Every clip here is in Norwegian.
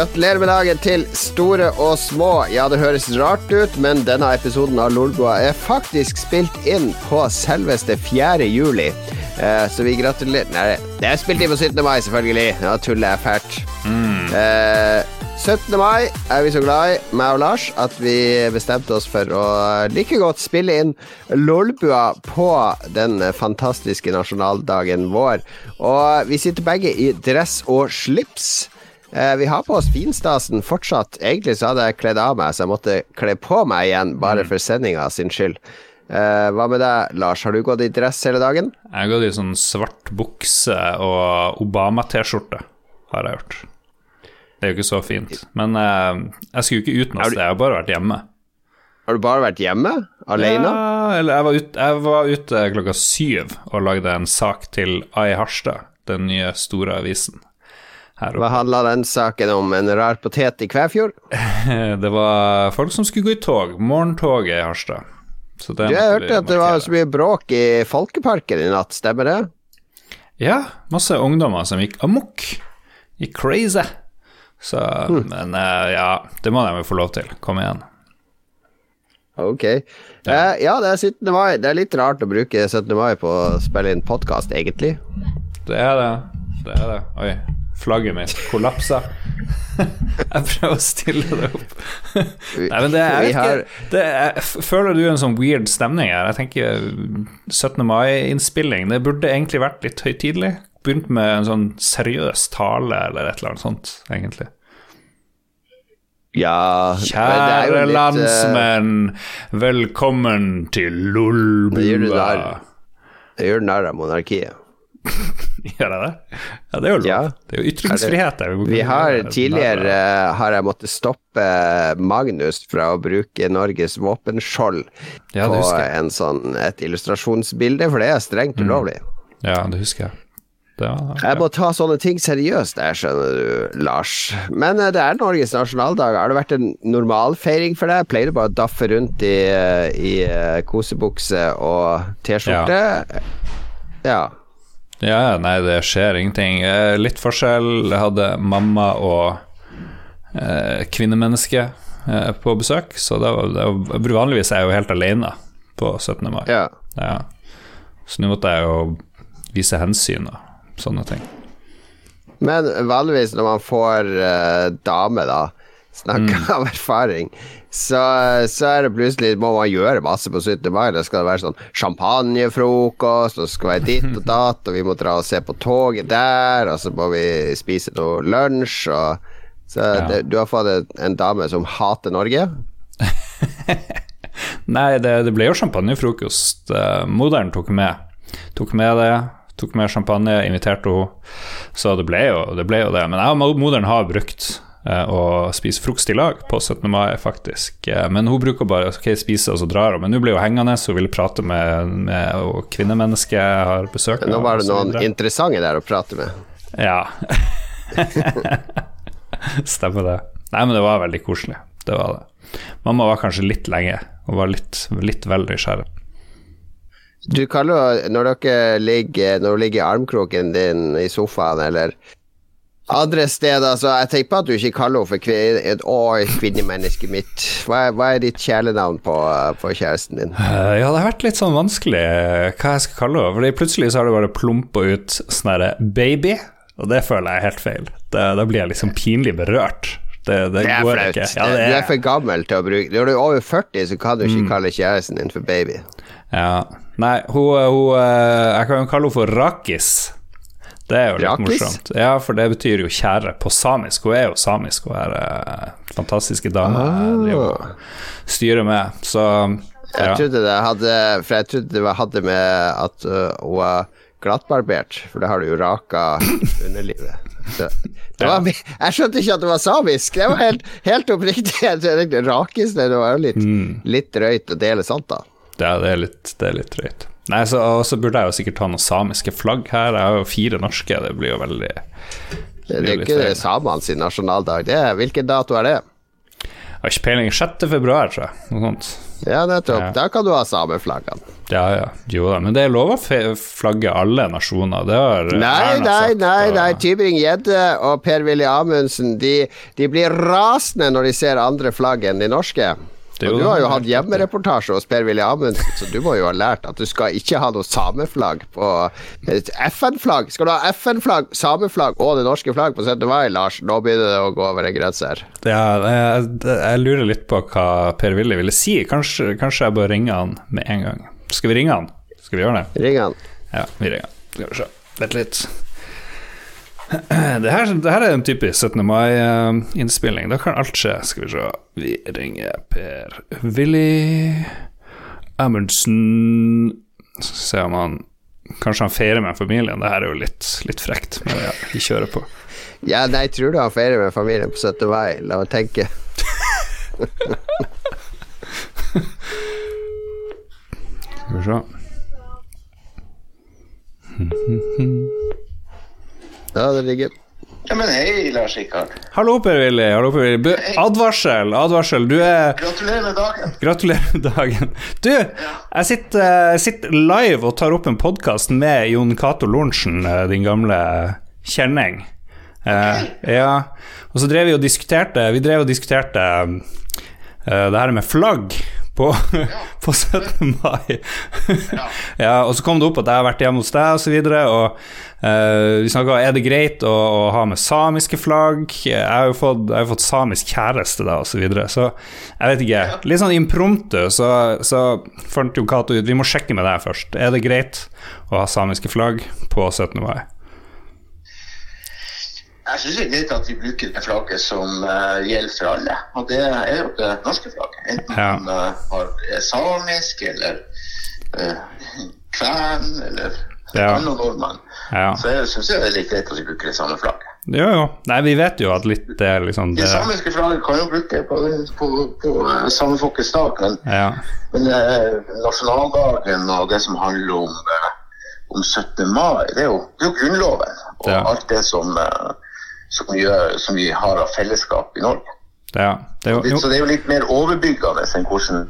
Gratulerer med dagen til store og små. Ja, det høres rart ut, men denne episoden av Lolbua er faktisk spilt inn på selveste 4. juli. Eh, så vi gratulerer Nei, det er spilt inn på 17. mai, selvfølgelig. Ja, tuller jeg fælt. Eh, 17. mai er vi så glad i, meg og Lars, at vi bestemte oss for å like godt spille inn Lolbua på den fantastiske nasjonaldagen vår. Og vi sitter begge i dress og slips. Eh, vi har på oss finstasen fortsatt. Egentlig så hadde jeg kledd av meg, så jeg måtte kle på meg igjen, bare for sendinga sin skyld. Eh, hva med deg, Lars? Har du gått i dress hele dagen? Jeg har gått i sånn svart bukse og Obama-T-skjorte, har jeg gjort. Det er jo ikke så fint. Men eh, jeg skulle jo ikke ut noe sted, jeg har bare vært hjemme. Har du bare vært hjemme? Alene? Ja, eller jeg var, ute, jeg var ute klokka syv og lagde en sak til Ai Harstad, den nye store avisen Hva handla den saken om? En rar potet i Kvæfjord? Det var folk som skulle gå i tog, morgentoget i Harstad. Så det Du, jeg hørte at det var så mye bråk i Folkeparken i natt, stemmer det? Ja, masse ungdommer som gikk amok. Gikk crazy. Så, Hmm. men eh, ja, det må de jo få lov til. Kom igjen. Ok. Eh, ja, det er 17. mai. Det er litt rart å bruke 17. mai på å spille inn podkast, egentlig. Det er det. Det er det. Oi, flagget mitt kollapsa. jeg prøver å stille det opp. Nei, men det er, ikke, det er, Føler du en sånn weird stemning her? Jeg tenker 17. mai-innspilling, det burde egentlig vært litt høytidelig. Begynt med en sånn seriøs tale eller et eller annet sånt, egentlig. Ja Kjære litt, eh, landsmenn, velkommen til Det gjør du Lolbua. narr av monarkiet. Gjør jeg det? Ja, det er jo lov. Ja. Det er jo ytringsfrihet. der. Vi har tidligere eh, har jeg måttet stoppe Magnus fra å bruke Norges våpenskjold Ja, på en sånn, et illustrasjonsbilde, for det er strengt ulovlig. Ja, det husker jeg. Det var, Jeg må ta sånne ting seriøst der, skjønner du, Lars. Men eh, det er Norges nasjonaldag. Har det vært en normalfeiring for deg? Pleier du bare å daffe rundt i, eh, i eh, kosebukse og T-skjorte? Ja. ja, nei, det skjer ingenting. Eh, Litt forskjell. Jeg hadde mamma og eh, kvinnemenneske eh, på besøk, så det var, det var, vanligvis er jeg jo helt alene på 17. mai. ja. Ja. Så nå måtte jeg jo vise hensyn og sånne ting. Men vanligvis når man får uh, dame, da, snakker Mm. av erfaring, så, så er det plutselig må man gjøre masse på 17. mai. Det skal være sånn champagnefrokost, og det skal være ditt og datt, og vi må dra og se på toget der, og så må vi spise noe lunsj, og så Ja. det, du har fått en, dame som hater Norge? Nei, det, det ble jo champagnefrokost. Modern Moderen tok med. Tok med det. Tok med champagne, inviterte henne. Så det ble, jo, det ble jo det. Men jeg og moderen har brukt eh, å spise frokost i lag på 17. mai, faktisk. Eh, men hun bruker bare ok, spise, og så drar hun. Men hun blir jo hengende, så hun vil prate med, med og kvinnemennesket har besøk. Nå var det noen interessante der å prate med. Ja. Stemmer det. Nei, men det var veldig koselig. Det var det. Mamma var kanskje litt lenge, og var litt, litt vel nysgjerrig. Du kaller jo Når dere ligger Når du ligger i armkroken din i sofaen, eller andre steder, så jeg tenker på at du ikke kaller henne for kvinne, Å, kvinnemennesket mitt. Hva er, hva er ditt kjælenavn på, på kjæresten din? Eh, ja, det har vært litt sånn vanskelig eh, hva jeg skal kalle henne. Fordi plutselig så har det bare plumpa ut sånn herre baby, og det føler jeg er helt feil. Det, da blir jeg liksom pinlig berørt. Det, det, Det er flaut. Ja, Du det er er, for gammel til å bruke Når du er over 40, så kan du ikke Mm. kalle kjæresten din for baby. ja. Nei, hun, hun eh, Jeg kan jo kalle henne for Rakis. Det er jo litt Rakis? morsomt. Ja, for det betyr jo kjære på samisk. Hun er jo samisk, hun er eh, fantastiske dame jeg styrer med. Så Jeg trodde det hadde For jeg trodde det hadde med at uh, hun var glattbarbert, for det har du jo raka underlivet. Så, det var, jeg skjønte ikke at det var samisk. Det var helt, helt oppriktig. Jeg tror det rakeste det var litt, Mm. litt drøyt å dele sånt, da. Ja, det er litt, det er litt drøyt. Nei, så, så burde jeg jo sikkert ha noen samiske flagg her. Jeg har jo fire norske, det blir jo veldig Det, det er ikke samene sin nasjonaldag. Det er, hvilken dato er det? Jeg har ikke peiling. 6. februar, tror jeg. Noe sånt. Ja, nettopp. Ja. Da kan du ha sameflaggene. Ja, ja. Jo da. Men det er lov å flagge alle nasjoner. Det har Nei, Erna nei, sagt, nei, og- nei. Tybring-Gjedde og Per-Willy Amundsen de, de blir rasende når de ser andre flagg enn de norske. Jo du har jo hatt hjemmereportasje hos Per-Willy Amundsen, så du må jo ha lært at du skal ikke ha noe sameflagg på FN-flagg. Skal du ha FN-flagg, sameflagg og det norske flagg på 17. mai, Lars? Nå begynner det å gå over en grense her. Ja, jeg, jeg lurer litt på hva Per-Willy ville si. Kanskje, kanskje jeg bør ringe han med en gang. Skal vi ringe han? Skal vi gjøre det? Ring han. Ja, vi ringer han. Skal vi se. Vent litt. Det her, det her er en typisk 17. mai-innspilling. Da kan alt skje. Skal vi se. Vi ringer Per-Willy Amundsen Skal vi se om han Kanskje han feirer med familien. Det her er jo litt, litt frekt, men ja, vi kjører på. Ja, nei, tror du han feirer med familien på 17. mai? La meg tenke. Skal vi se. Ja, det ligger Ja, men hei, Lars Rikard. Hallo, Per-Willy. Hallo, Per-Willy. Bu- Advarsel, advarsel. Du er Gratulerer med dagen. Gratulerer med dagen. Du, jeg sitter, sitter live og tar opp en podkast med Jon Cato Lorentzen, eh, din gamle kjenning. Eh, ja, og så drev vi og diskuterte Vi drev og diskuterte eh, det her med flagg på, på 17. mai. ja, og så kom det opp at jeg har vært hjemme hos deg, og så videre, og vi vi snakka er det greit å, å ha med samiske flagg. Jeg har jo fått, har fått samisk kjæreste, da, og så videre. Så jeg vet ikke. Litt sånn impromptu, så, så fant jo Cato ut Vi må sjekke med deg først. Er det greit å ha samiske flagg på 17. mai? Jeg syns det er greit at vi bruker det flagget som uh, gjelder for alle. Og det er jo det norske flagget. Enten Ja. man uh, har samisk eller uh, kven eller Ja. annen nordmann. Ja. Så jeg syns det er litt greit at vi bruker det samme flagget. Jo, jo. Nei, vi vet jo at litt det er liksom Det det samiske flagget kan jo bruke på, på, på eh, samefolkets dag, men, Ja. men eh, nasjonaldagen og det som handler om, om 17. mai, det er jo, det er jo Grunnloven. Og Ja. alt det som, eh, som, gjør, som vi har av fellesskap i Norge. ja. Det jo, så det er jo litt mer overbyggende enn hvordan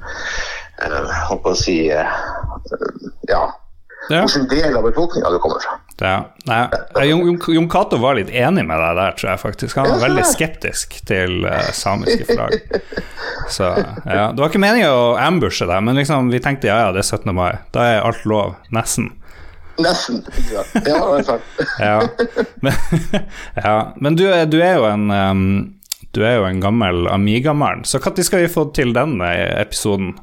eh, holdt på å si eh, ja, Ja. hvilken del av befolkninga du kommer fra. Ja. Jon Cato var litt enig med deg der, tror jeg faktisk. Han var veldig skeptisk til uh, samiske flagg. Så ja. Det var ikke meningen å ambushe deg, men liksom, vi tenkte ja, ja, det er 17. mai. Da er alt lov. Nesten. Nesten. Ja, i hvert fall. Ja. Men, ja. men du, er- du er jo en um, Du er jo en gammel Amiga-mann, så når skal vi få til den eh, episoden?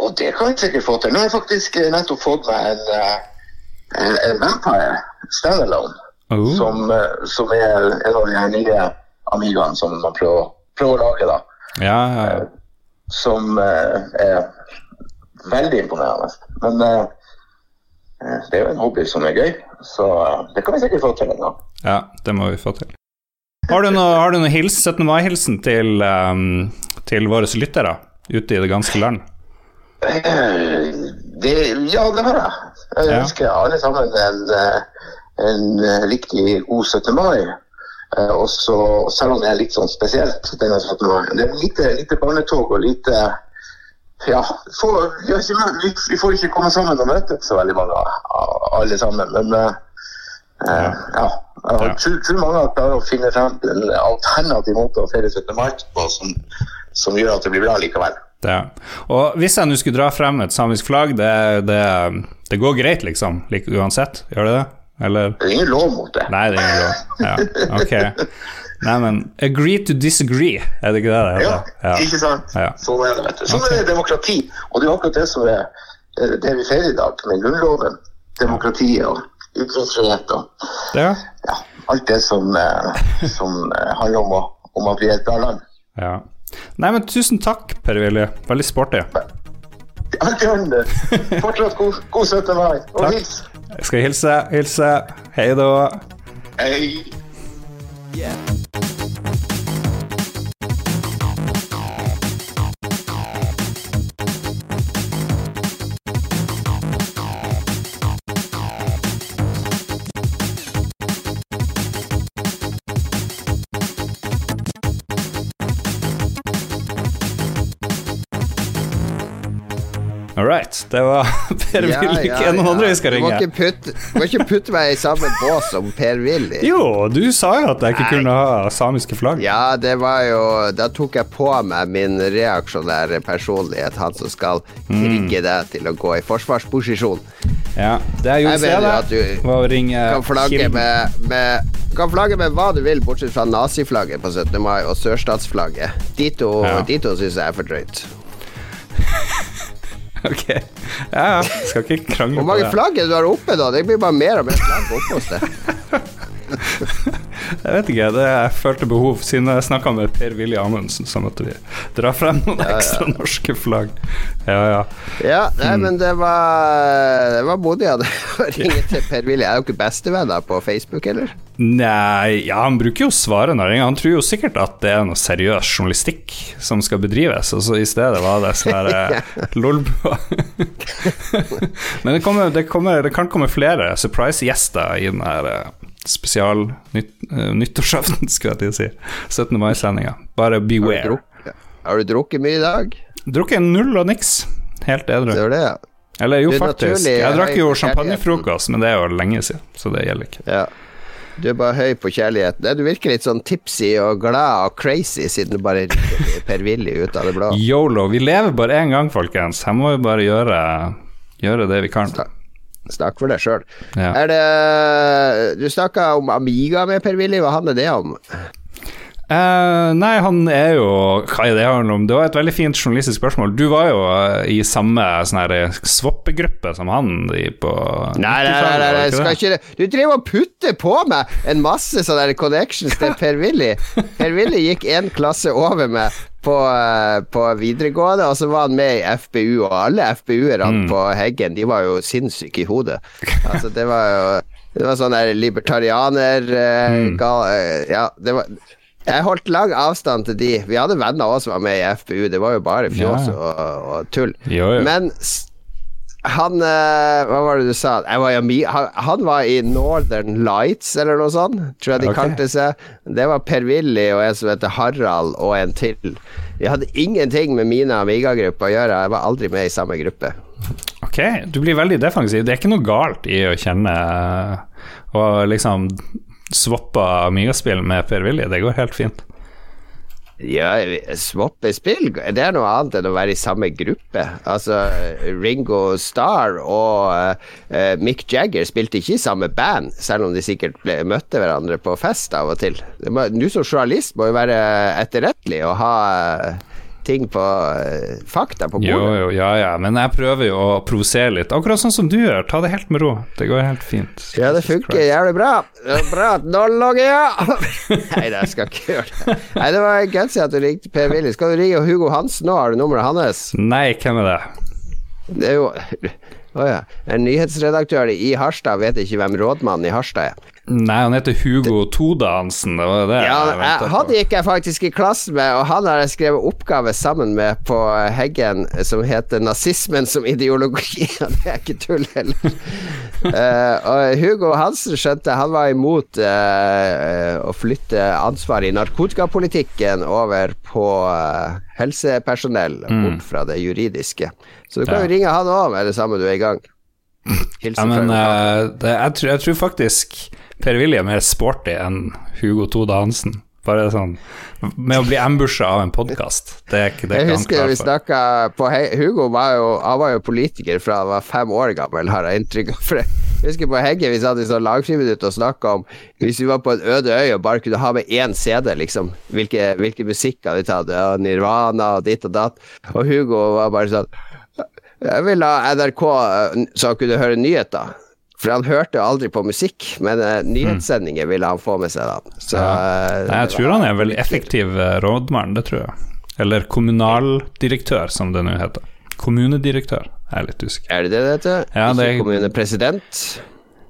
Og det kan vi sikkert få til. Nå har jeg faktisk eh, nettopp fått meg en, eh, en, en Vampire standalone, Oh. som, som er en av de nye Amigaene som man prøver, prøver å lage, da. Ja. Som er veldig imponerende. Men eh, eh, det er jo en hobby som er gøy, så eh, det kan vi sikkert få til en gang. Ja, det må vi få til. Har du noe, har du noe hils, 17. mai-hilsen til, um, til våre lyttere ute i det ganske land? Eh, Det, ja, det har jeg. Jeg Ja. ønsker alle sammen en, en riktig god 17. mai. Og så, selv om det er litt sånn spesielt, denne 17. mai. Det er lite, lite barnetog og lite Ja, får, vi, får ikke komme sammen og møtes så veldig mange alle sammen. Men eh, ja. ja. Jeg tror, tror mange klarer å finne frem til en alternativ måte å feire 17. mai på som, som gjør at det blir bra likevel. Det. Og hvis jeg nå skulle dra frem et samisk flagg, det, det, det går greit, liksom? Like, uansett? Gjør det det? Eller? Det er ingen lov mot det. Nei, det er ingen lov. Ja, ok. Nei, men agree to disagree, er det ikke det det Ja, ja, ikke sant? Ja. Sånn er det, vet du. Sånn er det demokrati. Og det er akkurat det som er eh, det vi feirer i dag, med Grunnloven. Demokratiet og ytringsfrihet og Ja. ja, alt det som, eh, som eh, handler om, å, om at vi er et bra land. ja. Nei, men tusen takk, Per-Willy. Veldig sporty. Alt i orden. Fortsatt god, god 17. mai. Og Takk. hils. Jeg skal hilse. Hilse. Hei da. Hei. All Det var Per Ja, Willy. ja, Er noen ja. andre vi skal ringe? du må ikke putte meg i samme bås som Per Willy. Jo, du sa jo at jeg ikke Nei. kunne ha samiske flagg. Ja, det var jo Da tok jeg på meg min reaksjonære personlighet, han som skal Mm. deg til å gå i forsvarsposisjon. Ja, det jeg gjorde Jeg mener at du var å ringe Kan flagge med, kan flagge med hva du vil, bortsett fra naziflagget på 17. mai og sørstatsflagget. De to, Ja. de to syns jeg er for drøyt. Ok. Ja. Skal ikke krangle Hvor på mange det. flagg er det du har oppe, da? Det blir bare mer og mer flagg oppe hos deg. Jeg vet ikke, det jeg følte behov Siden jeg snakka med Per Willy Amundsen, så måtte vi dra frem noen ekstra norske flagg. Ja, ja. Ja, nei, Mm. men det var Det var modig av deg å ringe til Per Willy. Er dere bestevenner på Facebook, eller? Nei, ja, han bruker jo svare når. Han tror jo sikkert at det er noe seriøs journalistikk som skal bedrives, og så i stedet var det sånn her eh, lolbua. Men det, kommer, det, kommer, det kan komme flere surprise-gjester i den her eh, spesial nytt, uh, nyttårsaften, skulle jeg til å si. 17. mai-sendinga. Bare Har du, beware. drukket, har du drukket mye i dag? Drukket null og niks. Helt Det edru. var det, ja. Eller jo, faktisk. Jeg drakk jo champagnefrokost, men det er jo lenge siden, så det gjelder ikke. ja. Du er bare høy på kjærlighet. Nei, Du virker litt sånn tipsy og glad og crazy siden du bare er Per Willy ut av det blå. Yolo. Vi lever bare én gang, folkens. Her må vi bare gjøre, gjøre det vi kan. Snakk for deg sjøl. Ja. Er det Du snakka om Amiga med Per Willy, hva handler det om? Uh, nei, han er jo Hva er det han om? Det var et veldig fint journalistisk spørsmål. Du var jo eh, i samme sånn her som han i på Nei, nei, nei, nei, nei, skal ikke det. Du driver og putter på meg en masse sånne connections til Per Willy. Per Willy gikk én klasse over meg på, eh, på videregående, og så var han med i FBU, og alle FBU-erne på Heggen, de var jo sinnssyke i hodet. Altså, det var jo Det var sånn der libertarianer eh, gal, eh, Ja, det var jeg holdt lang avstand til de. Vi hadde venner også som var med i FPU. Det var jo bare fjås Ja. og, og tull. Jo, jo. Men han eh, Hva var det du sa? Han, han var i Northern Lights, eller noe sånt, tror jeg de okay. kalte seg. Det var Per Willy og en som heter Harald, og en til. De hadde ingenting med mine Amiga-grupper å gjøre. Jeg var aldri med i samme gruppe. Ok, du blir veldig defensiv. Det er ikke noe galt i å kjenne Å og liksom swappe Amiga-spill med Per Willy. Det går helt fint. Ja, swappe spill, det er noe annet enn å være i samme gruppe. Altså, Ringo Starr og uh, Mick Jagger spilte ikke i samme band, selv om de sikkert ble, møtte hverandre på fest av og til. Du som journalist må jo være etterrettelig og ha eh, ting på uh, fakta på Jo, bordet. jo, ja, ja, men jeg prøver jo å provosere litt. Akkurat sånn som du gjør. Ta det helt med ro. Det går helt fint. Ja, det funker jævlig bra. Det er Bra at nå logger jeg! Nei, det skal ikke gjøre det. Nei, det var gutsy at du ringte Per Willy. Skal du ringe Hugo Hansen nå? Har du nummeret hans? Nei, hvem er det? Det er jo Å ja. En nyhetsredaktør i Harstad vet ikke hvem rådmannen i Harstad er. Nei, han heter Hugo Tode Hansen. Det var det Ja, jeg han gikk jeg faktisk i klassen med, og han har jeg skrevet oppgave sammen med på Heggen som heter 'Nazismen som ideologi'. Og det er ikke tull heller. uh, og Hugo Hansen skjønte han var imot uh, å flytte ansvaret i narkotikapolitikken over på uh, helsepersonell, bort fra det juridiske. Så du kan Mm. Ja. jo ringe han òg med det samme du er i gang. Hilsen Ja, men eh, det, jeg, tror, jeg tror faktisk Per Willy er mer sporty enn Hugo Tode Hansen. Bare sånn Med å bli ambusha av en podkast. Det er ikke det Jeg han husker klar vi snakka på He Hugo var jo, han var jo politiker fra han var fem år gammel, har jeg inntrykk av. Jeg husker på Hegge vi satt i sånn lagfriminutt og snakka om hvis vi var på en øde øy og bare kunne ha med én CD, liksom, hvilke, hvilke musikk hadde vi tatt? Ja, Nirvana og ditt og datt. Og Hugo var bare sånn Jeg vil ha NRK eh, så han kunne høre nyheter. For han hørte jo aldri på musikk, men uh, nyhetssendinger ville han få med seg, da. Så, eh, Nei, jeg tror han er en veldig effektiv eh, rådmann, det tror jeg. Eller kommunaldirektør, som det nå heter. Kommunedirektør, jeg er litt usikker. Er det det det heter? Ja, det er- kommunepresident?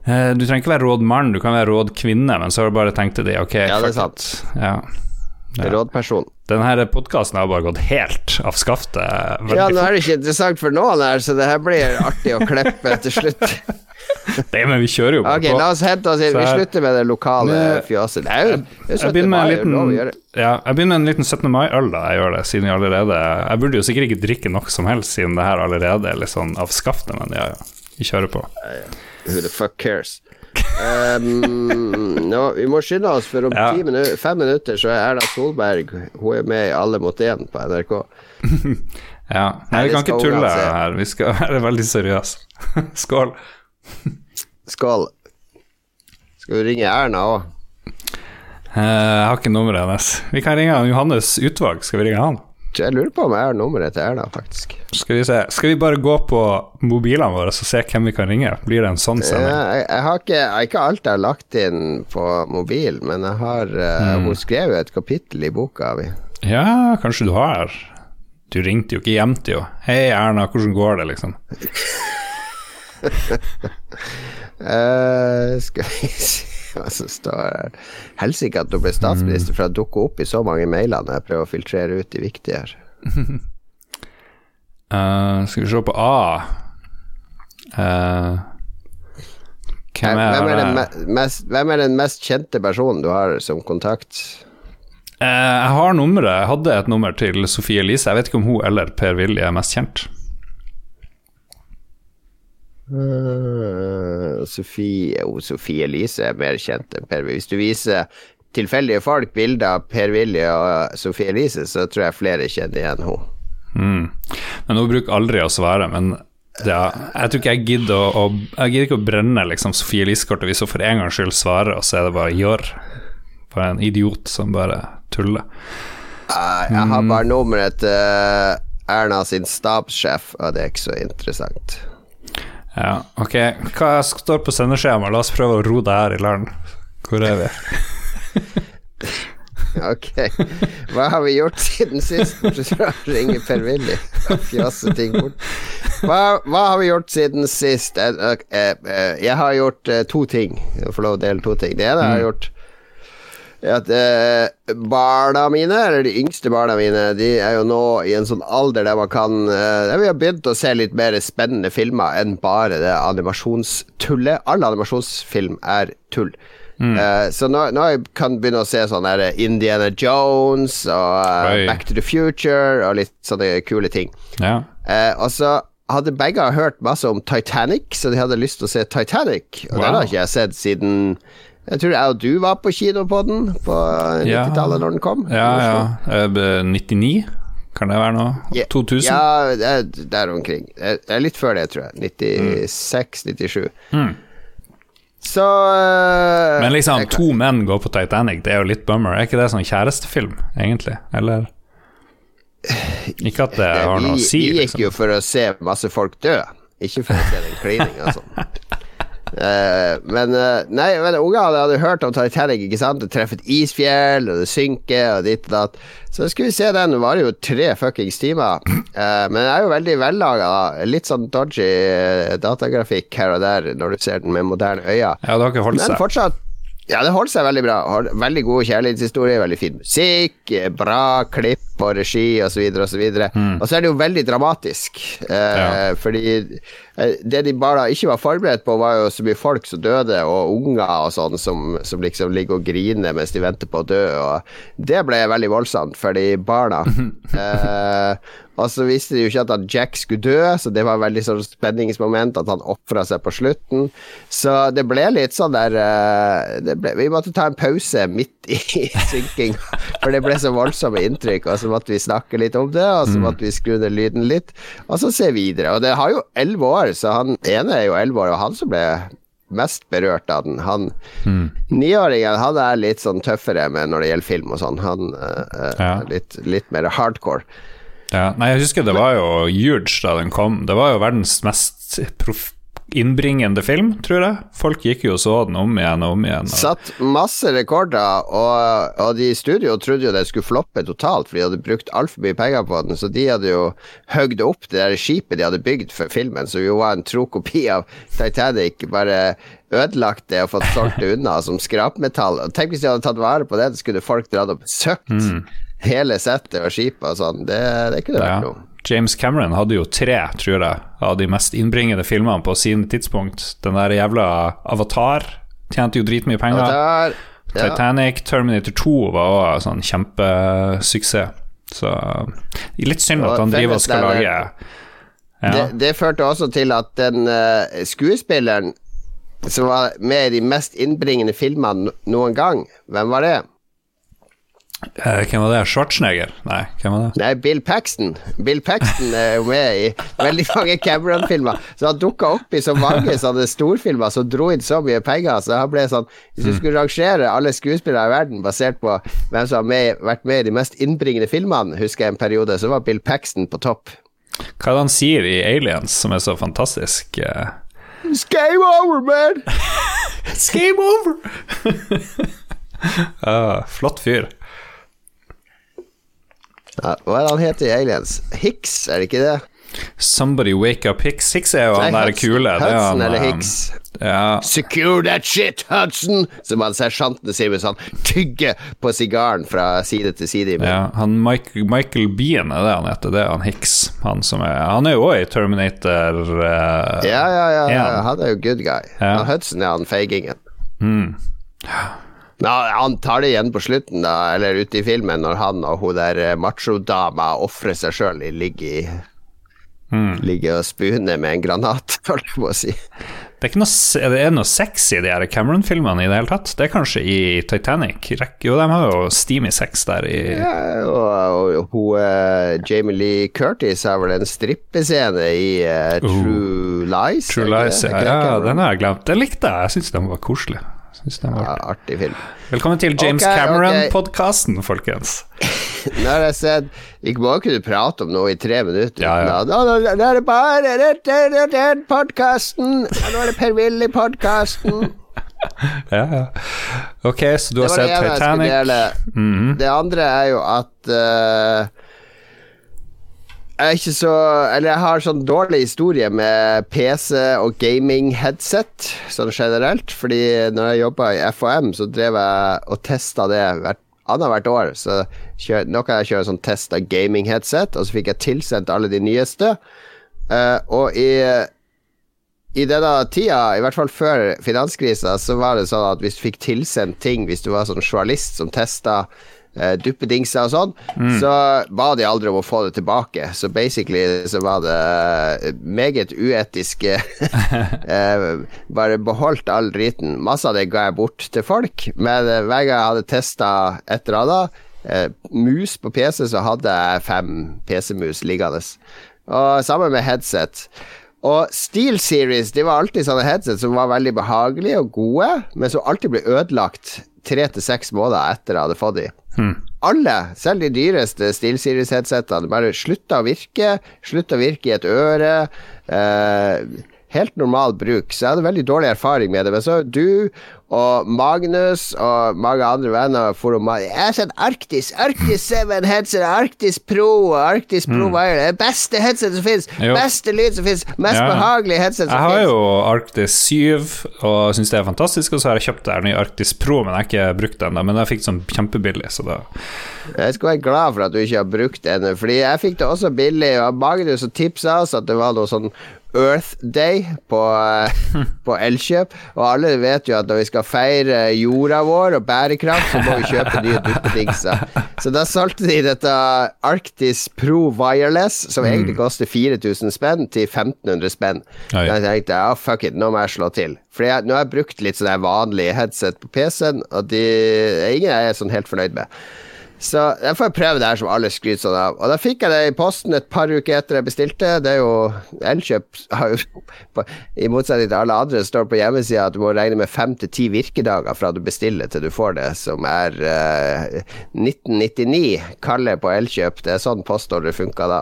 Eh, Du trenger ikke være rådmann, du kan være rådkvinne, men så har du bare tenkt det ok, Ja, det er sant. Ja. Ja. Rådperson. Denne podkasten har bare gått helt av skaftet. Ja, nå er det ikke interessant for noen her, så det her blir artig å klippe til slutt. Nei, men vi kjører jo bare Ok, på. la oss hente oss inn. Vi slutter med det lokale fjøset. Det er jo det er Jeg 17. begynner mai, det liten, ja, jeg begynner med en liten 17. mai-øl, da jeg gjør det, siden jeg allerede Jeg burde jo sikkert ikke drikke nok som helst, siden det her allerede er litt sånn av skaftet, men ja, ja. Vi kjører på. Who the fuck cares? Um, no, vi må skynde oss, for om Ja. ti minu fem minutter så er Erna Solberg Hun er med i Alle mot én på NRK. Ja. Nei, Nei, vi kan ikke tulle her, vi skal være veldig seriøse. Skål. Skål. Skal vi ringe Erna òg? Eh, Jeg har ikke nummeret hennes. Vi kan ringe Johannes Utvalg. Skal vi ringe han? Jeg lurer på om jeg har nummeret til Erna, faktisk. Skal vi se. Skal vi bare gå på mobilene våre og se hvem vi kan ringe? Blir det en sånn Eh, sending? Jeg, jeg har ikke, jeg har ikke alt jeg har lagt inn på mobil, men jeg har eh, Mm. Hun skrev jo et kapittel i boka mi. Ja, kanskje du har. Du ringte jo ikke hjem til henne. 'Hei, Erna, hvordan går det?' liksom. Eh, skal vi se hva som står her. Helsike at du ble statsminister, for det dukker opp i så mange mailer når jeg prøver å filtrere ut de viktige her. Uh, skal vi se på A. Uh, hvem er, Hvem er, den mest, hvem er den mest kjente personen du har som kontakt? Uh, jeg har nummeret. Jeg hadde et nummer til Sofie Elise. Jeg vet ikke om hun eller Per Willy er mest kjent. Eh, Sofie oh, Sofie Elise er mer kjent enn Per Willy. Hvis du viser tilfeldige folk bilder av Per Willy og Sofie Elise, så tror jeg flere kjenner igjen henne. Mm. Men hun bruker aldri å svare. Men ja, jeg tror ikke jeg gidder å, å Jeg gidder ikke å brenne liksom, Sofie Elise-kortet hvis hun for en gangs skyld svarer, og så er det bare gjør. Bare en idiot som bare tuller. Uh, jeg har bare nummeret til uh, Erna sin stabssjef, og det er ikke så interessant. Ja, ok. Hva står på sendeskjemaet? La oss prøve å ro det her i land. Hvor er vi? Ok. Hva har vi gjort siden sist? Bortsett å ringe Per-Willy og fjase ting bort. Hva, hva har vi gjort siden sist? Jeg, jeg, jeg har gjort eh, to ting. Jeg får lov å dele to ting. Det ene jeg har gjort er at eh, barna mine, eller de yngste barna mine, de er jo nå i en sånn alder der man kan eh, der Vi har begynt å se litt mer spennende filmer enn bare det animasjonstullet. All animasjonsfilm er tull. Eh, så nå, nå kan jeg begynne å se sånn der Indiana Jones og eh, Oi. Back to the Future og litt sånne kule ting. Ja. Eh, og så hadde begge hørt masse om Titanic, så de hadde lyst til å se Titanic. Og Wow. den har ikke jeg sett siden Jeg tror jeg og du var på kino på den på 90-tallet når den kom. Ja, ja. Eh, 99? Kan det være nå? Ja, 2000? Ja, det er der omkring. Det er litt før det, tror jeg. 96-97. Mm. Så uh, Men liksom, to menn går på Titanic, det er jo litt bummer. Er ikke det sånn kjærestefilm, egentlig? Eller? Ikke at det- har noe å si, vi gikk liksom. jo for å se masse folk dø, ikke for å se den klininga sånn. Eh, men eh, Nei, men unge hadde, hørt om Titanic, ikke sant? Det treffer et isfjell, og det synker, og ditt og datt. Så skulle vi se den. Det varer jo tre fuckings timer. Uh, men den er jo veldig vellaga. Litt sånn dodgy datagrafikk her og der når du ser den med moderne øyne. Ja, det har ikke holdt Men fortsatt Ja, det holder seg veldig bra. Har Veldig god kjærlighetshistorie, veldig fin musikk, bra klipp og regi osv. så Mm. Og så er det jo veldig dramatisk. Eh, Ja. Fordi eh, det de bare ikke var forberedt på, var jo så mye folk som døde, og unger og sånn som, som liksom ligger og griner mens de venter på å dø. Og det ble veldig voldsomt for de barna. eh, og så visste de jo ikke at han Jack skulle dø, så det var veldig sånn spenningsmoment at han ofra seg på slutten. Så det ble litt sånn der eh, det ble, Vi måtte ta en pause midt i synking, for det ble så voldsomme inntrykk. Og så måtte vi snakke litt om det, og så måtte vi skru ned lyden litt, og så se videre. Og det har jo elleve år, så han ene er jo elleve år, og han som ble mest berørt av den. Han niåringen han er litt sånn tøffere med når det gjelder film og sånn. Han eh, er Ja. litt, litt mer hardcore. Ja. Nei, jeg husker det var jo huge da den kom. Det var jo verdens mest prof innbringende film, tror jeg. Folk gikk jo og så den om igjen og om igjen. Og... Satt masse rekorder, og, og de i studio trodde jo det skulle floppe totalt, for de hadde brukt altfor mye penger på den, så de hadde jo høgd opp det der skipet de hadde bygd for filmen, som jo var en tro kopi av Titanic, bare ødelagt det og fått solgt det unna som skrapmetall. Og Tenk hvis de hadde tatt vare på det, så skulle folk dratt og besøkt hele settet og skipet og sånn. Det, det kunne vært Ja. noe. James Cameron hadde jo tre, tror jeg, av de mest innbringende filmene på sine tidspunkt. Den der jævla Avatar tjente jo dritmye penger. Avatar, ja. Titanic, Terminator 2 var også sånn kjempesuksess. Så litt synd at han driver og skal lage ja. Det, det førte også til at den uh, skuespilleren som var med i de mest innbringende filmene noen gang, hvem var det? Eh, Hvem var det? Schwarzenegger? Nei, hvem var det? Nei, Bill Paxton. Bill Paxton er jo med i veldig mange Cameron-filmer. Så han dukka opp i så mange sånne storfilmer som dro inn så mye penger. Så han ble sånn Hvis du skulle rangere alle skuespillere i verden basert på hvem som har med, vært med i de mest innbringende filmene, husker jeg en periode, så var Bill Paxton på topp. Hva er det han sier i Aliens som er så fantastisk? eh? It's game over, man! It's game over! Ah, flott fyr. Ja, hva er det han heter i Aliens? Hicks, er det ikke det? Somebody wake up Hicks. Hicks er jo han der kule. Det Hudson eller eh, Hicks? Ja, Secure that shit, Hudson! Som han sersjanten sier mens han tygger på sigaren fra side til side. ja, han Michael, Michael Bean er det han heter. Det er han Hicks. Han, som er, han er jo òg i Terminator uh, Ja, ja, ja, ja. Han er jo good guy. Ja. Han Hudson er han feigingen. mm. Ja, han tar det igjen på slutten, da, eller ute i filmen, når han og hun der eh, machodama ofrer seg sjøl. Ligger, i- Mm. ligger og spuner med en granat, holdt jeg på å si. Det er ikke noe, det er det noe sex i de her Cameron-filmene i det hele tatt? Det er kanskje i Titanic? Jo, de har jo steamy sex der i Ja, og, og hun uh, Jamie Lee Curtis har vel en strippescene i uh, True Lies? True Lies. Ja, ja, den har jeg glemt. Den likte jeg. Jeg syns den var koselig. Jeg synes den var... Ja, artig film. Velkommen til James Ok, ok. Cameron-podkasten, folkens. Nå har jeg sett Vi må kunne prate om noe i tre minutter. Ja, ja. Nå, nå, nå er det bare det- det- det- den podkasten! Nå er det Per Willy-podkasten. Ja, ja. Ok, så du har sett Titanic. Mm -hmm. Det andre er jo at eh, Jeg er ikke så Eller jeg har sånn dårlig historie med PC og gaming-headset sånn generelt. Fordi når jeg jobba i FHM, så drev jeg og testa det hvert annethvert år. Så kjør, nå kan jeg kjøre sånn test av gaming-headset, og så fikk jeg tilsendt alle de nyeste. Uh, og i i denne tida, i hvert fall før finanskrisa, så var det sånn at hvis du fikk tilsendt ting, hvis du var sånn journalist som testa eh, duppedingser og sånn, så ba de aldri om å få det tilbake. Så basically så var det eh, meget uetiske uh, Bare beholdt all driten. Masse av det ga jeg bort til folk, men eh, hver gang jeg hadde testa et eller annet uh, mus på PC, så hadde jeg fem PC-mus liggende. Og sammen med headset. Og Steel Series de var alltid sånne headset som var veldig behagelige og gode, men som alltid ble ødelagt tre til seks måneder etter jeg hadde fått de. Alle, selv de dyreste Steel Series-headsetene, bare slutta å virke. Slutta å virke i et øre. Eh, helt normal bruk, så jeg hadde veldig dårlig erfaring med det. Men så du og Magnus og mange andre venner for å Jeg har sett Arktis, Arktis 7 headset, Arktis Pro og Arktis Pro Wire. Det beste headset som finnes. Beste lyd som finnes. Mest Ja. behagelige headset som Jeg har jo Arktis 7 og syns det er fantastisk, og så har jeg kjøpt det her nye Arktis Pro, men jeg har ikke brukt den, da, men jeg fikk det sånn kjempebillig, så da Jeg skal være glad for at du ikke har brukt den, fordi jeg fikk det også billig. Og Magnus tipsa oss at det var noe sånn Earth Day på, eh, på Elkjøp. Og alle vet jo at når vi skal feire jorda vår og bærekraft, så må vi kjøpe nye duppedingser. Så da solgte de dette Arctis Pro Wireless, som egentlig koster 4000 spenn, til 1500 spenn. Da Da tenkte jeg oh, fuck it, nå må jeg slå til. For jeg, nå har jeg brukt litt sånn vanlig headset på PC-en, og de, ingen er jeg sånn helt fornøyd med. Så jeg får prøve det her som alle skryter sånn av. Og da fikk jeg det i posten et par uker etter jeg bestilte. Det er jo Elkjøp har jo I motsetning til alle andre står på hjemmesida at du må regne med fem til ti virkedager fra du bestiller til du får det, som er eh, 1999. kaller på Elkjøp. Det er sånn postordre funka da.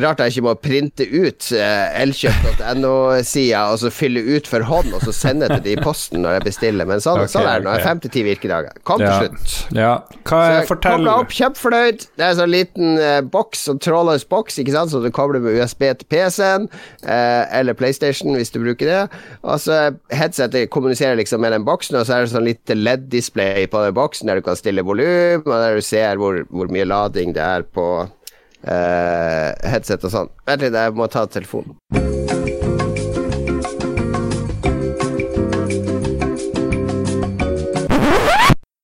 Rart jeg ikke må printe ut eh, elkjøp.no-sida og så fylle ut for hånd og så sende til de i posten når jeg bestiller. Men sånn, okay, sånn er det nå. ok. Fem til ti virkedager. Kom til slutt. ja. Hva er Fortell koblet opp, kjempefornøyd. Det er en sånn liten eh, boks, sånn trådløs boks, ikke sant, så du kobler med USB til PC-en, eh, eller PlayStation hvis du bruker det. Og så headsetet kommuniserer liksom med den boksen, og så er det sånn litt LED-display på den boksen der du kan stille volum, og der du ser hvor, hvor mye lading det er på headset og sånn. Vent litt, jeg må ta telefonen.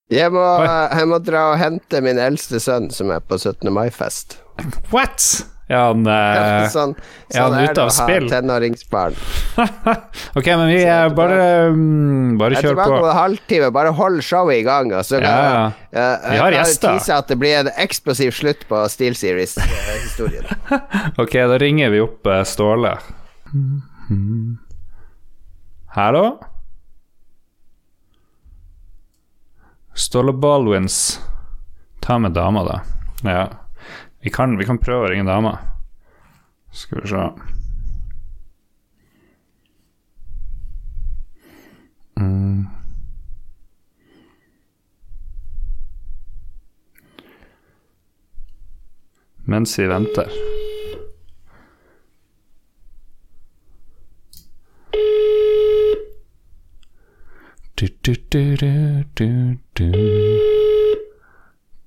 Jeg må, jeg må dra og hente min eldste sønn, som er på 17. mai-fest. What?! Ja, han eh, sånn er han sånn ute av spill? tenåringsbarn. Ok, men vi er bare um, Bare er kjør på. en halvtime. Bare hold showet i gang. Og så kan Ja, ja. eh, Vi har gjester. at det blir en eksplosiv slutt på Steel Series-historien. Ok, da ringer vi opp uh, Ståle. Hallo? Ståle Baldwins. Ta med dama, da. Ja. Vi kan, vi kan prøve å ringe dama. Skal vi se. Mm. Mens vi venter. Du, du, du, du, du, du.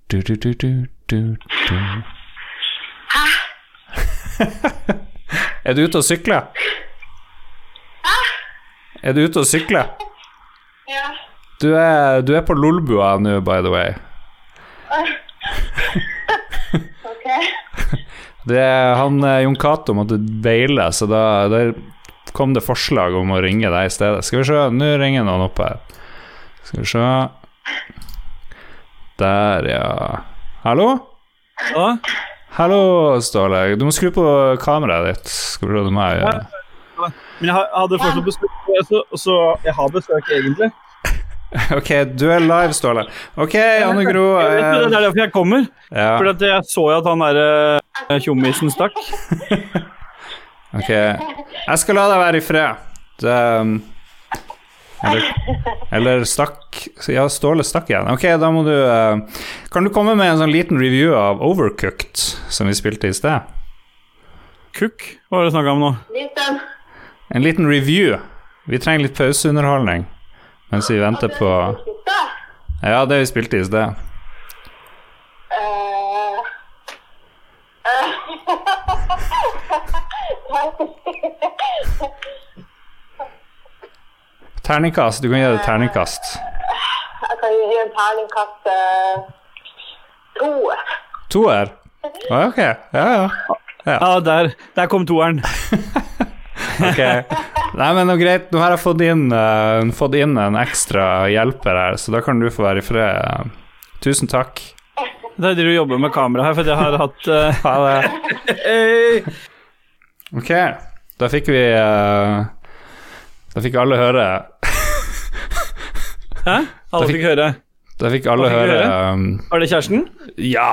Du, du, du, du, du, du. Er du ute og sykler? Er du ute og sykler? Ja. Du er, du er på Lolbua nå, by the way. Ok. Det er, han eh, Jon Cato måtte beile, så da, da kom det forslag om å ringe deg i stedet. Skal vi se, nå ringer noen opp her. Skal vi se Der, ja. Hallo? Ja, Hallo, Ståle. Du må skru på kameraet ditt. Skal vi se, meg ja. men jeg hadde fortsatt besøk, så, så jeg har besøk egentlig. Ok, du er live, Ståle. Ok, Anne Gro. Jeg vet, det eh, er derfor jeg kommer. Ja, For jeg så jo at han derre tjommisen stakk. ok. Jeg skal la deg være i fred. Det, um, eller, eller stakk Ja, Ståle stakk igjen. Ok, da må du eh, Kan du komme med en sånn liten review av Overcooked, som vi spilte i sted? Cook? hva var det snakka om nå? Liten. En liten review. Vi trenger litt pauseunderholdning mens vi venter på Ja, det vi spilte i sted. Uh, eh. Terningkast. Du kan gi det terningkast. Jeg kan gi en terningkast eh, to. Toer? Å, ok. Ja, ja. Ja, der, der kom toeren. Ok. Nei, men er greit. Nå har jeg fått inn, uh, fått inn en ekstra hjelper her, så da kan du få være i fred. Tusen takk. Det er det du jobber med kamera her, for jeg har hatt uh... Ha det. hey. Ok, da fikk vi uh, Da fikk alle høre Hæ? Alle fikk høre. Da fikk alle fikk høre um, Var det kjæresten? Ja!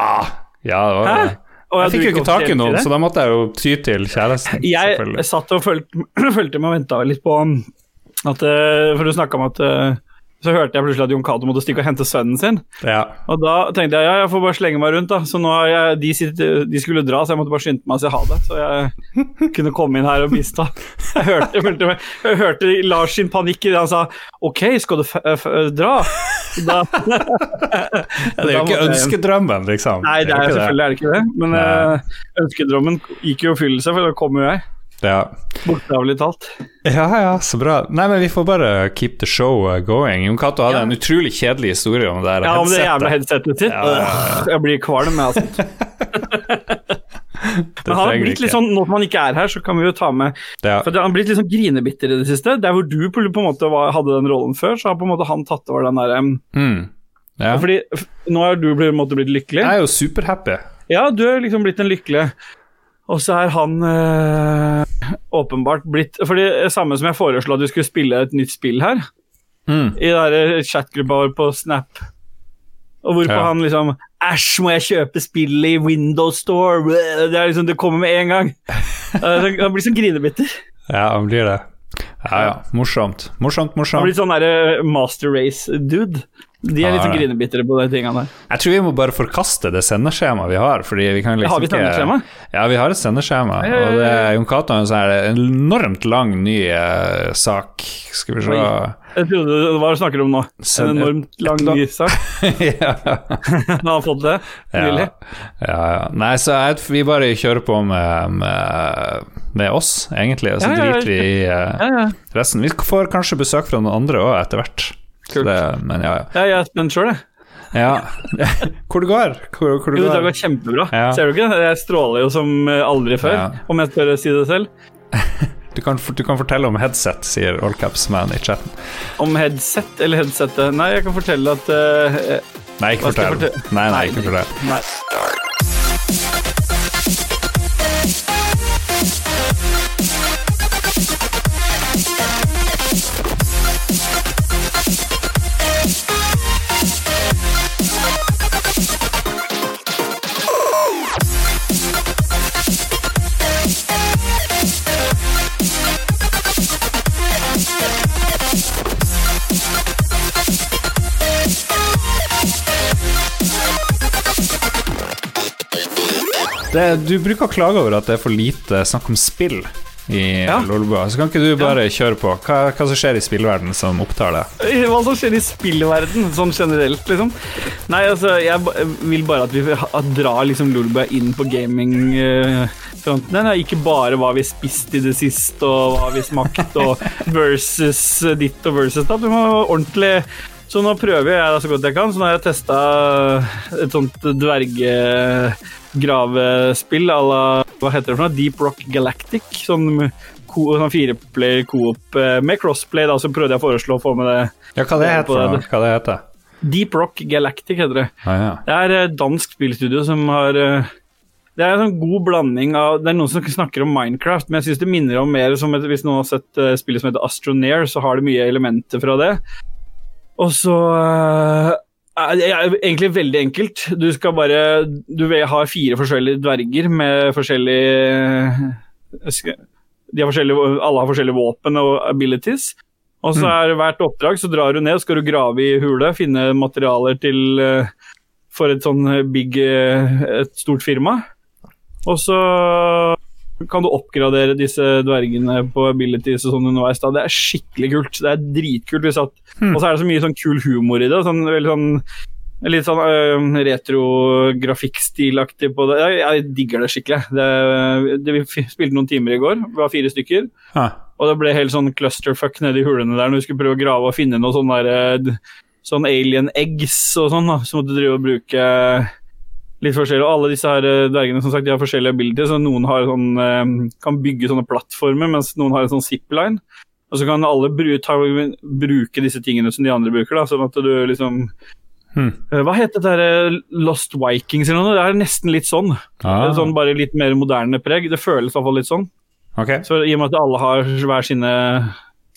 Ja, det var Hæ? det. Å, Jeg fikk jo ikke tak i noen, så da måtte jeg jo ty til kjæresten. Jeg satt og fulgte, fulgte med og venta litt på at eh, For du snakka om at eh, Så hørte jeg plutselig at Jon Cato måtte stikke og hente sønnen sin. Ja. Og da tenkte jeg ja, jeg får bare slenge meg rundt, da. Så nå har jeg, de, sitter, de skulle dra, så jeg måtte bare skynde meg å si ha det. Så jeg kunne komme inn her og bistå. Jeg hørte, jeg hørte, jeg hørte Lars sin panikk idet han sa OK, skal du dra? Da, ja, Det er jo ikke ønskedrømmen, liksom. nei, det er jo er selvfølgelig er det ikke det. Men eh, ønskedrømmen gikk jo i oppfyllelse, for da kom jo jeg. Ja. Bokstavelig talt. ja, ja, så bra. Nei, men vi får bare keep the show uh, going. Jon Cato hadde Ja. en utrolig kjedelig historie om det der Ja, om det jævla headsetet sitt. Ja, Jeg blir kvalm, jeg, altså. Det Men han har blitt litt sånn, Nå som han ikke er her, så kan vi jo ta med Ja. For Han har blitt litt sånn grinebitter i det siste. Der hvor du på en måte var, hadde den rollen før, så har på en måte han tatt over den der um, Mm. ja. Fordi nå har du på en måte blitt lykkelig. Jeg er jo superhappy. Ja, du er liksom blitt den lykkelige. Og så er han øh, åpenbart blitt For det samme som jeg foreslo at du skulle spille et nytt spill her, Mm. i den chatgruppa vår på Snap. Og hvorpå Ja. han liksom Æsj, må jeg kjøpe spillet i Windows Store? Det er liksom, det kommer med en gang. Eh, Han blir sånn grinebitter. Ja, han blir det. Ja, ja. Morsomt. Morsomt, morsomt. Han blir sånn derre Master Race-dude. De er litt Ja, grinebitre på de tingene der. Jeg tror vi må bare forkaste det sendeskjemaet vi har. Fordi vi kan liksom Har vi ikke- sendeskjema? Ja, vi har et sendeskjema. Ja, ja. Og det, Jon Cato har en enormt lang ny uh, sak. Skal vi se. Jeg trodde det var snakker du om nå. En enormt lang ny sak. ja. Han har fått det. Nylig? Ja, ja. Nei, så jeg, vi bare kjører på med, med, med oss, egentlig, og så driter vi i uh, Ja, ja. resten. Vi får kanskje besøk fra noen andre òg, etter hvert. Så Kult. Det, men ja, ja. jeg er spent sjøl, jeg. ja. Hvor det går? Hvor, hvor det Jo, Det går? kjempebra. Ja. Ser du ikke? Jeg stråler jo som eh, aldri før, Ja. om jeg tør å si det selv. Du kan, du kan fortelle om headset, sier Allcapsman i chatten. Om headset eller headsetet. Nei, jeg kan fortelle at uh, Nei, ikke fortell. fortelle? Nei, nei, Nei, ikke fortell. Nei. Det, du bruker å klage over at det er for lite snakk om spill i Ja. Lolbua. Så kan ikke du bare kjøre på? Hva, hva som skjer i spillverden som opptar deg? Hva som skjer i spillverden, sånn generelt, liksom? Nei, altså, jeg vil bare at vi drar liksom Lolbua inn på gamingfronten. Uh, ikke bare hva vi spiste i det siste, og hva vi smakte, og versus ditt og versus datt. Vi må ordentlig Så nå prøver jeg så godt jeg kan. Så nå har jeg testa et sånt dvergegravespill à la Hva heter det for noe? Deep Rock Galactic. Sånn sånn fireplayer coop eh, med crossplay, da, så prøvde jeg å foreslå å få med det. Ja, hva det heter for noe? det. Hva det heter? Deep Rock Galactic heter det. Ah, ja. Det er et dansk spillstudio som har eh, Det er en sånn god blanding av Det er noen som snakker om Minecraft, men jeg syns det minner om mer som et, Hvis noen har sett eh, spillet som heter Astroneer, så har det mye elementer fra det. Og så eh, egentlig veldig enkelt. Du skal bare Du har fire forskjellige dverger med forskjellige skal- de har forskjellige, Alle har forskjellige våpen og abilities. Og så er hvert oppdrag så drar du ned, skal du grave i hule, finne materialer til eh, for et sånn big eh, et stort firma. Og så kan du oppgradere disse dvergene på abilities og sånn underveis. Da. Det er skikkelig kult. Det er dritkult. Hvis at, hmm. Og så er det så mye sånn kul humor i det. Sånn, veldig sånn Litt sånn øh, retro-grafikkstilaktig på det. Jeg, jeg digger det skikkelig. Det, det, vi spilte noen timer i går. Vi var fire stykker. Ah, Og det ble helt sånn clusterfuck nedi hulene der når vi skulle prøve å grave og finne noe sånn der eh, Sånn alien eggs og sånn, da. Så måtte du drive og bruke litt forskjellig. Og alle disse her eh, dvergene som sagt, de har forskjellige abilities. Så noen har sånn, eh, kan bygge sånne plattformer, mens noen har en sånn zipline. Og så kan alle bruke disse tingene som de andre bruker, da, sånn at du liksom Hmm. Eh, Hva het det der Lost Vikings eller noe? Det er nesten litt sånn. Ah. Sånn Bare litt mer moderne preg. Det føles i hvert fall litt sånn. Okay. Så I og med at alle har hver sine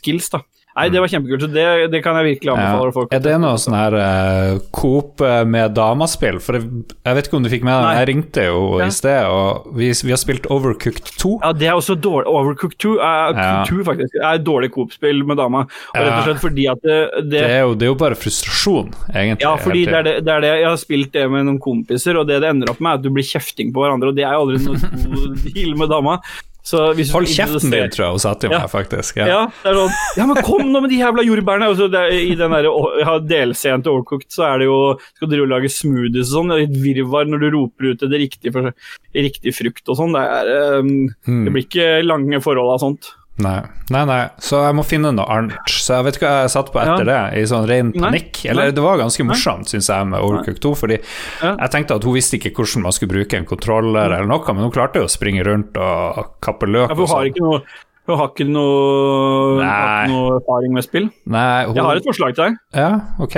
skills, da. Nei, det var kjempekult. så Det, det kan jeg virkelig anbefale Ja. folk. Er det noe sånn her uh, Coop eh, med damaspill? For jeg, jeg vet ikke om du fikk med deg, jeg ringte jo Ja. i sted, og vi, vi har spilt Overcooked 2. Ja, det er også dårlig. Overcooked 2 uh, Ja. 2 faktisk, er et dårlig Coop-spill med dama. Og rett og slett fordi at det, det Det er jo, det er jo bare frustrasjon, egentlig. Ja, fordi det er det, det er det. Jeg har spilt det med noen kompiser, og det det ender opp med, er at du blir kjefting på hverandre, og det er jo aldri noe god deal med dama. Så hvis Hold kjeften din, tror jeg hun sa til Ja. meg, faktisk. Ja. Ja. det er sånn Ja, men kom nå med de jævla jordbærene! Og så det er, I den der, ja, har delscenen til Overcooked, så er det jo Skal du drive og lage smoothies og sånn. og Et virvar når du roper ut det riktige, riktig frukt og sånn. Det, er, um, Hmm. det blir ikke lange forhold av sånt. Nei. nei, nei, så jeg må finne noe annet. Så jeg vet ikke hva jeg satt på etter det, i sånn ren panikk. Eller Nei. det var ganske morsomt, syns jeg, med Overcooked 2, fordi Ja. jeg tenkte at hun visste ikke hvordan man skulle bruke en kontroller eller noe, men hun klarte jo å springe rundt og kappe løk Ja, og hun har sånn. hun har ikke noe, har noe erfaring med spill. Nei, hun Jeg har et forslag til deg. Ja, ok.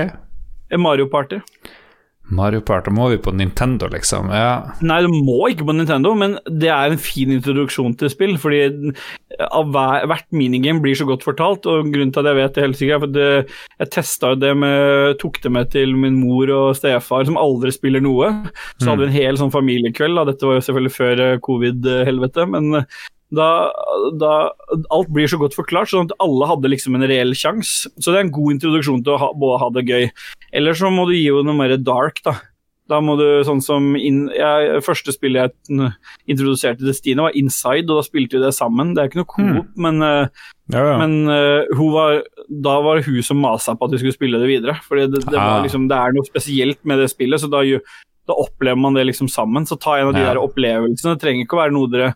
En Mario Party. Mario Party, må vi på Nintendo, liksom. Ja. Nei, du må ikke på Nintendo, men det er en fin introduksjon til spill. Fordi hver, hvert minigame blir så godt fortalt, og grunnen til at jeg vet det helt sikkert, er for jeg testa det med Tok det med til min mor og stefar, som aldri spiller noe. Så hadde vi en hel sånn familiekveld. Da. Dette var jo selvfølgelig før eh, covid-helvete, men Da, da alt blir så godt forklart, sånn at alle hadde liksom en reell sjanse. Så det er en god introduksjon til å ha, både ha det gøy. Eller så må du gi henne noe mer dark, da. Da må du sånn som inn, ja, Første spillet jeg introduserte til Stine, var Inside, og da spilte vi det sammen. Det er ikke noe coop, men, eh, Ja, ja. men uh, var, da var det hun som masa på at vi skulle spille det videre. For det, det, Ah. liksom, det er noe spesielt med det spillet, så da, da opplever man det liksom sammen. Så ta en av de der opplevelsene. Det trenger ikke å være noe dere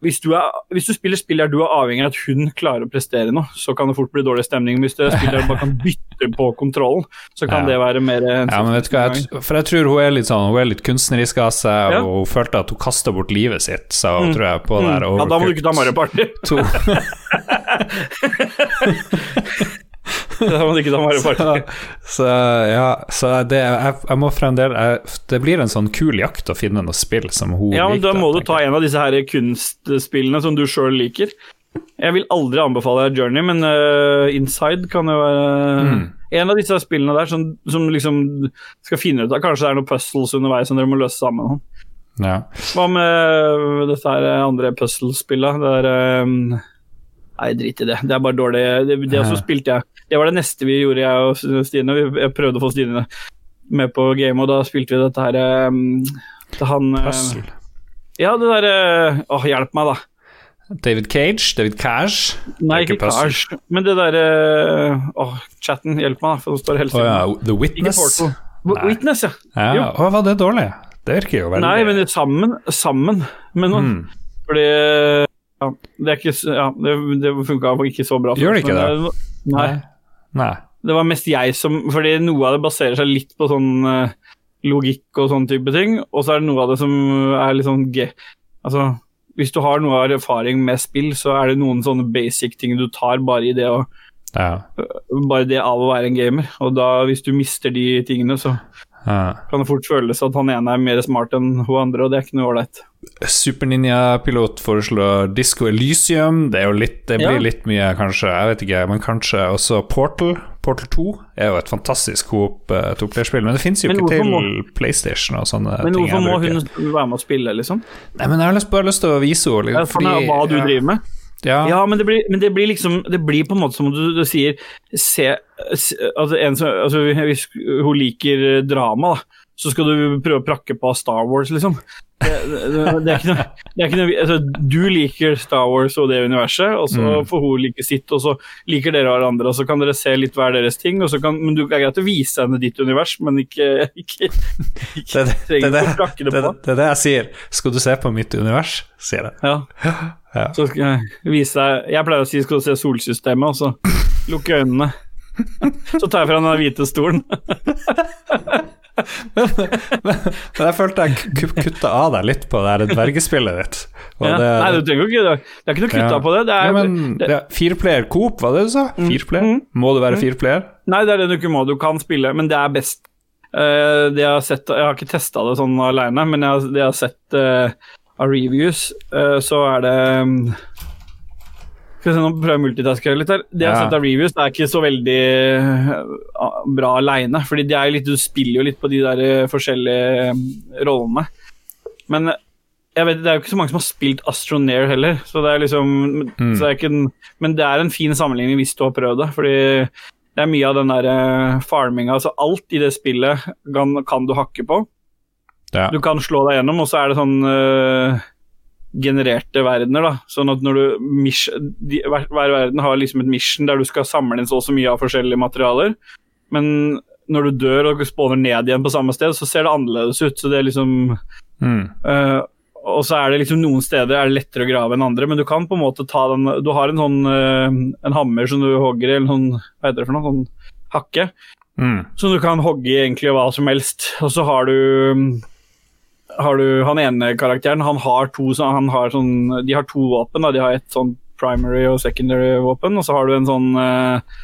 hvis du, er, hvis du spiller spill der du er avhengig av at hun klarer å prestere noe, så kan det fort bli dårlig stemning. Hvis er spill du bare kan bytte på kontrollen, så kan Ja. det være mer Ja, men vet du hva, jeg, for jeg tror hun er litt sånn Hun er litt kunstnerisk av seg, Ja. og hun følte at hun kasta bort livet sitt, så tror jeg på det der Mm. Ja, da må du ikke ta Mario Party. Så, så ja, så det, jeg, jeg må fremdeles jeg, Det blir en sånn kul jakt å finne noe spill som hun Ja, men Da må du ta en av disse her kunstspillene som du sjøl liker. Jeg vil aldri anbefale Journey, men uh, Inside kan jo være Mm. En av disse spillene der som, som liksom skal finne ut av Kanskje det er noen puzzles underveis som dere må løse sammen. Ja. Hva med dette her andre puzzlespillet? Det er eh, Nei, drit i det. Det er bare dårlig. Det, det også spilte jeg. Det var det neste vi gjorde, jeg og Stine. Vi- prøvde å få Stine med på game, og da spilte vi dette her um, til han eh, Puzzle. Ja, det derre Åh, hjelp meg, da. David Cage? David Cash? Nei, ikke, ikke puzzle. Men det derre Åh, chatten, hjelp meg, da, for det står helt Oh, ja. The Witness? Witness, ja. Ja. Å, var det dårlig? Det virker jo veldig Nei, men sammen, sammen noen. Mm. Fordi ja, det ikke Ja, det, det funka ikke så bra. Gjør det ikke men det? Nei. Nei. Det var mest jeg som Fordi noe av det baserer seg litt på sånn eh, logikk og sånn type ting, og så er det noe av det som er litt sånn g... Altså, hvis du har noe av erfaring med spill, så er det noen sånne basic ting du tar bare i det å Ja. bare det av å være en gamer. Og da, hvis du mister de tingene, så ja. kan det fort føles at han ene er mer smart enn hun andre, og det er ikke noe ålreit. Super Ninja-pilot foreslår Disco Elysium. Det litt Det blir Ja. litt mye, kanskje. Jeg vet ikke, men kanskje også Portal. Portal 2 er jo et fantastisk coop uh, toplayerspill, men det fins jo Men ikke til må- PlayStation og sånne Men ting. hvorfor må hun være med og spille, liksom? Nei, men jeg har lyst, bare lyst til å vise henne Ja, fordi- hva du ja, driver med? Ja, Ja, men det blir, men det blir liksom Det blir på en måte som om du, du sier se, se, altså en som, altså Hvis hun liker drama, da, så skal du prøve å prakke på Star Wars, liksom. Det, det, det er ikke noe, det er ikke noe altså, Du liker Star Wars og det universet, og så Mm. får hun like sitt, og så liker dere hverandre, og så kan dere se litt hver deres ting, kan, men du, det er greit å vise henne ditt univers, men ikke, ikke, ikke det, trenger det, å prakke det det, på. det er det jeg sier. Skal du se på mitt univers, sier jeg. Ja. Ja. Så skal jeg vise deg Jeg pleier å si skal du se solsystemet, og så lukke øynene. Så tar jeg fra den hvite stolen. Men jeg følte jeg kutta av deg litt på det dvergespillet ditt. Ja. det- Nei, du trenger ikke det. Det er ikke noe kutta Ja. på det. det, er, ja, men det ja, Fireplayer Coop, var det du sa? Fireplayer? mm. Må du være fireplayer? Nei, det er det du ikke må. Du kan spille, men det er best. Uh, det jeg, har sett, jeg har ikke testa det sånn alene, men jeg, det jeg har sett uh, av reviews, uh, så er det um, Skal vi se, Nå prøver jeg å multitaske litt her. Det jeg har Ja. sett av reviews, det er ikke så veldig eh, bra aleine. Fordi litt, du spiller jo litt på de der eh, forskjellige eh, rollene. Men jeg vet, det er jo ikke så mange som har spilt Astronair heller, så det er liksom Mm. så det er ikke en, Men det er en fin sammenligning hvis du har prøvd det, fordi det er mye av den der farminga. Altså alt i det spillet kan, kan du hakke på. Ja. Du kan slå deg gjennom, og så er det sånn eh, genererte verdener, da. Sånn at når du mish, de, hver, hver verden har liksom et mission der du skal samle inn så og så mye av forskjellige materialer. Men når du dør og spawner ned igjen på samme sted, så ser det annerledes ut. Så det er liksom Mm. uh, og så er det liksom noen steder er det lettere å grave enn andre, men du kan på en måte ta den Du har en sånn uh, en hammer som du hogger i, eller sånn Hva heter det for noe? Sånn hakke. Mm. Som du kan hogge i egentlig hva som helst. Og så har du har du han ene karakteren, han har to han har sånn De har to våpen, da. De har et sånn primary og secondary våpen, og så har du en sånn eh,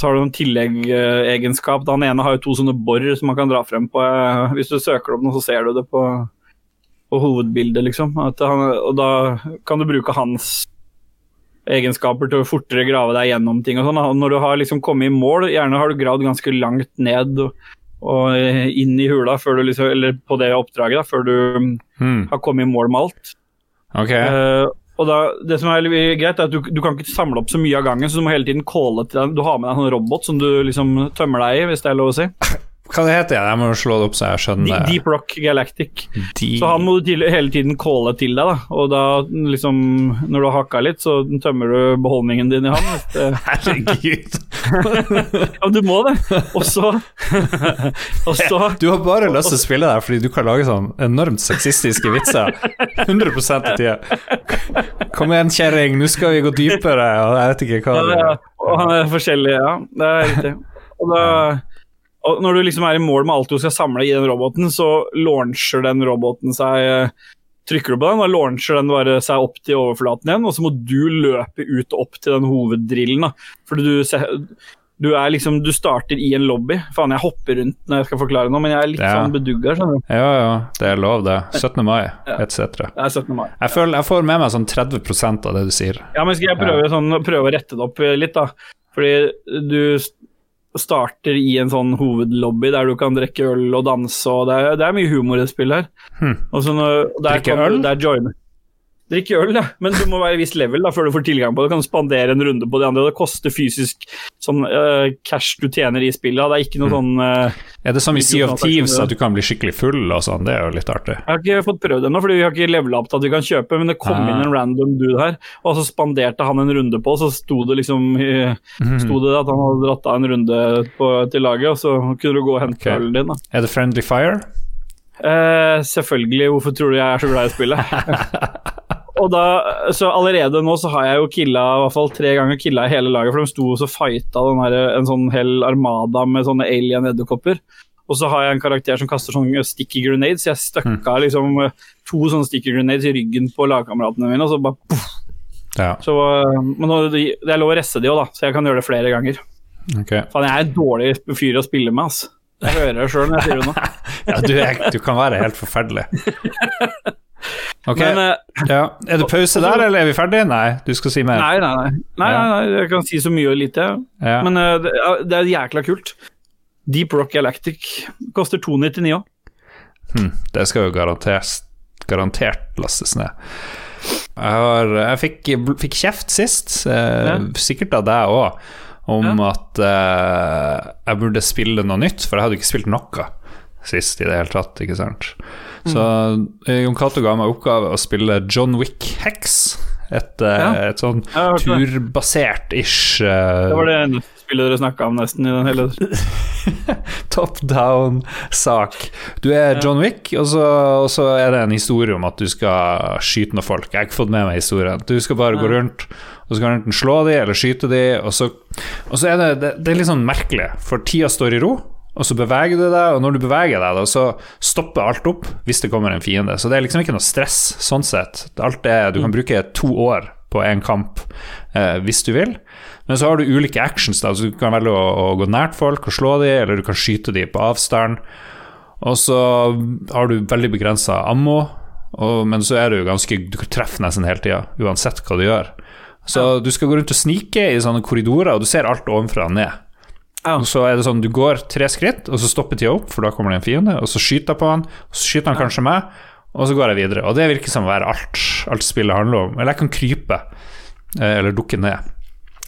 så har du en tilleggegenskap. Han ene har jo to sånne bor som man kan dra frem på. eh, Hvis du søker opp noe, så ser du det på, på hovedbildet, liksom. Han, og da kan du bruke hans egenskaper til å fortere grave deg gjennom ting og sånn. Når du har liksom kommet i mål, gjerne har du gravd ganske langt ned og, og eh, inn i hula, før du liksom, eller på det oppdraget, da, før du mm, Mm. har kommet i mål med alt. Ok. Uh, og da, det som er greit, er at du, du kan ikke samle opp så mye av gangen, så du må hele tiden calle til deg. Du har med deg en sånn robot som du liksom tømmer deg i, hvis det er lov å si. Hva det heter det? Jeg må slå det opp så jeg skjønner. Deep Rock Galactic. Deep. Så han må du til, hele tiden calle til deg, da. Og da liksom Når du har hakka litt, så tømmer du beholdningen din i han. Herregud. Ja, du må det. Og så Du har bare lyst til å spille der fordi du kan lage sånn enormt sexistiske vitser 100 av tida. Kom igjen, kjerring, nå skal vi gå dypere, og jeg vet ikke hva det er. og han er forskjellig, ja. Det er riktig. Og, da, og når du liksom er i mål med alt du skal samle i den roboten, så launcher den roboten seg eh, Trykker du på den, da launcher den bare seg opp til overflaten igjen, og så må du løpe ut opp til den hoveddrillen. da. Fordi du, du er liksom Du starter i en lobby. Faen, jeg hopper rundt når jeg skal forklare noe, men jeg er litt Ja. sånn bedugga, skjønner du. Ja, ja, det er lov, det. 17. mai, etc. Det er 17. mai. Jeg føler jeg får med meg sånn 30% av det du sier. Ja, men skal jeg prøve, sånn, prøve å rette det opp litt, da? Fordi du starter i en sånn hovedlobby der du kan drikke øl og danse, og det er, det er mye humor i spillet her. Hmm. Drikke øl? Der joiner. Drikke øl, ja. Men du må være i viss level da, før du får tilgang på det. Du kan spandere en runde på de andre. Det koster fysisk sånn uh, cash du tjener i spillet. da. Det er ikke noe sånn uh, Er det som i Sea of Thieves at du kan bli skikkelig full og sånn? Det er jo litt artig. Jeg har ikke fått prøvd det ennå, fordi vi har ikke levela opp til at vi kan kjøpe, men det kom Ah. inn en random dude her, og så spanderte han en runde på, så sto det liksom Mhm. sto det at han hadde dratt av en runde på, til laget, og så kunne du gå og hente okay. ølen din. da. Er det Friendly Fire? Eh, selvfølgelig, hvorfor tror du jeg er så glad i spillet? og da, så Allerede nå så har jeg jo killa i hvert fall tre ganger killa i hele laget, for de sto og så fighta den her, en sånn hel armada med sånne alien edderkopper. Og så har jeg en karakter som kaster sånne sticky grenades, jeg støkka liksom to sånne sticky grenades i ryggen på lagkameratene mine, og så bare poff. Ja, Så, eh, men nå, det er lov å resse de òg, da, så jeg kan gjøre det flere ganger. Okay. Faen, jeg er en dårlig fyr å spille med, ass. Jeg hører det sjøl når jeg sier det nå. Ja, du, er, du kan være helt forferdelig. Ok, Men eh, ja. Er det pause der, eller er vi ferdige? Nei, du skal si mer. Nei, nei, nei. nei, nei, nei. Jeg kan si så mye og lite. Ja. Men uh, det, er- det er jækla kult. Deep Rock Galactic koster 299 òg. Hmm, det skal jo garantert, garantert lastes ned. Jeg, har, jeg fikk, fikk kjeft sist, eh, Ja. sikkert av deg òg, om at eh, jeg burde spille noe nytt, for jeg hadde ikke spilt noe sist i det hele tatt, ikke sant. Så eh, Jon Cato ga meg oppgave å spille John Wick Hex, et, eh, Ja. et sånn turbasert-ish uh, Det var det eneste spillet dere snakka om nesten i den hele top down-sak. Du er John Wick, og så, og så er det en historie om at du skal skyte noen folk. Jeg har ikke fått med meg historien. Du skal bare gå rundt, og så kan du enten slå dem eller skyte dem, og så, og så er det, det, det er litt sånn merkelig, for tida står i ro. Og så beveger du deg, og når du beveger deg, da, så stopper alt opp hvis det kommer en fiende. Så det er liksom ikke noe stress sånn sett. Alt er, du kan bruke to år på en kamp eh, hvis du vil. Men så har du ulike actions, da, så du kan velge å, å gå nært folk og slå dem, eller du kan skyte dem på avstand. Og så har du veldig begrensa ammo, og, men så er du ganske Du treffer nesten hele tida, uansett hva du gjør. Så du skal gå rundt og snike i sånne korridorer, og du ser alt ovenfra og ned. Ja. Og så er det sånn, Du går tre skritt, og så stopper tida opp, for da kommer det en fiende, og så skyter jeg på han, og så skyter han kanskje meg, og så går jeg videre. Og det virker som å være alt, alt spillet handler om. Eller jeg kan krype, eh, eller dukke ned.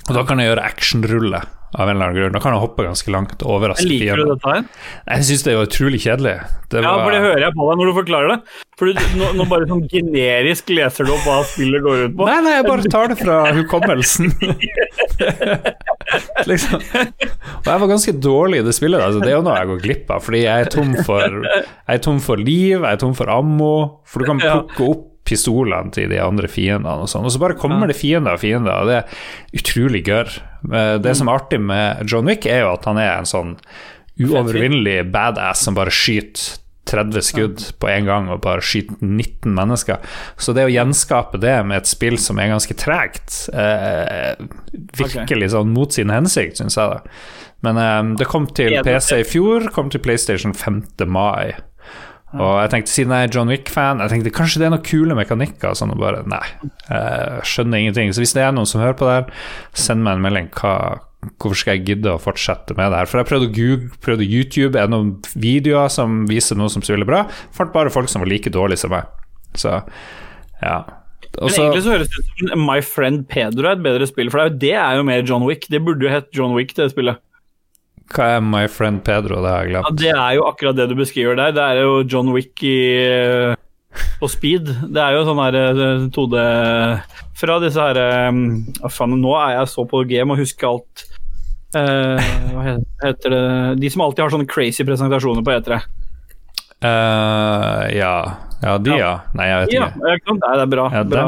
Og da kan jeg gjøre actionrulle av en eller annen grunn. Da kan jeg hoppe ganske langt overraske Liker du dette her? Jeg syns det var utrolig kjedelig. Det Ja, for det hører jeg på deg når du forklarer det. For du, nå, nå bare sånn generisk leser du opp hva spillet går ut på. Nei, nei, jeg bare tar det fra hukommelsen. liksom. Og jeg var ganske dårlig i det spillet. Altså. Det er jo noe jeg går glipp av, fordi jeg er tom for, jeg er tom for liv, jeg er tom for ammo. For du kan plukke opp pistolene til de andre fiendene og sånn, og så bare kommer det fiender og fiender, og det er utrolig gørr. Eh, Det som er artig med John Wick, er jo at han er en sånn uovervinnelig badass som bare skyter 30 skudd på en gang og bare skyte 19 mennesker. Så det å gjenskape det med et spill som er ganske tregt, eh, virkelig sånn mot sin hensikt, syns jeg. da Men eh, det kom til PC i fjor, kom til PlayStation 5. mai. Og jeg tenkte, siden jeg er John Wick-fan, jeg tenkte kanskje det er noen kule mekanikker. Sånn, og bare nei, jeg skjønner ingenting. Så hvis det er noen som hører på det her, send meg en melding. Hva, hvorfor skal jeg gidde å fortsette med det her? For jeg prøvde Google, prøvde YouTube, er det noen videoer som viser noe som spiller bra? Fant bare folk som var like dårlige som meg. Så ja. Også, Men egentlig så høres det ut som My Friend Pedro er et bedre spill, for det er jo, det er jo mer John Wick. Det burde jo hett John Wick, det spillet. Hva er My Friend Pedro? Det har jeg glemt. Ja, det er jo akkurat det du beskriver der. Det er jo John Wick i, eh, på speed. Det er jo sånn her eh, 2D Fra disse her um, faen, nå er jeg så på game og husker alt. Eh, hva heter det De som alltid har sånne crazy presentasjoner på E3. Uh, ja. ja, de, ja. Nei, jeg vet Ja, ikke. Nei, det er bra. Ja, bra.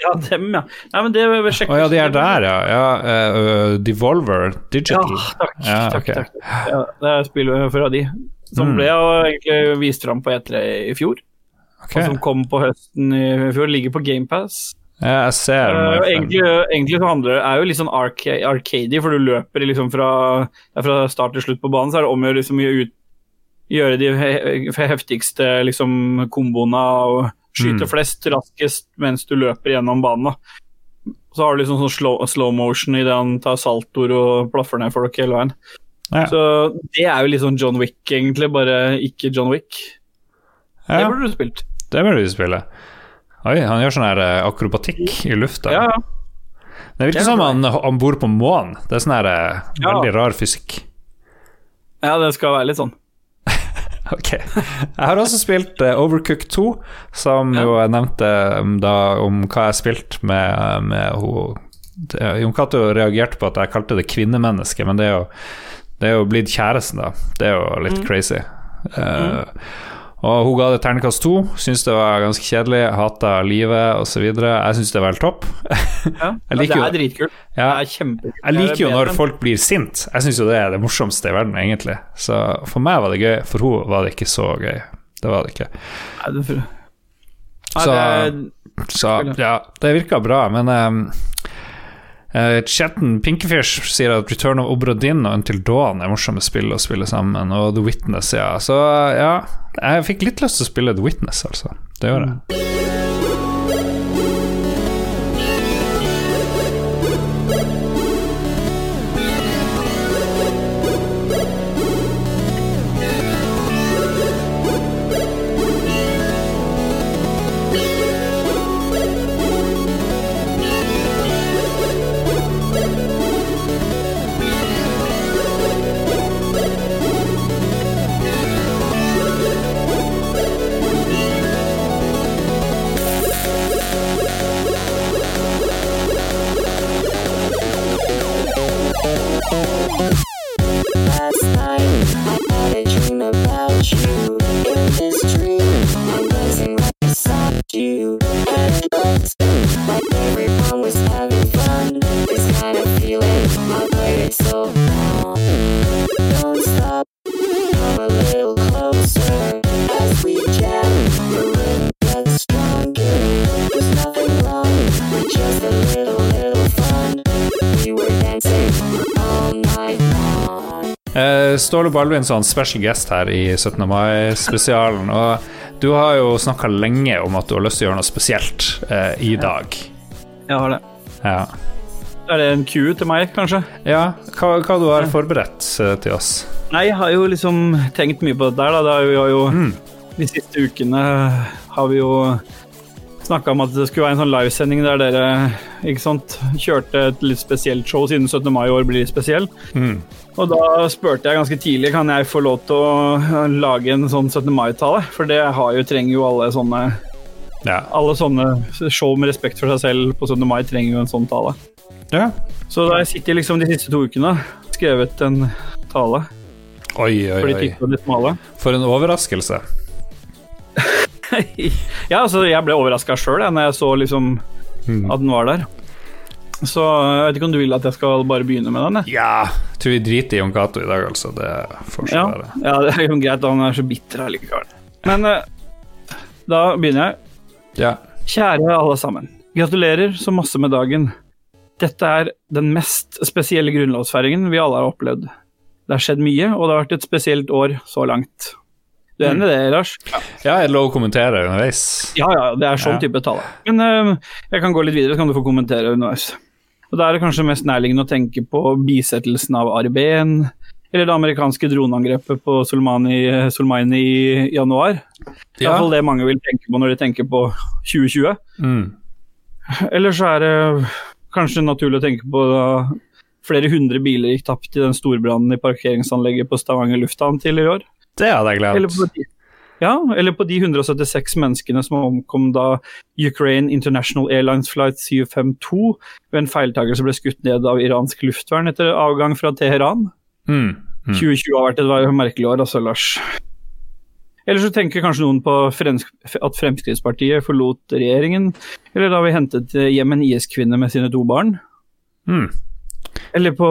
Ja, dem, ja. Nei, men det vil jeg Å oh, ja, de er der, ja. ja uh, Devolver Ja, Digital. takk. Ja, takk, okay. takk. Ja, det er spill fra de. Som Mm. ble jo egentlig vist fram på E3 i fjor. Okay. Og som kom på høsten i fjor. Ligger på GamePass. Ja, jeg ser Uh, egentlig, egentlig så handler det er jo litt sånn arca arcady, for du løper liksom fra, fra start til slutt på banen. Så er det om å liksom, gjøre de he heftigste liksom, komboene og skyte Mm. flest raskest mens du løper gjennom banen. da. Så har du liksom sånn slow, slow motion i det han tar saltoer og plaffer ned folk hele veien. Ja. Så det er jo litt sånn John Wick, egentlig, bare ikke John Wick. Det burde du spilt. det burde du spille. Oi, han gjør sånn her eh, akrobatikk i lufta. Ja. Det virker er som han, han bor på månen. Det er sånn her eh, Ja. veldig rar fysikk. ja, det skal være litt sånn. Ok. Jeg har også spilt uh, Overcook 2, som Ja. jo jeg nevnte um, da om hva jeg spilte med, med hun Jon Cato reagerte på at jeg kalte det kvinnemenneske, men det er jo, det er jo blitt kjæresten, da. Det er jo litt crazy. Eh, Og hun ga det terningkast to, Syns det var ganske kjedelig, hata livet osv. Jeg syns det er vel topp. Ja. Det er dritkult. Ja, jeg liker jo når folk blir sint. Jeg syns jo det er det morsomste i verden, egentlig. Så for meg var det gøy, for hun var det ikke så gøy. Det var det ikke. Nei, det, Så- Så ja, det virka bra, men um, uh, Chatten Pinkefish sier at Return of Obra Dinn og Until Dawn er morsomme spill å spille sammen, og The Witness, ja. Så ja, jeg fikk litt lyst til å spille The Witness, altså. Det gjør jeg. Eh, Balvin sånn special guest her i 17. mai-spesialen. Og du har jo snakka lenge om at du har lyst til å gjøre noe spesielt eh, i dag. jeg har det. Ja. Er det en Q til meg, kanskje? ja hva, hva du har forberedt eh, til oss? Nei, jeg har jo liksom tenkt mye på det der, da. Det har jo, vi har jo Mm. De siste ukene har vi jo snakka om at det skulle være en sånn livesending der dere ikke sant, kjørte et litt spesielt show, siden 17. mai i år blir spesiell. Mm. Og da spurte jeg ganske tidlig kan jeg få lov til å lage en sånn 17. mai-tale. For det har jo, trenger jo alle sånne Ja. Alle sånne show med respekt for seg selv på 17. mai trenger jo en sånn tale. ja. Så da jeg sitter liksom de siste to ukene skrevet en tale Oi, oi, oi. For en overraskelse. Ja, altså jeg ble overraska sjøl når jeg så liksom Mm. at den var der. Så jeg vet ikke om du vil at jeg skal bare begynne med den? jeg? Ja, tror vi driter i Jon Cato i dag, altså. Det får så Ja, være. ja, det er jo greit, han er så bitter allikevel. Men eh, da begynner jeg. Ja. Kjære alle sammen. Gratulerer så masse med dagen. Dette er den mest spesielle grunnlovsfeiringen vi alle har opplevd. Det har skjedd mye, og det har vært et spesielt år så langt. Du er enig i det, Lars? ja, er det lov å kommentere underveis? Ja, ja, det er sånn Ja. type tale. Men uh, jeg kan gå litt videre, så kan du få kommentere underveis. Og Da er det kanskje mest nærliggende å tenke på bisettelsen av Arben, eller det amerikanske droneangrepet på Soleimani, Soleimani i januar. Det er Ja. iallfall det mange vil tenke på når de tenker på 2020. Mm. Eller så er det kanskje naturlig å tenke på da flere hundre biler gikk tapt i den storbrannen i parkeringsanlegget på Stavanger lufthavn tidligere i år. Det hadde jeg Eller glemt. på de, ja, eller på de 176 menneskene som omkom da Ukraine International Airlines Flight 752 ved en feiltagelse ble skutt ned av iransk luftvern etter avgang fra Teheran. Mm. Mm. 2020 har vært et merkelig år, altså, Lars. Eller så tenker kanskje noen på at Fremskrittspartiet forlot regjeringen, eller da vi hentet hjem en IS-kvinne med sine to barn. Mm. Eller på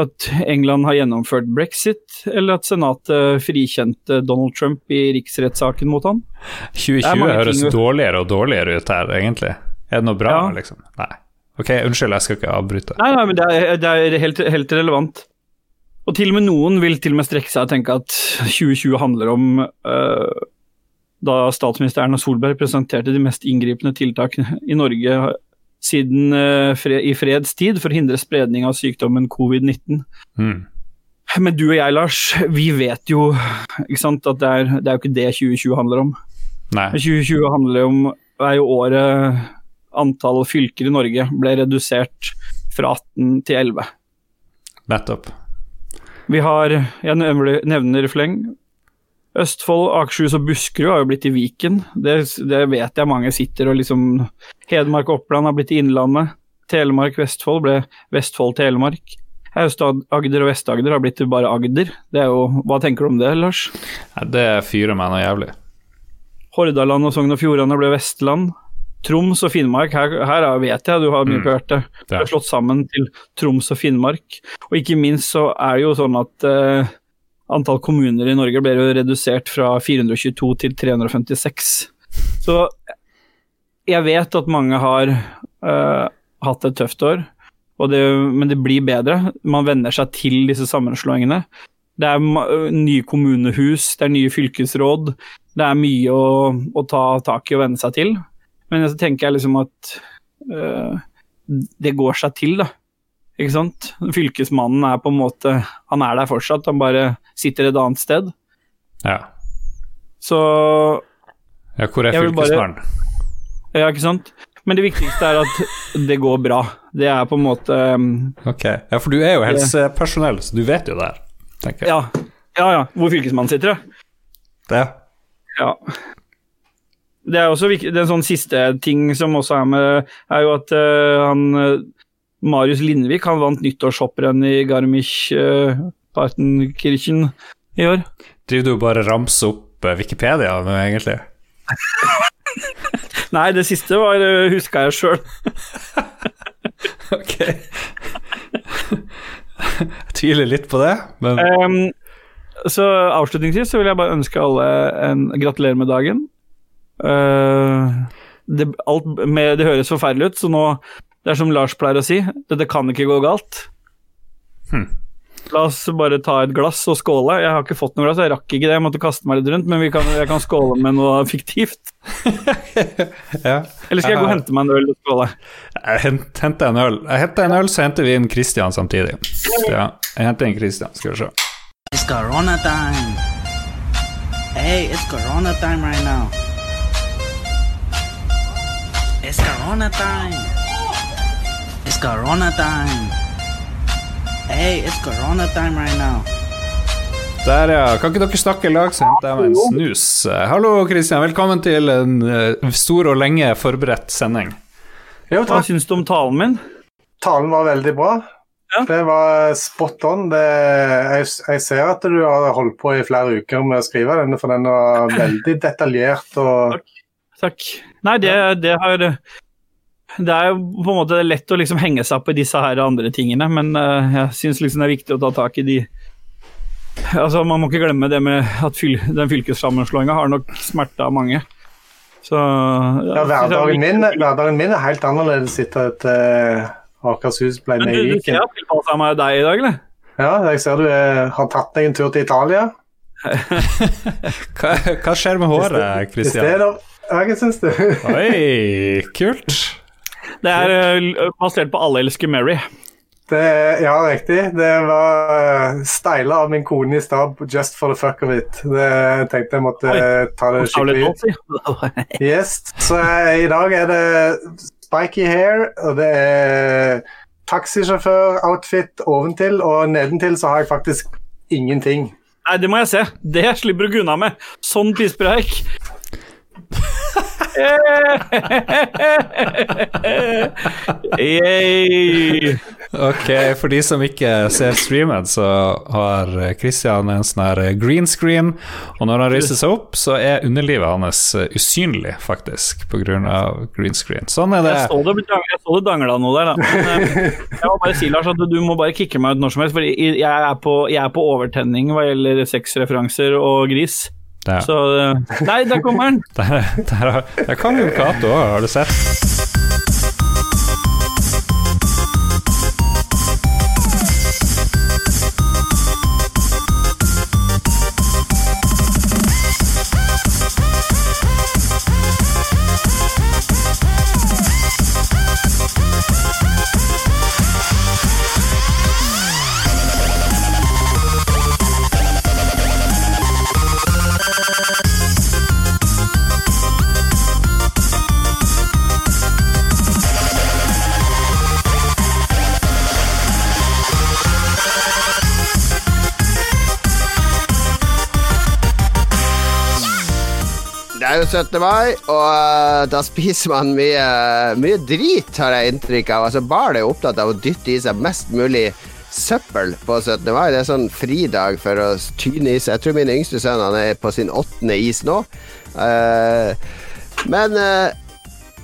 at England har gjennomført brexit, eller at Senatet frikjente Donald Trump i riksrettssaken mot. Er 2020 høres ting- dårligere og dårligere ut her, egentlig. Er det noe bra, Ja. liksom? Nei. Ok, unnskyld, jeg skal ikke avbryte. Nei, nei, men det er, det er helt, helt relevant. Og til og med noen vil til og med strekke seg og tenke at 2020 handler om uh, da statsminister Erna Solberg presenterte de mest inngripende tiltakene i Norge siden øh, fre, i fredstid for å hindre spredning av sykdommen covid-19. Mm. Men du og jeg, Lars, vi vet jo ikke sant, at det er, det er jo ikke det 2020 handler om. Nei. 2020 handler om er jo året antall fylker i Norge ble redusert fra 18 til 11. Nettopp. Vi har, jeg nevner, nevner fleng, Østfold, Akershus og Buskerud har jo blitt i Viken. Det, det vet jeg mange sitter og liksom Hedmark og Oppland har blitt i Innlandet. Telemark, Vestfold ble Vestfold, Telemark. Aust-Agder og Vest-Agder har blitt til bare Agder. Det er jo, Hva tenker du om det, Lars? Det fyrer meg noe jævlig. Hordaland og Sogn og Fjordane ble Vestland. Troms og Finnmark, her, her er- vet jeg du har mye på hjertet. det. Det er slått sammen til Troms og Finnmark. Og ikke minst så er det jo sånn at eh, antall kommuner i Norge ble jo redusert fra 422 til 356. Så jeg vet at mange har uh, hatt et tøft år, det, men det blir bedre. Man venner seg til disse sammenslåingene. Det er ma- nye kommunehus, det er nye fylkesråd. Det er mye å, å ta tak i og venne seg til. Men så tenker jeg liksom at uh, det går seg til, da. Ikke sant? Fylkesmannen er på en måte Han er der fortsatt, han bare sitter et annet sted. Ja. Så ja hvor er fylkesmannen? bare-? Ja, ikke sant? Men det viktigste er at det går bra. Det er på en måte um, Ok. Ja, for du er jo helsepersonell, så du vet jo det her, tenker jeg. Ja, ja. ja hvor fylkesmannen sitter, ja. Det. Ja. Det er også viktig, det er en sånn siste ting som også er med, er jo at uh, han Marius Lindvik han vant nyttårshopprenn i Garmisch-Partenkirchen i år. Driver du bare ramser opp eh, Wikipedia nå, egentlig? Nei, det siste var uh, huska jeg sjøl. Ok. jeg tviler litt på det, men Um, så avslutningsvis så vil jeg bare ønske alle en gratulerer med dagen. Uh, det, alt med, det høres forferdelig ut, så nå Det er som Lars pleier å si, dette kan ikke gå galt. Hm. La oss bare ta et glass og skåle. Jeg har ikke fått noe glass, jeg rakk ikke det, jeg måtte kaste meg litt rundt, men vi kan, jeg kan skåle med noe fiktivt. ja. Eller skal jeg gå og hente meg en øl og skåle? Jeg hent- henter en øl. Jeg henter en øl, så henter vi inn Christian samtidig. Ja, jeg henter inn Christian, skal vi se. It's Corona time. Hey, it's Corona time right now. It's Corona time. It's Corona time. Hey, it's Corona time right now. Der, ja. Kan ikke dere snakke i lag, så henter jeg meg en snus. Hallo, Christian. Velkommen til en eh, stor og lenge forberedt sending. Jo, Hva takk. syns du om talen min? Talen var veldig bra. Ja. Det var spot on. Det, jeg, jeg ser at du har holdt på i flere uker med å skrive denne, for den var veldig detaljert. og Takk. Nei, det, det har Det er jo på en måte lett å liksom henge seg opp i disse her andre tingene, men eh, jeg syns liksom det er viktig å ta tak i de Altså, Man må ikke glemme det med at fyl, den fylkessammenslåinga har nok smerta mange. Så ja, hverdagen, min, hverdagen min er helt annerledes etter at uh, Akershus ble med i Viken. du ser Viken. jeg har tilpassa meg deg i dag, eller? Ja, jeg ser du er, har tatt deg en tur til Italia. Hva, hva skjer med håret, Christian? hva syns du? Oi, kult. Det er eh, basert på Alle elsker Mary. Det, ja, riktig. Det var uh, steila av min kone i stad, just for the fuck of it. Det, jeg tenkte jeg måtte Oi. eh, ta det skikkelig ut. Yes. Så eh, i dag er det spiky hair, og det er taxisjåfør-outfit oventil, og nedentil så har jeg faktisk ingenting. Nei, det må jeg se. Det slipper du unna med. Sånn pisspreik. Ok, for de som ikke ser streamen, så har Christian en sånn her green screen, og når han reiser seg opp, så er underlivet hans usynlig, faktisk, av green screen. Sånn er det. Jeg så det, jeg så det dangla noe der, da. Men, eh, jeg må bare si, Lars, at du må bare kicke meg ut når som helst, for jeg er på, jeg er på overtenning hva gjelder sexreferanser og gris. Så eh, Nei, der kommer den! Der, der, der kom jo Cato òg, har du sett? 17. mai, og eh, da spiser man mye, mye drit, har jeg inntrykk av. Altså, Barn er jo opptatt av å dytte i seg mest mulig søppel på 17. mai. Det er sånn fridag for å tyne i seg. Jeg tror min yngste sønn er på sin åttende is nå. Eh, men eh,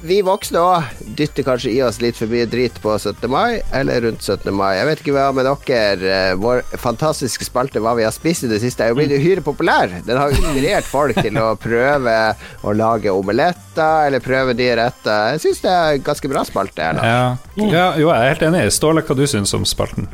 vi voksne òg dytter kanskje i oss litt for mye drit på 17. mai, eller rundt 17. mai. Jeg vet ikke hva med dere. eh, Vår fantastiske spalte Hva vi har spist i det siste, er jo blitt uhyre populær. Den har inspirert folk til å prøve å lage omeletter, eller prøve de retter. Jeg syns det er en ganske bra spalte. her Ja. ja, jo, jeg er helt enig. Ståle, hva du syns om spalten?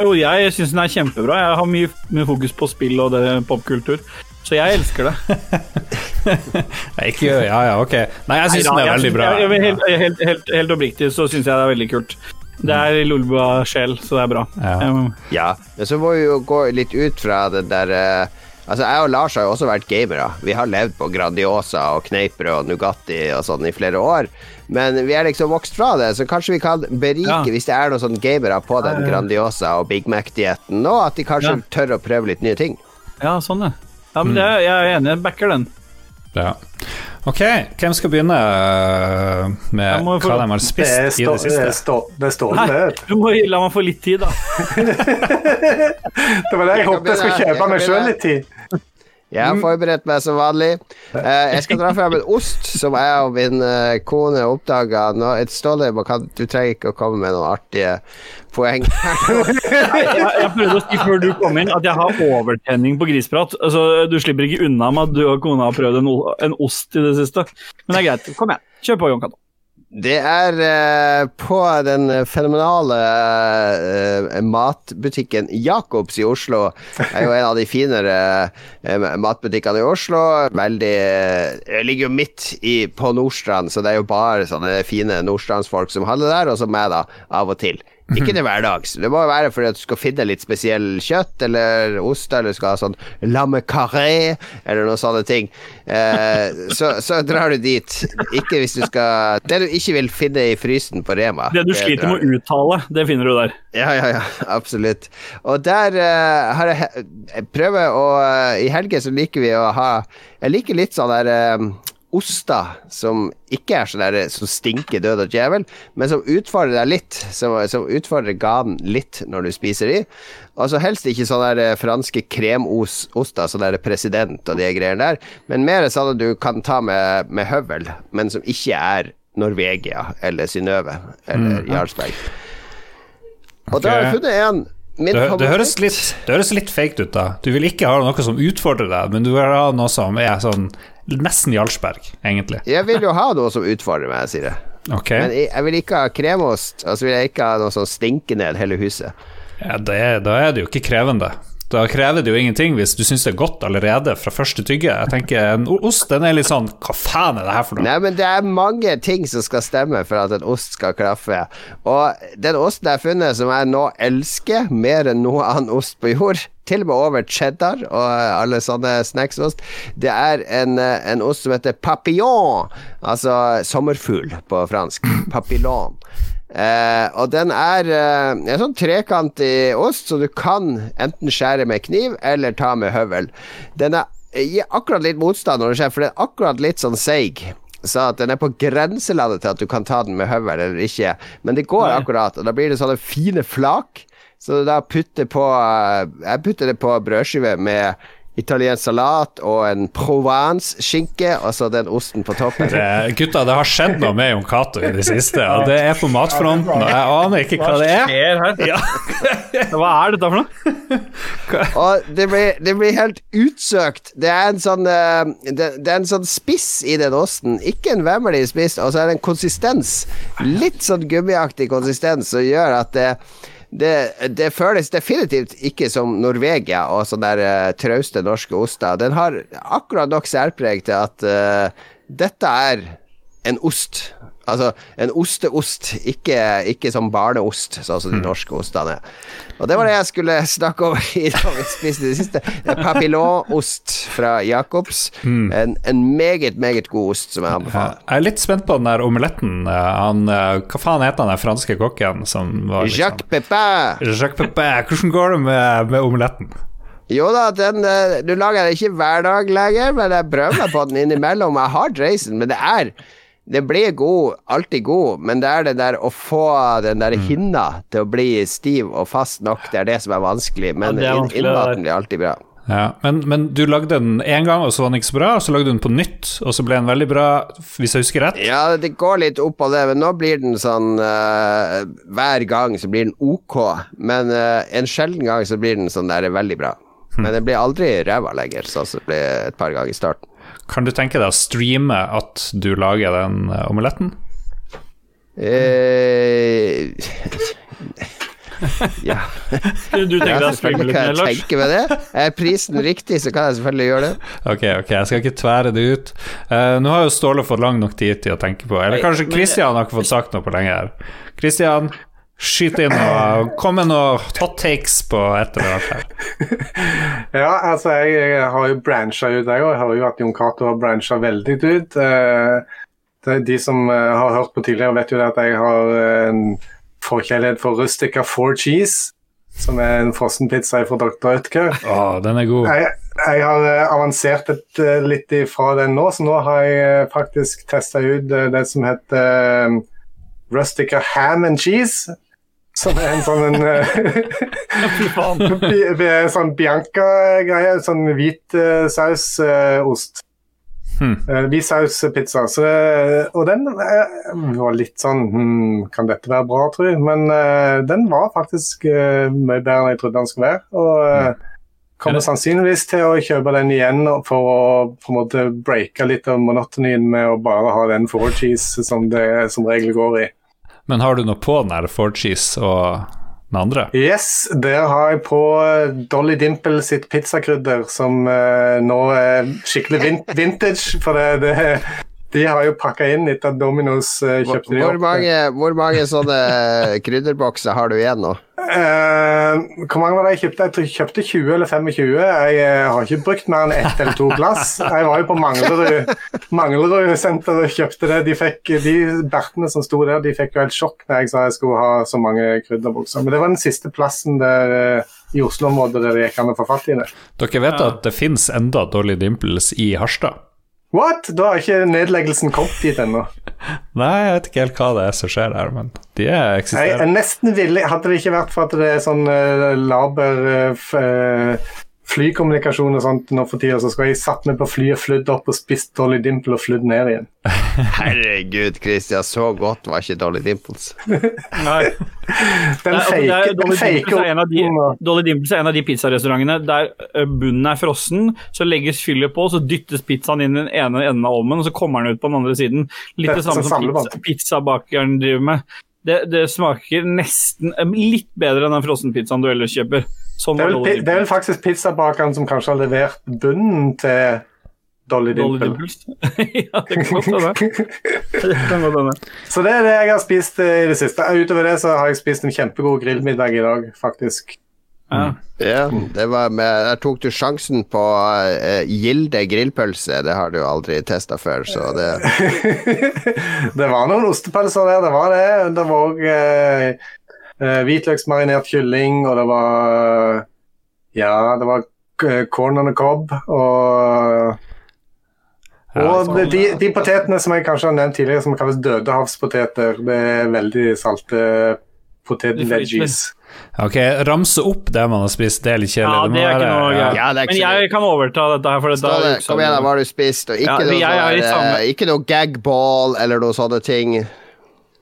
Jo, jeg syns den er kjempebra. Jeg har mye, mye fokus på spill og det popkultur. Så jeg elsker det. Nei, ikke Ja, ja, ok. Nei, jeg syns den er veldig bra. jeg- jeg- Helt, helt, helt, helt oppriktig så syns jeg det er veldig kult. Det er Lolbua-sjel, så det er bra. Ja. Um, Ja, men så må vi jo gå litt ut fra den der uh, Altså, jeg og Lars har jo også vært gamere. Vi har levd på Grandiosa og kneippbrød og Nugatti og sånn i flere år. Men vi er liksom vokst fra det, så kanskje vi kan berike Ja. hvis det er noen sånne gamere på den Grandiosa og Big Mac-dietten nå, at de kanskje Ja. tør å prøve litt nye ting. ja, sånn, ja. Ja men det, jeg er enig, jeg backer den. Ja. Ok, hvem skal begynne øh, med Jeg få- hva de har Det spist i det det det stå, det står Nei, det. du må la meg få litt tid, da. Det var det jeg kan håpet jeg skulle kjøpe meg sjøl litt tid. Jeg har forberedt meg som vanlig. Eh, jeg skal dra frem en ost som jeg og min eh, kone oppdaga nå. Et Ståle, du trenger ikke å komme med noen artige poeng. Jeg, jeg prøvde å si før du kom inn at jeg har overtenning på grisprat. Altså, du slipper ikke unna med at du og kona har prøvd en, en ost i det siste. Men det er greit. Kom igjen. Kjør på, Jon Cato. Det er eh, på den fenomenale eh, matbutikken Jacobs i Oslo. Er jo en av de finere eh, matbutikkene i Oslo. Veldig Jeg ligger jo midt i, på Nordstrand, så det er jo bare sånne fine nordstrandsfolk som handler der, og så meg, da, av og til. Ikke til hverdags. Det må være fordi at du skal finne litt spesiell kjøtt eller ost, eller du skal ha sånn lamme carré, eller noen sånne ting. Eh, så, så drar du dit. Ikke hvis du skal Det du ikke vil finne i frysen på Rema. Det du sliter med å uttale, det finner du der. ja, ja, ja, absolutt. Og der eh, har jeg jeg prøver å eh, I helgen så liker vi å ha Jeg liker litt sånn der eh, oster som ikke er sånn der som stinker død og djevel, men som utfordrer deg litt. Som, som utfordrer ganen litt når du spiser de. Altså helst ikke sånne der eh, franske kremoster, sånn der president og de greiene der, men mer sånne du kan ta med, med høvel, men som ikke er Norvegia eller Synnøve eller Jarlsberg. Og da har jeg funnet en Det, det, høres litt, det høres litt fake ut, da. Du vil ikke ha noe som utfordrer deg, men du vil ha noe som er sånn nesten Jarlsberg, egentlig. Jeg vil jo ha noe som utfordrer meg, sier jeg. Okay. Men jeg, jeg vil ikke ha kremost, og så vil jeg ikke ha noe som stinker ned hele huset. ja, det, Da er det jo ikke krevende. Da krever det jo ingenting hvis du syns det er godt allerede fra første tygge. Jeg tenker En ost den er litt sånn Hva faen er det her for noe? Nei, men det er mange ting som skal stemme for at en ost skal klaffe. Og den osten jeg har funnet som jeg nå elsker mer enn noe annen ost på jord, til og med over cheddar og alle sånne snacksost, det er en, en ost som heter papillon, altså sommerfugl på fransk. Papillon. Eh, og den er eh, en sånn trekantig ost, så du kan enten skjære med kniv eller ta med høvel. Den er, gir akkurat litt motstand når du skjærer, for den er akkurat litt sånn seig. Så at den er på grenselandet til at du kan ta den med høvel eller ikke. Men det går akkurat, og da blir det sånne fine flak. Så da putter på eh, Jeg putter det på brødskive med italiensk salat og en Provence-skinke, og så den osten på toppen. Det, gutta, det har skjedd noe med Jon Cato i det siste, og det er på matfronten. Og jeg aner ikke hva det er. skjer her? Ja. Hva er dette for noe? Og det blir, det blir helt utsøkt. Det er en sånn eh, det, det er en sånn spiss i den osten. Ikke en vemmelig spiss, og så er det en konsistens. Litt sånn gummiaktig konsistens som gjør at det det, det føles definitivt ikke som Norvegia og sånne der uh, trauste norske oster. Den har akkurat nok særpreg til at uh, dette er en ost. Altså en osteost, ikke, ikke som barneost, sånn som de norske ostene er. Og det var det jeg skulle snakke om i dag vi spiste i det siste. Papillonost fra Jacobs. En, en meget, meget god ost som jeg anbefaler. Jeg er litt spent på den der omeletten. Han, eh, hva faen heter han den franske kokken som var liksom Jacques Pepin. Jacques Pepin. Hvordan går det med, med omeletten? Jo da, den, eh, du lager den ikke hver dag lenger, men jeg prøver meg på den innimellom. Jeg har dreisen, men det er det blir god, alltid god, men det er det der å få den der Mm. hinna til å bli stiv og fast nok, det er det som er vanskelig. Men Ja, innmaten blir alltid bra. Ja, men, men du lagde den én gang, og så var den ikke så bra. Og så lagde du den på nytt, og så ble den veldig bra, hvis jeg husker rett. Ja, det går litt opp av det, men nå blir den sånn uh, Hver gang så blir den ok, men uh, en sjelden gang så blir den sånn der veldig bra. Mm. Men den blir aldri ræva lenger, sånn som det ble et par ganger i starten. Kan du tenke deg å streame at du lager den eh, omeletten? Eh, ja. Skulle du tenke deg å streame litt mer, Lars? tenke med det. Er prisen riktig, så kan jeg selvfølgelig gjøre det. Ok, ok, jeg skal ikke tvære det ut. Uh, nå har jo Ståle fått lang nok tid til å tenke på Eller kanskje Kristian har ikke fått sagt noe på lenge her. Christian, skyt inn og kom med noen hot takes på et eller annet. Ja, altså jeg, har jo brancha ut, jeg òg. Hører jo at Jon Cato har brancha veldig ut. Eh, de som eh, har hørt på tidligere, vet jo at jeg har eh, en forkjærlighet for Rustica Four Cheese, som er en frossenpizza fra Dr. Ødker. Å, den er god. Jeg, jeg har avansert et, litt ifra den nå, så nå har jeg faktisk testa ut det som heter Rustica Ham and Cheese. Som er en sånn en, eh, sånn Bianca-greie. Sånn hvit eh, sausost. Hmm. uh, hvit sauspizza. Så, og den eh, var litt sånn hmm, Kan dette være bra, tror jeg? Men eh, den var faktisk eh, mye bedre enn jeg trodde den skulle være. Og eh, kommer sannsynligvis til å kjøpe den igjen for å på en måte breake litt av monotonien med å bare ha den four cheese som det som regel går i. Men har du noe på den her Ford Cheese og den andre? Yes, det har jeg på eh, Dolly Dimple sitt pizzakrydder, som eh, nå er skikkelig vintage. For det, det, de har jo pakka inn etter at Domino's uh, Hvor, kjøpte de hvor, opp. mange, hvor mange sånne krydderbokser har du igjen nå? Uh, hvor mange var det jeg kjøpte? Jeg kjøpte 20 eller 25. Jeg uh, har ikke brukt mer enn ett eller to glass. Jeg var jo på Manglerud Manglerud senter og kjøpte det. De, fikk, de bertene som sto der, de fikk jo helt sjokk når jeg sa jeg skulle ha så mange krydderbokser. Men det var den siste plassen der uh, i Oslo-området der det gikk an å få fatt i det. Dere vet at det fins enda Dolly Dimples i Harstad? What? Da har ikke nedleggelsen kommet dit ennå. Nei, jeg vet ikke helt hva det er som skjer der, men de er Jeg er nesten villig Hadde det ikke vært for at det er sånn uh, laber eh, flykommunikasjon og sånt nå for tida, så skal jeg satt meg på flyet, flydd opp og spist Dolly Dimple og flydd ned igjen. Herregud, Christian, så godt var ikke Dolly Dimples. Nei. Den altså, det fake Dolly Dimples er en av de- Dolly Dimples er en av de pizzarestaurantene der bunnen er frossen, så legges fyllet på, så dyttes pizzaen inn i den ene enden av ovnen, og så kommer den ut på den andre siden. Litt det samme som som pizza, pizzabakeren driver med. Det, det smaker nesten litt bedre enn den frossenpizzaen du ellers kjøper. Sånn Det er, var vel, det er vel faktisk pizzabakeren som kanskje har levert bunnen til Dolly Dimple. Ja, det kan godt hende. Så det er det jeg har spist eh, i det siste. Utover det så har jeg spist en kjempegod grillmiddag i dag, faktisk. Ja. Ja, det var med Der tok du sjansen på uh, Gilde grillpølse. Det har du aldri testa før, så det det var noen ostepølser der, det var det. Det var òg eh, eh, hvitløksmarinert kylling, og det var Ja, det var eh, corn on the cob og og de, de, de potetene som jeg kanskje har nevnt tidligere, som kalles dødehavspoteter, det er veldig salte potet-veggies. Ok, ramse opp det man har spist, det er litt kjedelig. Ja, det er ikke noe ja. Ja, det er ikke Men jeg kan overta dette her, for dette Ståle, er kom igjen, hva har du spist? Og ikke, Ja, noe, er sånn, eh, ikke noe gagball eller noe sånne ting.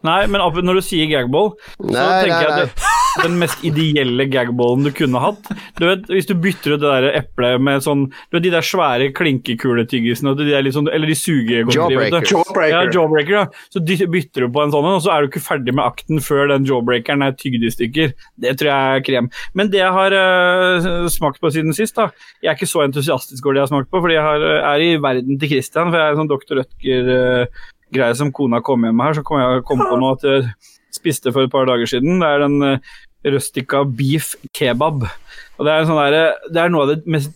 Nei, men når du sier gagball, så Nei, tenker nei, jeg at det, den mest ideelle gagballen du kunne hatt Du vet, Hvis du bytter ut det der eplet med sånn Du vet de der svære klinkekuletyggisene de liksom, Eller de sugegodteriene. Jawbreaker. Ja, jawbreaker, ja. Så bytter du på en sånn og så er du ikke ferdig med akten før den jawbreakeren er tygd i stykker. Det tror jeg er krem. Men det jeg har uh, smakt på siden sist, da Jeg er ikke så entusiastisk over det jeg har smakt på, fordi jeg har, eh, er i verden til Christian. For jeg er en sånn Dr. Rødtger-greie som kona kom hjem med her. Så kom jeg kom på noe at jeg spiste for et par dager siden. Det er den uh, rustica beef kebab. Og det er, en sånn der, det er noe av det mest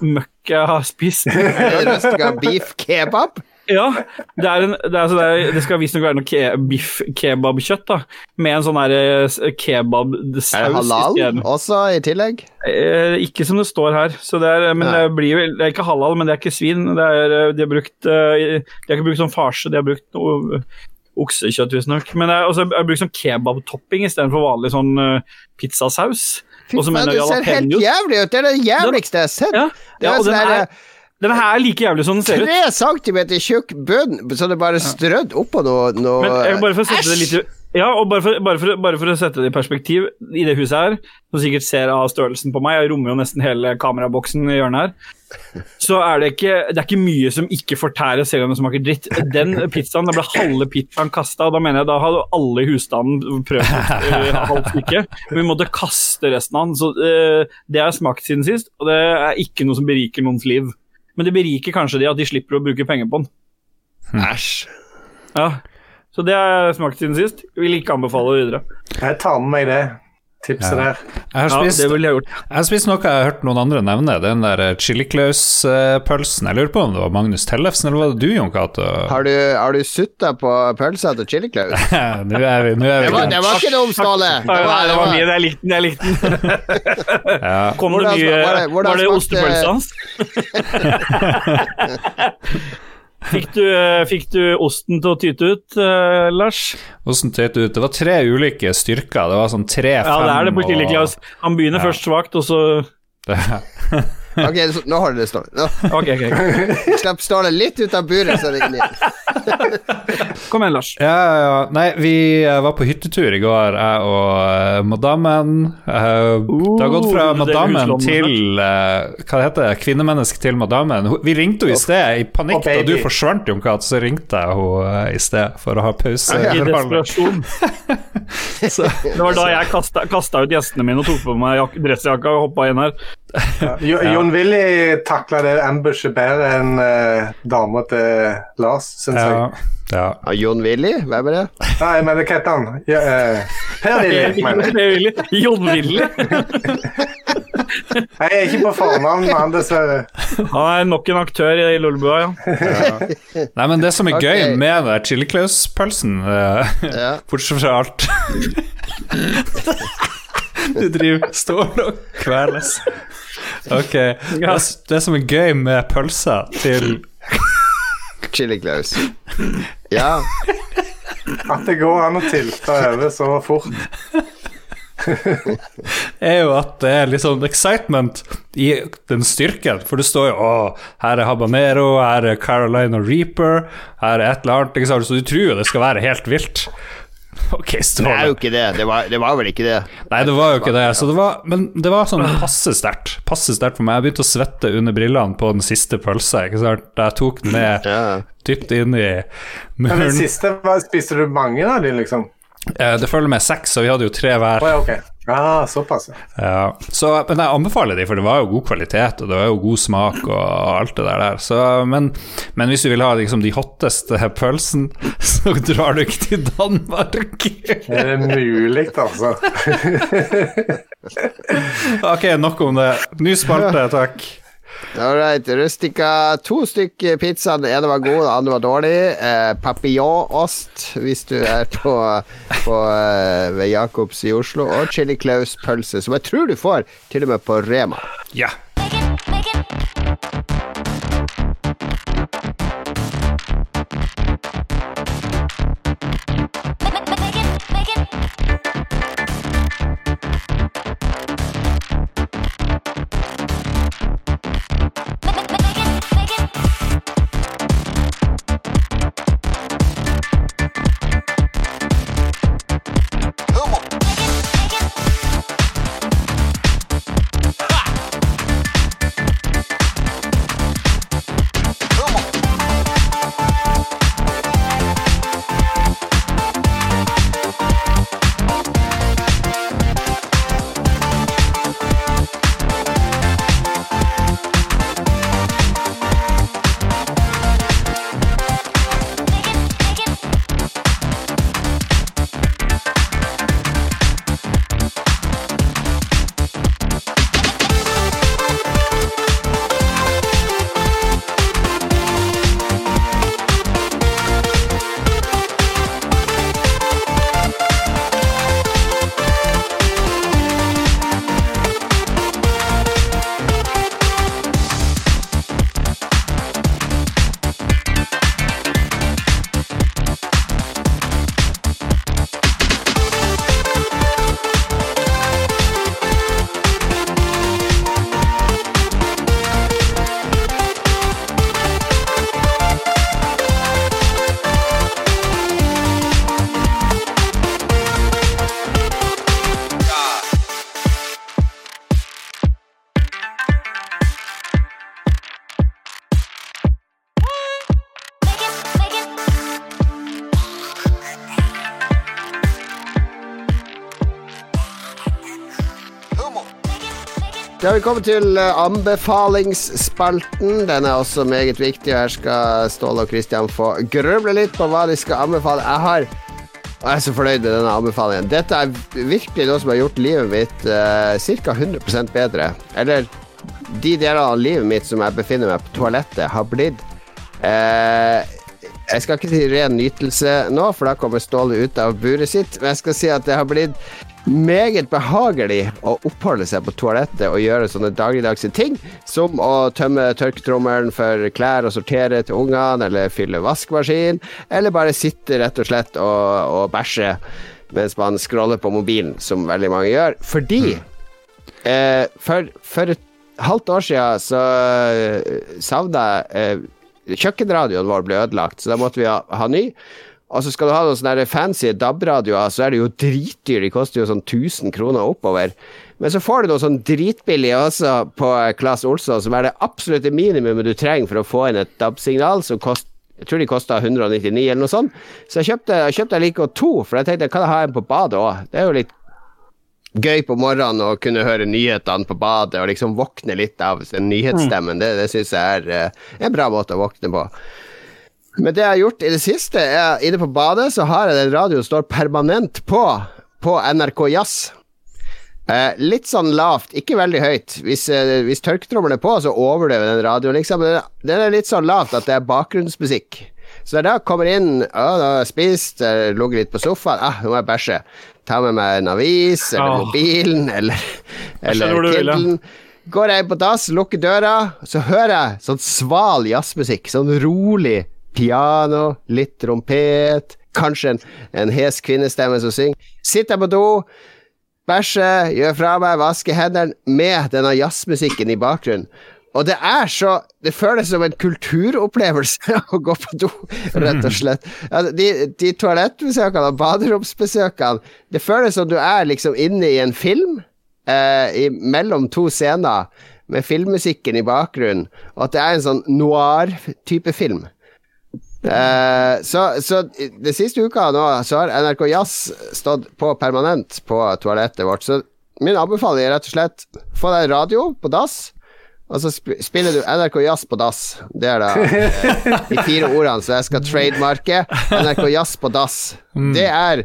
møkk jeg har spist. rustica beef kebab? Ja, det, er en, det, er, så det, er, det skal visstnok være noe ke, biff kebabkjøtt, da. Med en sånn eh, kebabsaus Er det halal isteden. også, i tillegg? Eh, ikke som det står her. Så det er, men Nei. det, blir, det er ikke halal, men det er ikke svin. Det er, eh, de, har brukt, eh, de har ikke brukt sånn farse, de har brukt noe oksekjøtt, visstnok. Men det er også er brukt sånn kebabtopping istedenfor vanlig sånn uh, pizzasaus. Fy faen, det ser helt jævlig ut! Det er det jævligste jeg har sett. Ja, Det ja, er og den sånn er, der, den her er like jævlig som den ser ut. tre centimeter tjukk bunn, så det er bare strødd oppå noe, noe Men bare for å sette det litt ja, og bare for, bare, for, bare for å sette det i perspektiv, i det huset her, som sikkert ser av størrelsen på meg, jeg rommer jo nesten hele kameraboksen i hjørnet her, så er det ikke Det er ikke mye som ikke fortæres selv om det smaker dritt. Den pizzaen, da ble halve pizzaen kasta, og da mener jeg da hadde alle i husstanden prøvd å uh, halvt stykke. Men vi måtte kaste resten av den. Så uh, det har smakt siden sist, og det er ikke noe som beriker noens liv. Men det beriker kanskje de at de slipper å bruke penger på den. Æsj. Ja, så det har jeg smakt siden sist. Vil ikke anbefale det videre. Jeg tar med meg det tipset der. Jeg har Ja, spist det ville jeg gjort. Jeg har spist noe jeg har hørt noen andre nevne, den der chili claus-pølsen. Jeg lurer på om det var Magnus Tellefsen, eller var det du, Jon Cato? Har du, har du sutta på pølsa til chiliklaus? Nå er vi, nå er Det var, det var ikke noe Ståle! Nei, nei, det var mye. Jeg likte den. jeg likte den. ja. Kom det mye var det- Var det ostepølsa hans? fikk, du, fikk du osten til å tyte ut, eh, Lars? Osten tøyt det ut? Det var tre ulike styrker. Det var sånn tre, fem Ja, det er det på og- Han begynner Ja. først svakt, og så Ok, så, nå holder det stående. Okay, okay, ok. ok. Slipp Ståle litt ut av buret, så det er inni. Kom igjen, Lars. Ja, ja, ja. Nei, vi eh, var på hyttetur i går, jeg og uh, madammen. Eh, det har gått fra Uh, madammen til uh, Hva heter det? Kvinnemenneske til madammen. Vi ringte henne i sted i panikk da du forsvant, Jon Cato, så ringte jeg henne i sted for å ha pause. I desperasjon. Det var da jeg kasta, kasta ut gjestene mine og tok på meg dressjakka og hoppa inn her. Jo, Jon Willy takla det ambushet bedre enn uh, dama til Lars, syns Ja, jeg. ja. Ja, Jon Willy, hvem er det? Nei, men hva heter han? Ja, uh, per Willy, mener jeg. Jon Willy. Jeg er ikke på fornavn med han, dessverre. Han er nok en aktør i Lolbua, ja. Nei, men det som er Ok. gøy med den der chili claus-pølsen, eh, Ja. bortsett fra alt Du driver står og kveles. Ok. Det, det som er gøy med pølser til Chili Claus. Ja. At det går an å tilte over så fort. er jo at det er litt sånn excitement i den styrken. For det står jo å, her er habanero, her er Carolina Reaper, her er et eller annet. Ikke sant? Så du tror jo det skal være helt vilt. Ok, Det er jo ikke det. Det var, det var vel ikke det. Nei, det var jo ikke det. Så det var, men det var sånn passe sterkt. Passe sterkt for meg. Jeg begynte å svette under brillene på den siste pølsa. Ikke sant? Jeg tok den ned dypt inn i Men den siste, var, spiste du mange av de, liksom? Eh, Det følger med seks, så vi hadde jo tre hver. Oh, ja, ok. Ja, såpass, ja. Ja, så, men jeg anbefaler de, for det var jo god kvalitet, og det var jo god smak og alt det der. der. Så, men, men hvis du vil ha liksom, de hotteste pølsene, så drar du ikke til Danmark. Er det mulig, altså? ok, nok om det. Ny spalte, takk. Alright, Rustica. To stykk pizza. Den ene var god, den andre var dårlig. Eh, Papillonost, hvis du er på, på eh, ved Jacobs i Oslo. Og Chili Claus pølse, som jeg tror du får til og med på Rema. Ja. Har vi kommet til eh, anbefalingsspalten. Den er også meget viktig, og her skal Ståle og Kristian få grøble litt på hva de skal anbefale. Jeg har og jeg er så fornøyd med denne anbefalingen. Dette er virkelig noe som har gjort livet mitt uh, ca. 100% bedre. Eller de deler av livet mitt som jeg befinner meg på toalettet, har blitt uh, Jeg skal ikke si ren nytelse nå, for da kommer Ståle ut av buret sitt, men jeg skal si at det har blitt meget behagelig å oppholde seg på toalettet og gjøre sånne dagligdagse ting, som å tømme tørketrommelen for klær og sortere til ungene, eller fylle vaskemaskin, eller bare sitte rett og slett og, og bæsje mens man scroller på mobilen, som veldig mange gjør. Fordi eh, for, for et halvt år siden så uh, savna jeg eh, Kjøkkenradioen vår ble ødelagt, så da måtte vi ha, ha ny. Og så skal du ha noen sånne fancy DAB-radioer, så er det jo dritdyr. De koster jo sånn 1000 kroner oppover. Men så får du noe sånn dritbillig også på Claes Olsson, som er det absolutte minimumet du trenger for å få inn et DAB-signal, som koster jeg tror de kosta 199 eller noe sånt. Så jeg kjøpte, jeg kjøpte like to, for jeg tenkte kan jeg ha en på badet òg? Det er jo litt gøy på morgenen å kunne høre nyhetene på badet og liksom våkne litt av nyhetsstemmen. Det, det syns jeg er eh, en bra måte å våkne på. Men det jeg har gjort i det siste, er inne på badet så har jeg den radioen står permanent på på NRK Jazz. Eh, litt sånn lavt, ikke veldig høyt. Hvis, eh, hvis tørketrommelen er på, så overlever den radioen, liksom. Den, er litt sånn lavt at det er bakgrunnsmusikk. Så når jeg da kommer inn, å, da har jeg spist, ligget litt på sofaen, ah, nå må jeg bæsje. Ta med meg en avis, eller oh. mobilen, eller, eller. Kindlen. Går jeg inn på dass, lukker døra, så hører jeg sånn sval jazzmusikk. Sånn rolig piano, litt trompet, kanskje en, en hes kvinnestemme som synger. Sitter jeg på do, bæsjer, gjør fra meg, vasker hendene med denne jazzmusikken i bakgrunnen. Og det er så Det føles som en kulturopplevelse å gå på do, rett og slett. Ja, de, de toalettbesøkene og baderomsbesøkene Det føles som du er liksom inne i en film eh, i, mellom to scener, med filmmusikken i bakgrunnen, og at det er en sånn noir-type film. Eh, så, så det siste uka nå Så har NRK Jazz stått på permanent på toalettet vårt. Så min anbefaling er rett og slett få deg radio på dass. Og så sp spiller du NRK Jazz på dass. Det er da eh, de fire ordene som jeg skal trademarke. NRK Jazz på dass. Det er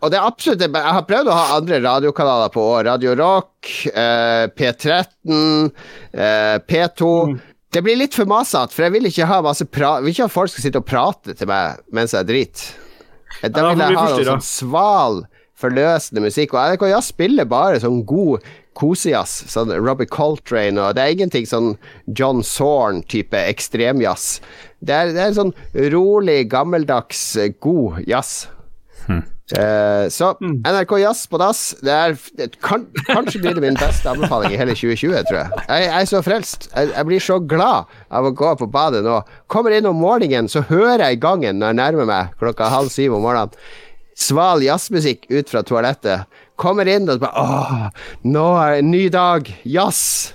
Og det er absolutt Jeg har prøvd å ha andre radiokanaler på år. Radio Rock, eh, P13, eh, P2. Det blir litt for masete, for jeg vil ikke ha masse pra Jeg vil ikke ha folk skal sitte og prate til meg mens jeg driter. Da vil jeg ha noe sånn sval, forløsende musikk. Og NRK Jazz spiller bare sånn god kosejazz. Sånn Robbie Coltrane og Det er ingenting sånn John Zorn-type ekstremjazz. Det er, det er sånn rolig, gammeldags, god jazz. Eh, så NRK Jazz på dass, det er det kan, Kanskje blir det min beste anbefaling i hele 2020, tror jeg. Jeg, jeg er så frelst. Jeg, jeg blir så glad av å gå på badet nå. Kommer inn om morgenen, så hører jeg gangen når jeg nærmer meg klokka halv syv om morgenen. Sval jazzmusikk ut fra toalettet. Kommer inn og bare Åh, nå er det en ny dag. Jazz.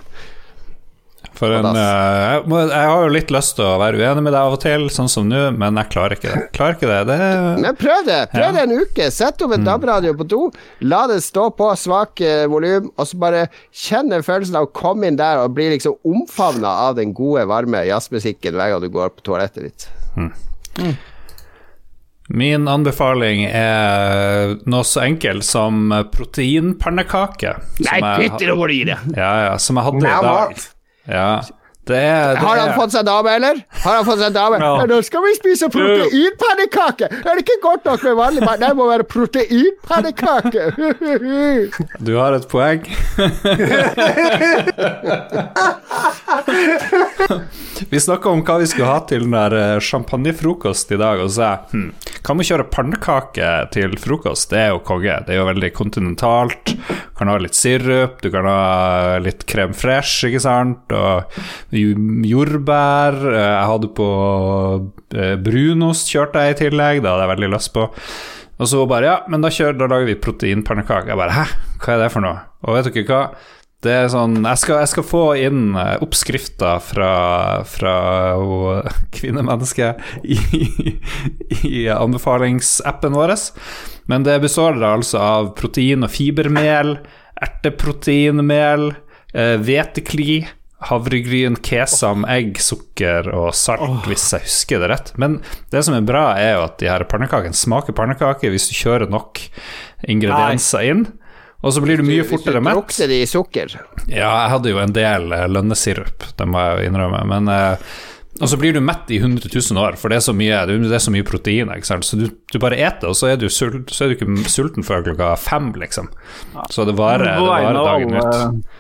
For en, eh, jeg, jeg har jo litt lyst til å være uenig med deg av og til, sånn som nå, men jeg klarer ikke det. Klarer ikke det. det Men prøv det. Prøv Ja. det en uke. Sett opp en DAB-radio på do. La det stå på svak eh, volum, og så bare kjenn den følelsen av å komme inn der og bli liksom omfavna av den gode, varme jazzmusikken hver gang du går på toalettet ditt. Min anbefaling er noe så enkelt som proteinpannekake. Nei, fytti nå hvor du gir det! Ja, ja, som jeg hadde i dag. Ja, det det Har han er- fått seg dame, eller? Har han fått seg dame? Ja. Nå skal vi spise proteinpannekake! Er det ikke godt nok med vanlig mat? Det må være proteinpannekake! Du har et poeng. vi snakka om hva vi skulle ha til den der eh, champagnefrokost i dag, og så sa jeg hm, kan vi kjøre pannekake til frokost? Det er jo konge. Det er jo veldig kontinentalt. Du kan ha litt sirup, du kan ha litt krem fresh, ikke sant, og jordbær. Eh, Jeg hadde på eh, brunost, kjørte jeg i tillegg, det hadde jeg veldig lyst på. Og så bare, ja, men da, kjør, da lager vi proteinpannekaker. Jeg bare, hæ, hva er det for noe? Og vet dere hva? Det er sånn, jeg skal, jeg skal få inn oppskrifta oppskrifter fra, fra kvinnemennesket i, i anbefalingsappen vår. Men det består da altså av protein og fibermel, erteproteinmel, eh, hvetekli, havregryn, kesam, egg, sukker og salt, hvis jeg husker det rett. Men det som er bra, er jo at de her pannekakene smaker pannekaker hvis du kjører nok ingredienser inn. Og så blir du mye fortere mett. Du Drukner de i sukker. Ja, jeg hadde jo en del eh, lønnesirup, det må jeg jo innrømme. Men eh, Og så blir du mett i 100 000 år, for det er så mye, det er så mye protein. Så du, du bare eter, og så er, du sult, så er du ikke sulten før klokka fem, liksom. Så det varer, det varer dagen ut.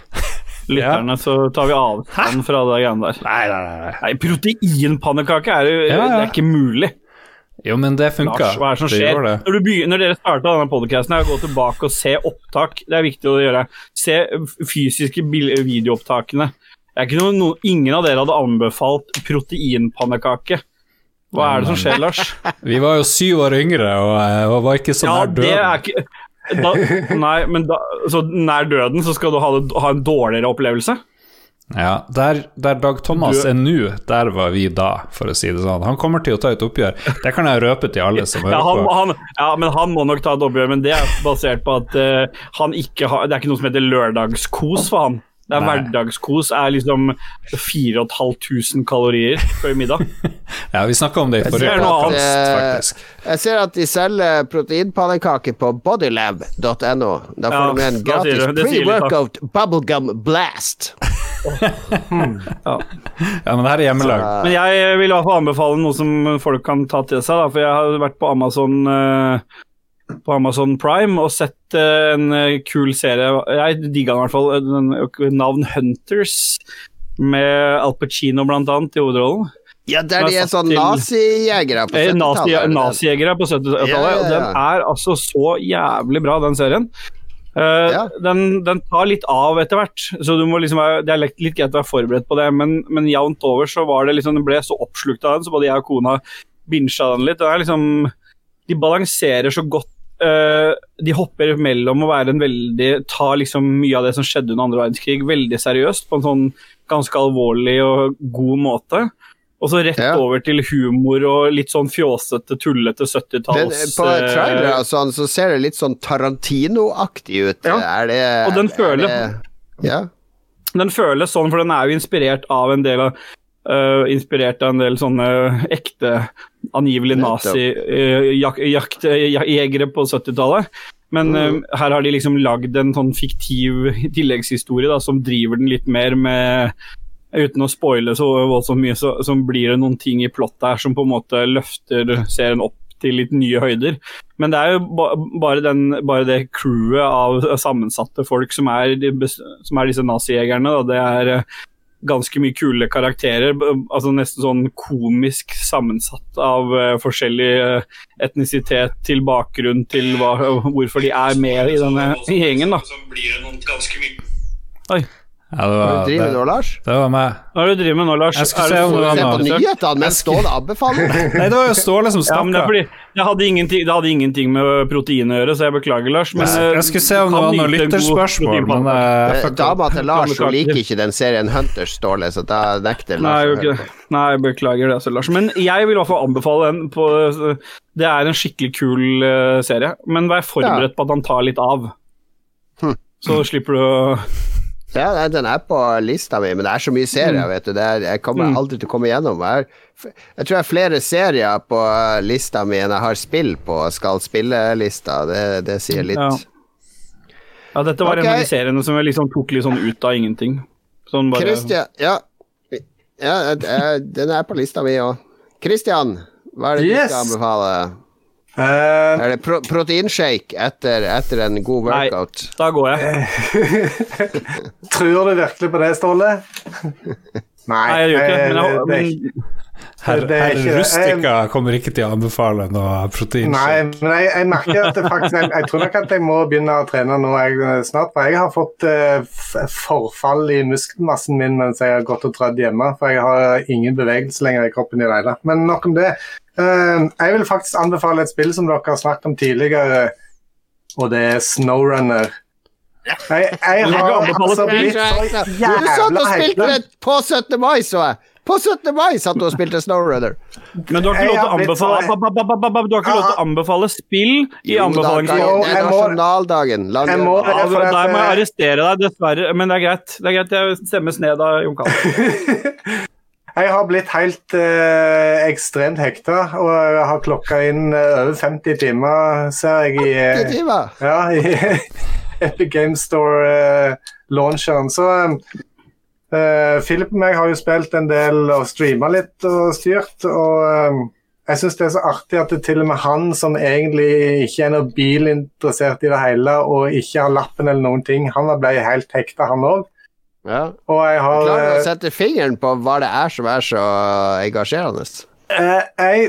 Alle ja. så tar vi avstand fra det greiene der. Nei, nei, nei. Nei, proteinpannekake er jo Ja, ja. Det er ikke mulig. Jo, men det funka. Lars, hva er det som skjer? gjorde det. Når, du begynner, når dere starta denne podcasten, gå tilbake og se opptak. Det er viktig å gjøre. Se fysiske videoopptakene. Det er ikke noe, noe, ingen av dere hadde anbefalt proteinpannekake. Hva er det som skjer, Lars? Vi var jo syv år yngre og, eh, og var ikke så Ja, nær det døden. Da, Nei, men da, så nær døden så skal du ha, det, ha en dårligere opplevelse? Ja, der, der Dag Thomas er nå, der var vi da, for å si det sånn. Han kommer til å ta et oppgjør. Det kan jeg røpe til alle som Ja, han, på. han, ja, men han må nok ta et oppgjør, men det er basert på at uh, han ikke har Det er ikke noe som heter lørdagskos for han. Det er Nei. Hverdagskos er liksom 4500 kalorier før middag. Ja, vi snakka om det i forrige noe annet. faktisk. Jeg ser at de selger proteinpannekaker på bodylab.no. Da får Ja, du med en gratis pre-workout bubblegum blast. Ja, men det her er hjemmelag. Men jeg vil i hvert fall anbefale noe som folk kan ta til seg, da, for jeg har vært på Amazon eh, på Amazon Prime og sett eh, en eh, kul serie. Jeg digga den i hvert fall. eh, navn Hunters, med Al Pacino annet i hovedrollen. Ja, der er de er sånn nazijegere på Eh, 70-tallet. nazi- er det det? Nazijegere på 70-tallet. Ja, ja, og Den er altså så jævlig bra, den serien. Uh, Ja. den, den tar litt av etter hvert, så du må liksom være, det er litt, litt greit å være forberedt på det. Men, men jevnt over så var det liksom, den ble så oppslukt av den, så både jeg og kona binsja den litt. Den er liksom, de balanserer så godt. Eh, de hopper mellom å være en veldig Ta liksom mye av det som skjedde under andre verdenskrig, veldig seriøst, på en sånn ganske alvorlig og god måte. Og så rett Ja. over til humor og litt sånn fjåsete, tullete 70-talls på eh, trailere og sånn, så ser det litt sånn Tarantino-aktig ut. Ja. Er det Og den er føler- det- Ja. Den føles sånn, for den er jo inspirert av en del av øh, Inspirert av en del sånne ekte, angivelig nazi-jaktjegere på 70-tallet. Men øh, her har de liksom lagd en sånn fiktiv tilleggshistorie da, som driver den litt mer med Uten å spoile så voldsomt mye, så, så blir det noen ting i plottet her som på en måte løfter serien opp til litt nye høyder. Men det er jo ba bare, den, bare det crewet av sammensatte folk som er, de som er disse nazijegerne. Det er eh, ganske mye kule karakterer. altså Nesten sånn komisk sammensatt av uh, forskjellig eh, etnisitet til bakgrunn til hva, hvorfor de er med i denne gjengen. da. Som blir ganske mye. Oi, Ja, det Hva driver du nå, Lars? det var meg. hva er det du driver med nå, Lars? Jeg skulle se om det var Se på noe. nyhetene mens Ståle anbefaler. Nei, det var jo Ståle som Ja, det, snakka. fordi, det, hadde ingenting, det hadde ingenting med protein å gjøre, så jeg beklager, Lars. Men, Jeg, jeg skulle se om det var god lytterspørsmål, men eh, Eh. Dama til Lars hun liker ikke den serien Hunters, Ståle, så da nekter Nei, Lars. på. det. Nei, jeg beklager det, altså, Lars. Men jeg vil i hvert fall anbefale den. På, det er en skikkelig kul eh, serie, men vær forberedt på at han tar litt av. Hm. Så slipper du å Ja, nei, den er på lista mi, men det er så mye serier, vet du. Det er, jeg kommer Mm. aldri til å komme gjennom. Jeg, jeg tror jeg har flere serier på eh, lista mi enn jeg har spill på skal spille-lista. Det, det sier litt. Ja. Ja, dette var okay. en av de seriene som jeg liksom tok litt sånn ut av ingenting. Sånn bare Christian Ja, ja den er på lista mi òg. Christian, hva er det Yes. du skal anbefale? Eh, Er det pro proteinshake etter, etter en god workout? Nei. Da går jeg. tror du virkelig på det, Ståle? Nei, jeg gjør ikke det, men, jeg, men Herr det er herr ikke- Rustica kommer ikke til å anbefale noe protein. Nei, men jeg, jeg merker at det faktisk jeg, jeg tror nok at jeg må begynne å trene nå jeg, snart. For jeg har fått uh, forfall i muskelmassen min mens jeg har gått og trødd hjemme. For jeg har ingen bevegelse lenger i kroppen i det hele. Men nok om det. Eh, jeg vil faktisk anbefale et spill som dere har snakket om tidligere, og det er Snowrunner. Jeg, jeg har altså blitt så Du satt jævla og spilte det på 17. mai, så jeg! På 17. mai satt du og spilte Snowrunner. Men du har ikke lov til å anbefale, du har ikke lov til å anbefale spill i. Jo, Det er jeg må- nasjonaldagen. Jeg må- Ja, der må jeg eh, arrestere deg, dessverre. Men det er greit. Det er greit, Jeg stemmes ned av Jon Cato. Jeg har blitt helt eh, ekstremt hekta, og jeg har klokka inn eh, over 50 timer, ser jeg i eh, Ti timer. Ja, i Epic Game Store-launcheren. så eh, Philip og meg har jo spilt en del og streama litt og styrt. og eh, jeg syns det er så artig at det til og med han som egentlig ikke er noe bilinteressert i det hele, og ikke har lappen eller noen ting, han ble helt hekta, han òg. Ja. Og jeg har Klarer du eh, å sette fingeren på hva det er som er så engasjerende? Eh, jeg,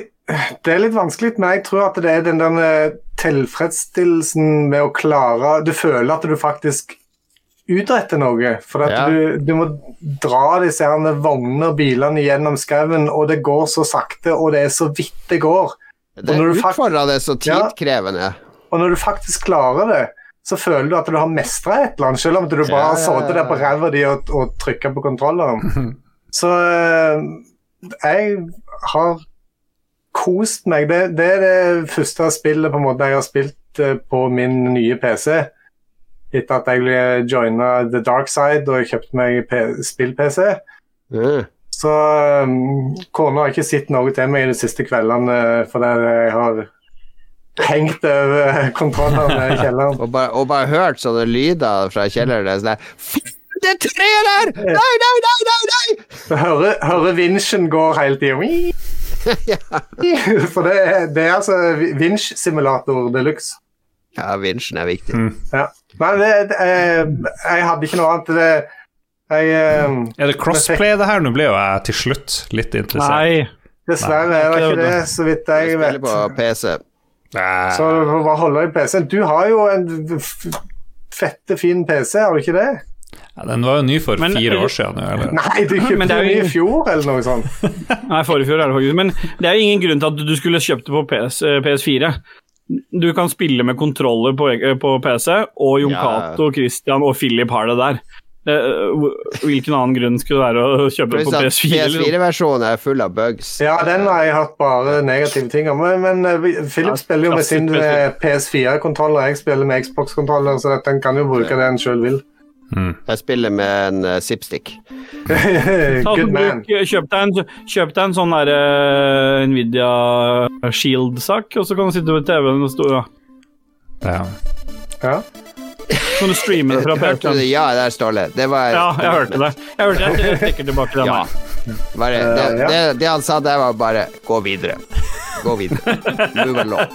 det er litt vanskelig, men jeg tror at det er den der eh, tilfredsstillelsen med å klare Du føler at du faktisk utretter noe. For Ja. du, du må dra disse vognene og bilene gjennom skauen, og det går så sakte, og det er så vidt det går. Det er utfordrende og Ja. tidkrevende. Og når du faktisk klarer det, så føler du at du har mestra et eller annet, selv om du bare har sittet der på ræva di og, og trykka på kontrolleren. så eh, jeg har kost meg. Det, det er det første spillet på en måte jeg har spilt eh, på min nye PC. Etter at jeg joina The Dark Side og kjøpte meg spill-PC. Mm. Så um, kona har ikke sett noe til meg de siste kveldene fordi jeg har hengt over kontrollene i kjelleren. Og, bare, og bare hørt sånne lyder fra kjelleren. det er Sånn der, "F- det er tre der! Nei, nei, nei, nei! nei! Så hører, hører vinsjen går hele tida. For det, er- det er altså vinsjsimulator de luxe. Ja, vinsjen er viktig. Ja. Men det, det, jeg, jeg hadde ikke noe annet. Det, jeg, um, Er det crossplay, det her? Nå ble jo jeg til slutt litt interessert. Nei. dessverre er det ikke det, så vidt jeg Spiller vet. på PC. Nei. Så hva holder i PC-en. Du har jo en fette, fin PC, har du ikke det? Ja, den var jo ny for Men- fire år siden. Eller? Nei, du kjøpte Men det den jo i fjor, eller noe sånt. Nei, forrige fjor er det faktisk. Men det er jo ingen grunn til at du skulle kjøpt det på PS, eh, PS4. Du kan spille med kontroller på, eh, på PC, og Jon Ja. Christian og Philip har det der. Hvor- hvilken annen grunn skulle det være å kjøpe den på PS4? PS4-versjonen er full av bugs. Ja, den har jeg hatt bare negative ting om. Men, men eh, Philip spiller jo med sin eh, PS4-kontroller, jeg spiller med Xbox-kontroller, så den kan jo bruke det en sjøl vil. Jeg spiller med en uh, zipstick. Good man. Kjøp deg en, kjøp deg en sånn der uh, Nvidia Shield-sak, og så kan du sitte ved TV-en og stå, ja. Ja. Kan du streame det fra Hørte du det? Ja, der, Ståle. Det var Ja, jeg hørte det. Jeg hørte det. Jeg trekker tilbake den. Ja. Bare, det, Eh, det, det han sa der, var bare gå videre. Gå videre. Move along.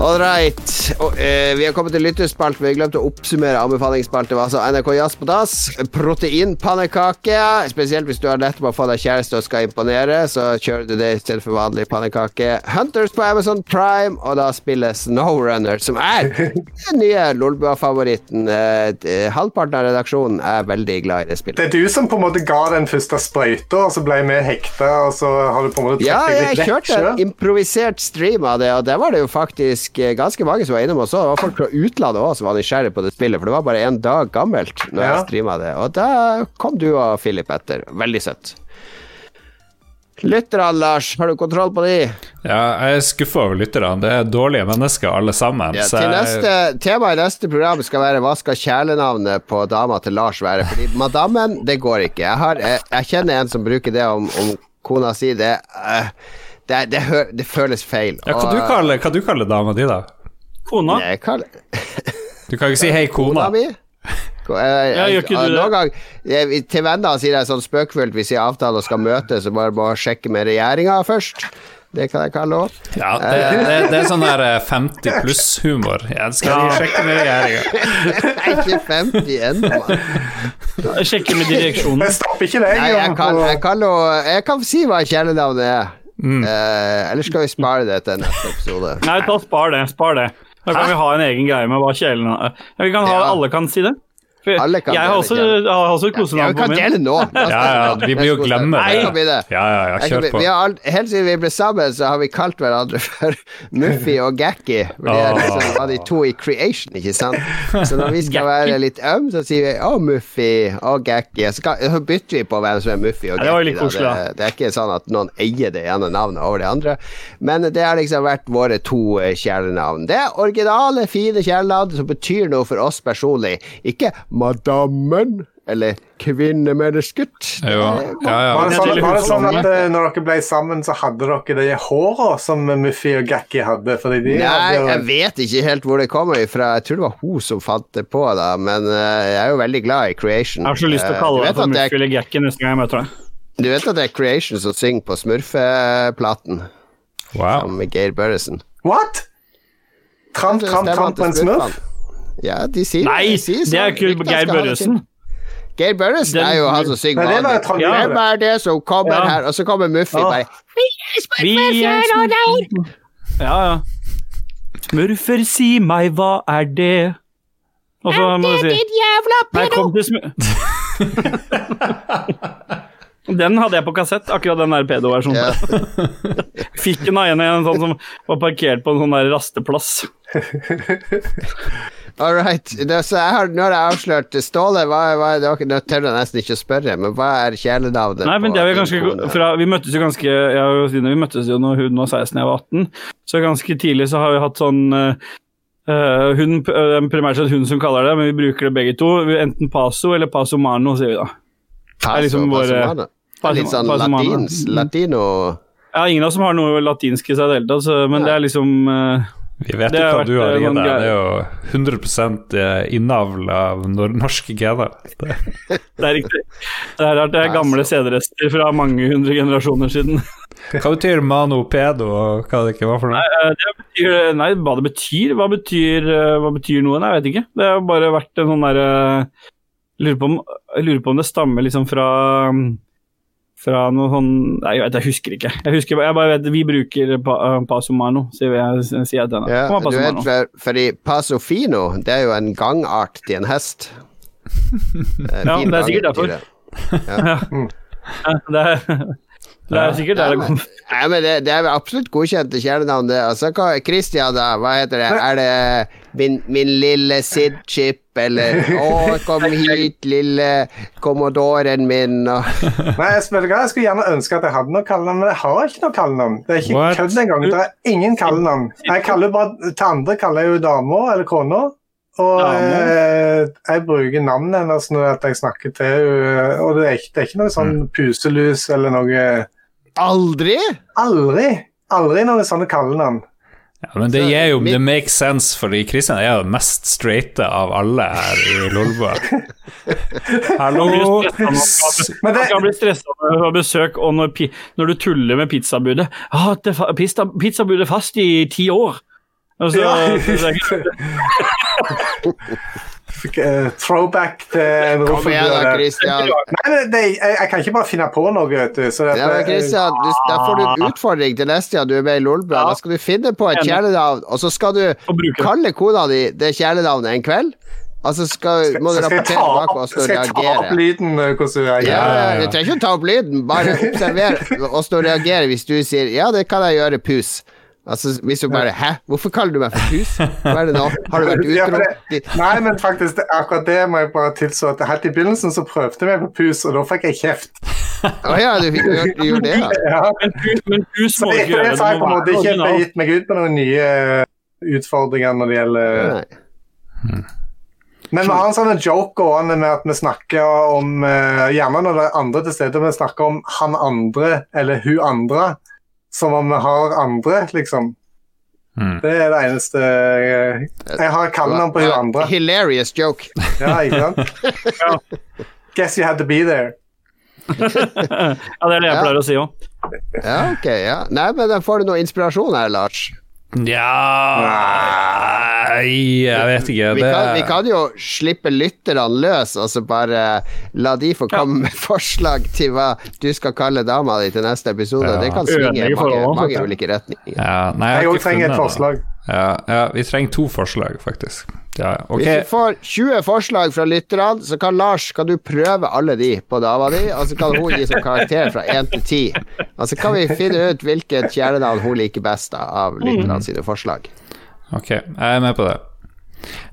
Right. Og, eh, vi har kommet til lytterspalten. vi glemte å oppsummere anbefalingsspalten. Altså NRK Jazz på dass. Proteinpannekake. Spesielt hvis du har nettopp fått deg kjæreste og skal imponere, så kjører du det i stedet for vanlig pannekake. Hunters på Amazon Prime, og da spiller Snowrunner, som er den nye Lolbua-favoritten. Eh, halvparten av redaksjonen er veldig glad i det spillet. Det er du som på en måte ga den første sprøyta, og så ble vi hekta, og så har du på en måte Ja, deg litt vekk Ja, jeg kjørte en improvisert stream av det, og der var det jo faktisk eh, ganske mange som var innom også. Det var folk fra utlandet òg som var nysgjerrige på det spillet, for det var bare en dag gammelt når Ja. jeg streama det. Og da kom du og Philip etter. Veldig søtt. Lytterne, Lars, har du kontroll på de? ja, jeg er skuffa over lytterne. Det er dårlige mennesker, alle sammen. Ja, til neste, Temaet i neste program skal være hva skal kjælenavnet på dama til Lars være? Fordi madammen, det går ikke. Jeg, har, jeg, jeg kjenner en som bruker det om, om kona si. Det, eh, det, det, hø, det føles feil. ja, hva, Og- du kaller, hva du kaller dama di, da? Kona? Jeg kaller Du kan ikke si 'hei, kona kona'. mi. Jeg, jeg- det? Noen gang jeg, Til venner sier jeg sånn spøkefullt hvis jeg avtaler og skal møtes, så bare må sjekke med regjeringa først. Det kan jeg kalle òg. Ja, det, det, det er sånn der eh, 50 pluss-humor. Jeg skal Ja. sjekke med regjeringa. Jeg er ikke 50 ennå, mann. Jeg sjekker med direksjonen. Jeg stopper ikke. Nei, jeg kan, jeg, kan, jeg kan si hva kjælenavnet er. Mm. Eh, eller skal vi spare det til neste episode? Nei, ta spar det. Spar det. Da kan Hæ? vi ha en egen greie med hva kjelen er. Ja, vi kan ha, Ja. Alle kan si det. For Alle kan jeg har også, jeg også kosenavn på kan min. dele nå. Ja, ja, vi blir jo Jeg glemme det. kan. Ja, ja, ja, kjør på. Vi har, alt- helt siden vi ble sammen, så har vi kalt hverandre for Muffy og Gakky. For det er liksom var de to i Creation, ikke sant? Så når vi skal være litt øm, så sier vi 'Å, Muffy og Gakky'. Så, så bytter vi på hvem som er Muffy og det da. Det, det er ikke sånn at noen eier det ene navnet over det andre. Men det har liksom vært våre to eh, kjælenavn. Det er originale, fine kjælenavn som betyr noe for oss personlig. Ikke madammen Eller kvinnemennesket. Ja, ja, ja. Var det, sånn, var det sånn at eh, når dere ble sammen, så hadde dere de håra som Muffy og Gakki hadde? Fordi de Nei, hadde jo jeg vet ikke helt hvor det kommer ifra. Jeg tror det var hun som fant det på, da. Men eh, jeg er jo veldig glad i Creation. Jeg har så lyst til å Eh, kalle deg for Muffy er- eller Gakki neste gang jeg møter deg. Du vet at det er Creation som synger på Smurfeplaten, Wow. sammen med Geir Børresen? What?! Tramp, tramp, tramp på en smurf? Ja, de sier Nei, de sier det er sånn. ikke Geir Børresen. Geir Børresen Den- er jo han som synger Nei, det var jo vanlig. Trond Hvem er det som kommer Ja. her? Og så kommer Muffi Ja. bare Vi er smurfer. Ja, ja. Smurfer, si meg, hva er det? Og så må du si Nei, kom til smur... Den hadde jeg på kassett, akkurat den der pedo-versjonen. Ja. Fikk den av en, en sånn som var parkert på en sånn der rasteplass. All right. Det, så jeg har, nå har jeg avslørt Ståle, hva, hva, det var, nå tør jeg nesten ikke å spørre, men hva er kjælenavnet Nei, men det er ganske fra, Vi møttes jo ganske jeg og Stine, Vi møttes jo når hun var 16 jeg var 18, så ganske tidlig så har vi hatt sånn Uh, hun, eh, Primært sett hun som kaller det, men vi bruker det begge to. Enten Paso eller Paso Mano, sier vi da. Paso, er liksom Paso Mano. Paso, Litt sånn Paso latins, latino Ja, ingen av oss som har noe latinsk i seg i det hele tatt, men men det er liksom eh, Vi vet jo hva du har eh, i noen deg. Det er jo 100% innavl av norske gener. Det- Det er riktig. Det er rart, det er gamle CD-rester fra mange hundre generasjoner siden. Hva betyr mano pedo, og hva det ikke var for noe? Nei, Det betyr, nei, hva det betyr? Hva betyr, eh, hva betyr noe? Nei, jeg vet ikke. Det har bare vært en sånn derre jeg, Jeg lurer på om det stammer liksom fra fra noe sånn Nei, jeg, vet, jeg husker ikke. Jeg husker jeg bare vet Vi bruker pa, uh, Paso Mano, sier jeg, sier jeg til henne. ja, Du vet, for, fordi Paso Fino, det er jo en gangart til en hest. Eh, Ja, det er sikkert derfor. Ja. Ja, det, er, det er sikkert der det kommer Nei, men det, det er absolutt godkjente kjælenavn, det. Altså, hva, Christian, da, hva heter det? Er det min, min lille Sid-chip, eller Å, kom hit, lille kommodoren min, og Nei, jeg, spiller, jeg skulle gjerne ønske at jeg hadde noe kallenavn, men jeg har ikke noe kallenavn. Det er ikke What? kødd engang. Det er ingen kallenavn. Jeg kaller bare, Til andre kaller jeg jo dama eller kona. Og eh, jeg bruker navnet hennes når jeg snakker til henne. Og det er, ikke, det er ikke noe sånn puselus eller noe Aldri? Aldri! Aldri noen sånne kallenavn. Ja, men det gir jo mitt- Det makes sense, fordi Kristian er jo den mest straighte av alle her i Lolbua. Hallo! Man kan bli stressa når du har besøk, og når, pi- når du tuller med pizzabudet. Det fa- pizza, pizzabudet fast i ti år. Altså, Ja. eh, throwback til Kom igjen da. Christian. Nei, nei, det, jeg, jeg kan ikke bare finne på noe, vet du. Så Ja, men Christian, du, da får du en utfordring til neste gang du er med i Lolbua. Da skal du finne på et kjælenavn, og så skal du kalle kona di det kjælenavnet en kveld. Altså skal, Skal, må du skal, jeg rapportere og stå skal jeg ta opp lyden eh, hvordan du Ja, reagerer? ja, ja, ja. Du trenger ikke å ta opp lyden, bare observer oss stå og reagere hvis du sier 'ja, det kan jeg gjøre, pus'. Altså, hvis du bare 'hæ, hvorfor kaller du meg for pus'? Hva er det nå? Har du vært utro? Nei, men faktisk, det, akkurat det må jeg bare tilstå at helt i begynnelsen så prøvde jeg meg på pus, og da fikk jeg kjeft. Å ja, du, fikk- du, du gjorde det, da. Ja. Men, pus, men pus må ikke gjøre det så har jeg på en måte ikke gitt meg ut på noen nye eh, utfordringer når det gjelder Nei. Men vi har en sånn joke gående med at vi snakker om eh, Gjerne når det er andre til stede, vi snakker om han andre eller hun andre. Som om vi har andre, liksom. Mm. Det er det eneste Jeg, Jeg har kallenavn på hun andre. Hilarious joke. Ja, ikke sant? Guess you had to be there. Ja, det er det jeg Ja. pleier å si òg. Ja, ok, ja. Nei, men da får du noe inspirasjon her, Lars. Ja Nei, jeg vet ikke. Vi Det, kan, vi kan jo slippe lytterne løs, og så bare la de få komme med forslag til hva du skal kalle dama di til neste episode. Ja. Det kan svinge i mange, mange ulike retninger. ja, nei, Jeg òg trenger et forslag. Ja, ja, vi trenger to forslag, faktisk. Ja, okay. Hvis vi får 20 forslag fra lytterne, så kan Lars Kan du prøve alle de på dama di, og så kan hun gi som karakter fra 1 til 10. Og så kan vi finne ut hvilket kjælenavn hun liker best av lytterne sine forslag. Ok, jeg er med på det.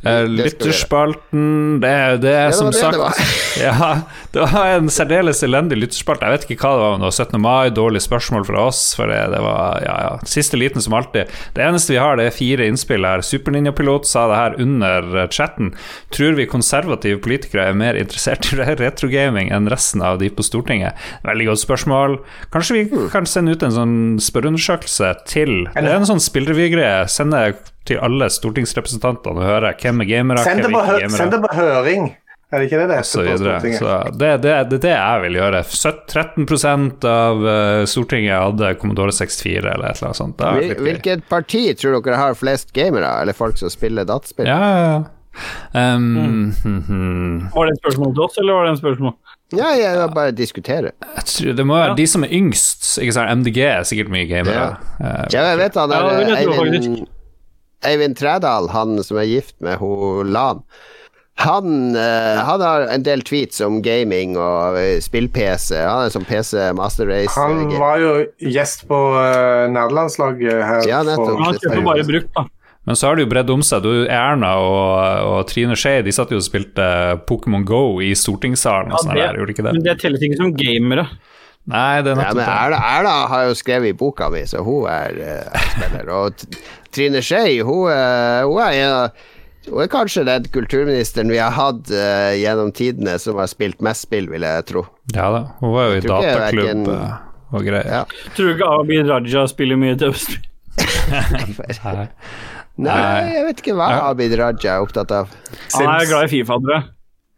Eh, Det. Lytterspalten Det er, det er det som det sagt det. Ja, det var en særdeles elendig lytterspalte. Jeg vet ikke hva det var, om det var 17. mai, dårlig spørsmål fra oss. For det, det var ja, ja, siste liten som alltid. Det eneste vi har, det er fire innspill her. Superninjapilot sa det her under eh, chatten. Tror vi konservative politikere er mer interessert i retrogaming enn resten av de på Stortinget? Veldig godt spørsmål. Kanskje vi Hmm. kan sende ut en sånn spørreundersøkelse til Det er en sånn spillrevygreie. Sende til alle stortingsrepresentantene å høre hvem er gamere, hvem er send det på høring. Er det ikke det det heter på. Stortinget? Så det er det, det, det jeg vil gjøre. 17 13 av eh, Stortinget hadde Commodore 64 eller et eller annet sånt. Hvil- Hvilket parti tror dere har flest gamere, eller folk som spiller dataspill? Ja, ja, ja. Um, mm. hmm, hmm. Var det et spørsmål til oss, eller var det en spørsmål? Ja, jeg vil bare diskutere. Jeg tror det må være de som er yngst. Ikke sant? MDG er sikkert mye gamere. Eh, Ja, jeg vet han der jeg Eivind, Eivind Trædal, han som er gift med hun Lan. Han, uh, han har en del tweets om gaming og eh, spill-PC. Han er som PC Master Race. Han eh, var jo gjest på uh, nederlandslaget her. Ja, nettopp. Han kjøper bare brukt, da. Men så har det jo bredd om seg. Du, Erna og, og Trine Skei De satt jo og spilte Pokémon Go i stortingssalen. og Ja, sånn det- der, gjorde de ikke Men det? det telles ikke som gamere. Nei, det er nettopp det. Erla, Erla har jo skrevet i boka mi, så hun er uh, spiller. Og Trine Skei, hun, eh, hun er en av hun er kanskje den kulturministeren vi har hatt uh, gjennom tidene som har spilt mest spill, vil jeg tro. Ja da. Hun var jo i dataklubb eh, og greier. Ja. Tror du ikke Abid Raja spiller mye TV-spill? Nei. Nei, jeg vet ikke hva Abid Raja er opptatt av. Han er glad i Fifa, tror jeg.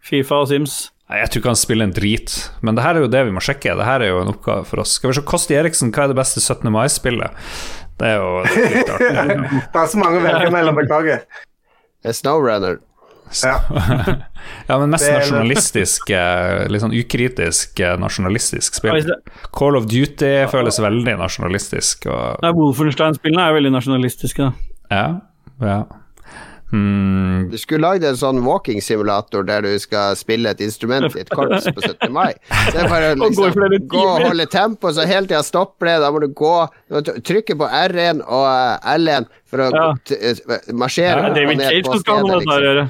Fifa og Sims. Jeg tror ikke han spiller en drit, men det her er jo det vi må sjekke. Det her er jo en oppgave for oss. Skal vi se, Kosti Eriksen, hva er det beste 17. mai-spillet? Det er jo det er litt artig. Det er så mange å velge mellom, beklager. Snowrunner. Ja. Ja, men mest nasjonalistisk, eh, litt sånn ukritisk eh, nasjonalistisk spill. Call of Duty føles veldig nasjonalistisk. Og, Nei, Wolfenstein-spillene er veldig nasjonalistiske, da. ja, ja. Hmm, Du skulle lagd en sånn walking simulator der du skal spille et instrument i et korps på 17. mai. Det er bare å gå liksom, flere gå og holde tempo, så hele tida stopper det. Da må du gå må trykke på R1 og eh, L1 for å Ja. eh, marsjere Det er David Cage skal ha noe med stedet. å gjøre.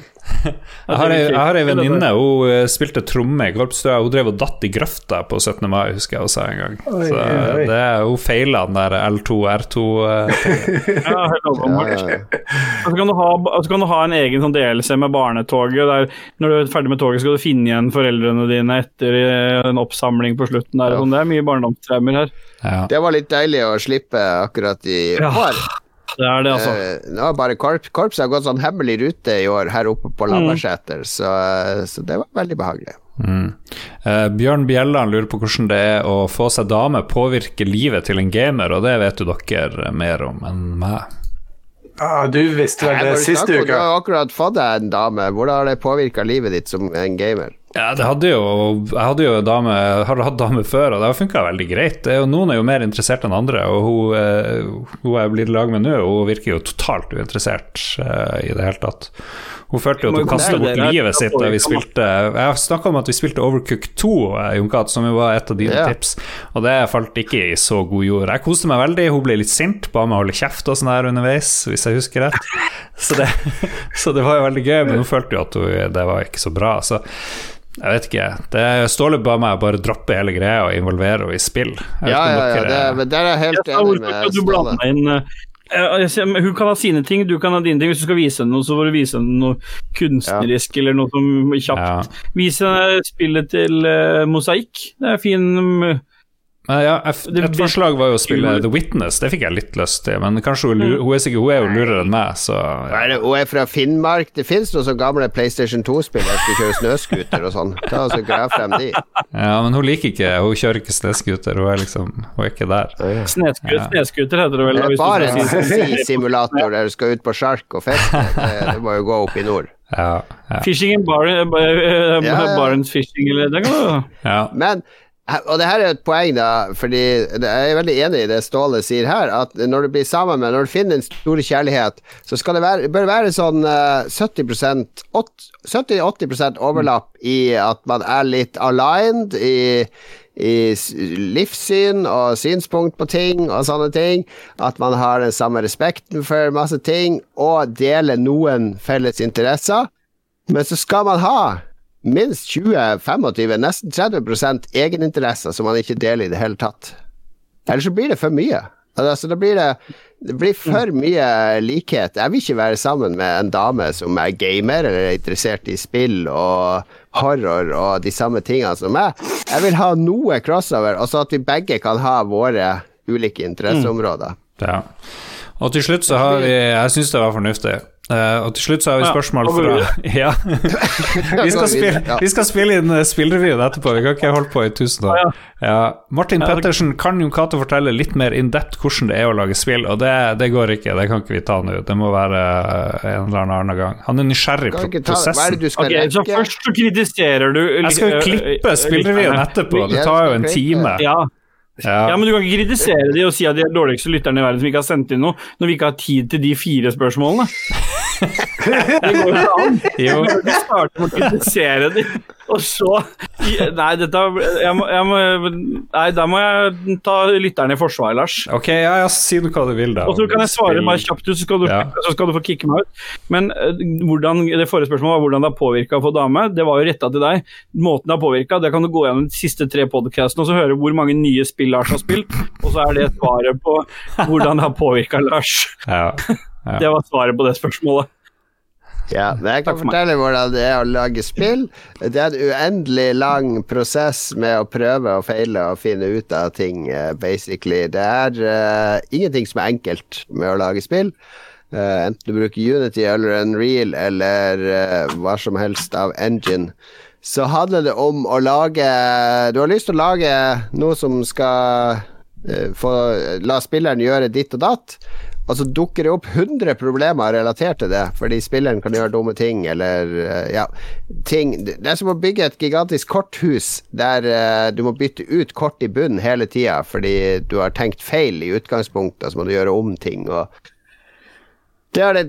Jeg har ei- jeg har ei venninne, hun eh, spilte tromme i korpsstua. Hun drev og datt i grøfta på 17. mai, husker jeg hun sa en gang. Oi, Så oi. det, hun feila den der L2, R2 eh, Ja, så kan, du ha, så kan du ha en egen sånn delelse med barnetoget. Der når du er ferdig med toget, skal du finne igjen foreldrene dine etter eh, en oppsamling på slutten. Der. ja. sånn. Det er mye barndomstraumer her. ja. Det var litt deilig å slippe akkurat i Ja. år. Det er det, altså. Eh, Nå har bare korps, korpset har gått sånn hemmelig rute i år her oppe på Lambertseter, så, eh, så det var veldig behagelig. Mm. Eh, Bjørn Bjelland lurer på hvordan det er å få seg dame påvirke livet til en gamer, og det vet jo dere mer om enn meg. Ja, du visste vel det siste sist snakker Du har akkurat fått deg en dame. Hvordan har det påvirka livet ditt som en gamer? Ja, det hadde jo Jeg hadde jo dame har hatt dame før, og det har funka veldig greit. Det er jo, noen er jo mer interessert enn andre, og hun, eh, hun jeg blir i lag med nå, hun virker jo totalt uinteressert eh, i det hele tatt. Hun følte jo at hun kasta bort livet sitt da vi spilte Jeg snakka om at vi spilte Overcook 2, eh, Jon Cath, som jo var et av dine yeah. tips, og det falt ikke i så god jord. Jeg koste meg veldig, hun ble litt sint, ba meg holde kjeft og sånn her underveis, hvis jeg husker rett. Så det, så det var jo veldig gøy, men hun følte jo at hun, det var ikke så bra. Så jeg vet ikke. Det Ståle ba meg bare droppe hele greia og involvere henne i spill. Ja, ja, ja, dere- det, men der er jeg helt Jeg enig med du Ståle. inn uh, jeg Hun kan ha sine ting, du kan ha dine ting. Hvis du skal vise henne noe, så får du vise henne noe kunstnerisk eller noe som kjapt. Ja. Vis henne spillet til uh, Mosaikk. Det er fin Men ja, jeg- et forslag var jo å spille The Witness, det fikk jeg litt lyst til, men kanskje hun, hun er sikkert hun er jo lurere enn meg, så ja. Nei, Hun er fra Finnmark. Det fins noen sånne gamle PlayStation 2-spill der du skal snøscooter og sånn. Ta og så Grav frem de. ja, men hun liker ikke Hun kjører ikke snøscooter, hun er liksom Hun er ikke der. Ja. heter det vel. Det er bare en si-simulator der du skal ut på sjark og fest, Det, det må jo gå opp i nord. Ja, ja, Fishing in eh, eh, Ja, ja. Barents fishing, eller det kan du ja. Men og det her er et poeng, da, fordi jeg er veldig enig i det Ståle sier her, at når du blir sammen med Når du finner en store kjærlighet, så skal det være, bør være sånn eh, 70 åt- 70-80% overlapp i at man er litt aligned i i livssyn og synspunkt på ting og sånne ting. At man har den samme respekten for masse ting, og deler noen felles interesser. Men så skal man ha minst 20-25, nesten 30% egeninteresser som man ikke deler i det hele tatt. Ellers så blir det for mye. Altså, da blir det, det blir for mye likhet. Jeg vil ikke være sammen med en dame som er gamer eller er interessert i spill og horror og de samme tingene som meg. Jeg vil ha noe crossover, og så at vi begge kan ha våre ulike interesseområder. Ja. Og til slutt så har vi Jeg syns det var fornuftig. Eh, og til slutt så har vi spørsmål fra Ja. vi, skal spille, vi skal spille inn uh, spillrevyen etterpå, vi kan ikke holde på i tusen år. Ja. Martin Pettersen, kan Jon Cato fortelle litt mer in depth hvordan det er å lage spill? Og det, det går ikke, det kan ikke vi ta nå. Det må være uh, en eller annen gang. Han er nysgjerrig Kan på ikke ta, hva er det prosessen. Okay, Ok, så først så kritiserer du Jeg skal jo eh, klippe eh, spillrevyen etterpå, det tar jo en time. Ja, Ja. Ja, men du kan ikke kritisere de og si at de er dårligste lytterne i verden som ikke har sendt inn noe, når vi ikke har tid til de fire spørsmålene. Det går jo ikke an. Jo. Du starter med å kritisere de, og så Nei, dette jeg må, jeg må, Nei, da må jeg ta lytterne i forsvar, Lars. Ok, ja, ja, si hva du vil, da. Og så kan jeg svare bare kjapt ut, så skal du, Ja. så skal du få kicke meg ut. Men eh, hvordan, det forrige spørsmålet var hvordan det har påvirka å få dame. Det var jo retta til deg. Måten det har påvirka, det kan du gå gjennom de siste tre podkastene og så høre hvor mange nye spill Lars har spilt, og så er det svaret på hvordan det har påvirka Lars. Ja. Det var svaret på det spørsmålet. Ja, men jeg kan fortelle hvordan det er å lage spill. Det er en uendelig lang prosess med å prøve og feile og finne ut av ting, eh, basically. Det er uh, ingenting som er enkelt med å lage spill. Uh, enten du bruker Unity eller Unreal eller uh, hva som helst av engine. Så handler det om å lage Du har lyst til å lage noe som skal få La spilleren gjøre ditt og datt. Og så dukker det opp 100 problemer relatert til det, fordi spilleren kan gjøre dumme ting, eller eh, ja ting. Det er som å bygge et gigantisk korthus der uh, du må bytte ut kort i bunnen hele tida fordi du har tenkt feil i utgangspunktet, og så må du gjøre om ting. Og det er det,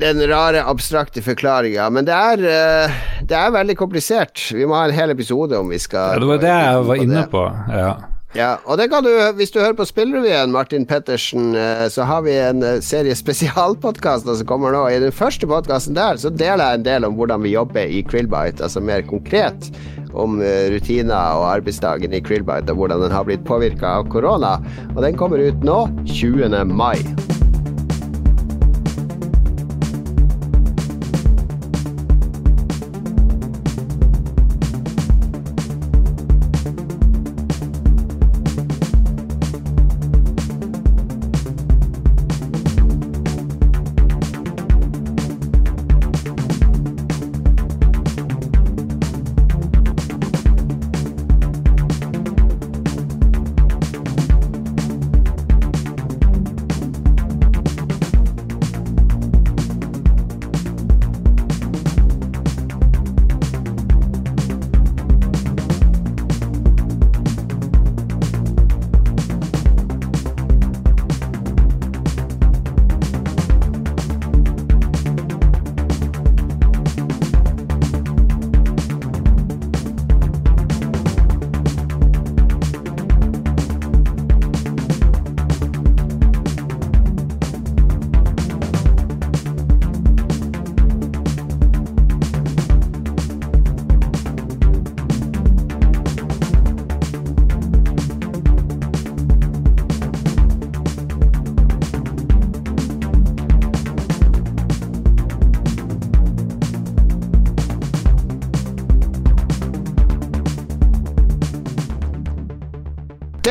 den rare, abstrakte forklaringa, men det er, uh, det er veldig komplisert. Vi må ha en hel episode om vi skal Ja, det var det jeg var inne på. Ja. Ja, og det kan du, hvis du hører på Spillrevyen, Martin Pettersen, eh, så har vi en eh, serie spesialpodkaster som kommer nå. I den første podkasten der så deler jeg en del om hvordan vi jobber i Krillbite, altså mer konkret om eh, rutiner og arbeidsdagen i Krillbite, og hvordan den har blitt påvirka av korona. Og den kommer ut nå, 20. mai.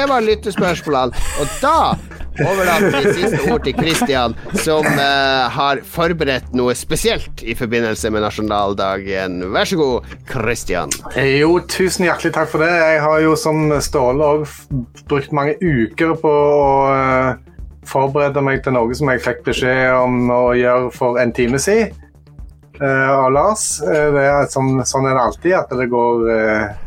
Det var lyttespørsmålene. Og da overlater vi siste ord til Christian, som uh, har forberedt noe spesielt i forbindelse med nasjonaldagen. Vær så god, Christian. Jo, tusen hjertelig takk for det. Jeg har jo som Ståle òg brukt mange uker på å uh, forberede meg til noe som jeg fikk beskjed om å gjøre for en time siden av Lars. Uh, det er sånn, sånn er det alltid, at det går eh,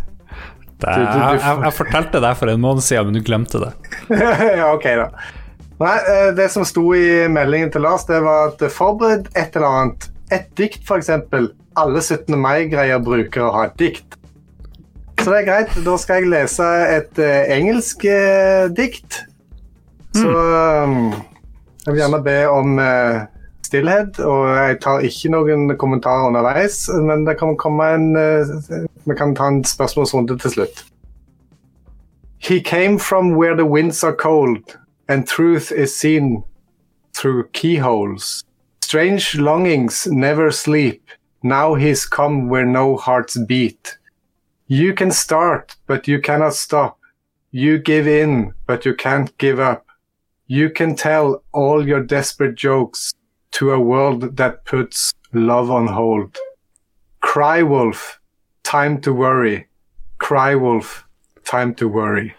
Du- jeg, jeg, jeg fortalte deg for en måned siden, men du glemte det. ja, ok, da. Nei, eh, det som sto i meldingen til Lars, det var at forbered et eller annet. Et dikt, f.eks. Alle 17. mai-greier bruker å ha et dikt. Så det er greit. Da skal jeg lese et uh, engelsk uh, dikt. Så um, jeg vil gjerne be om uh, stillhet, og jeg tar ikke noen kommentarer underveis, men det kan komme en Vi kan ta en spørsmålsrunde til slutt. He came from where the winds are cold, and truth is seen through keyholes. Strange longings never sleep. Now he's come where no hearts beat. You can start, but you cannot stop. You give in, but you can't give up. You can tell all your desperate jokes to a world that puts love on hold. Cry wolf, time to worry. Cry wolf, time to worry.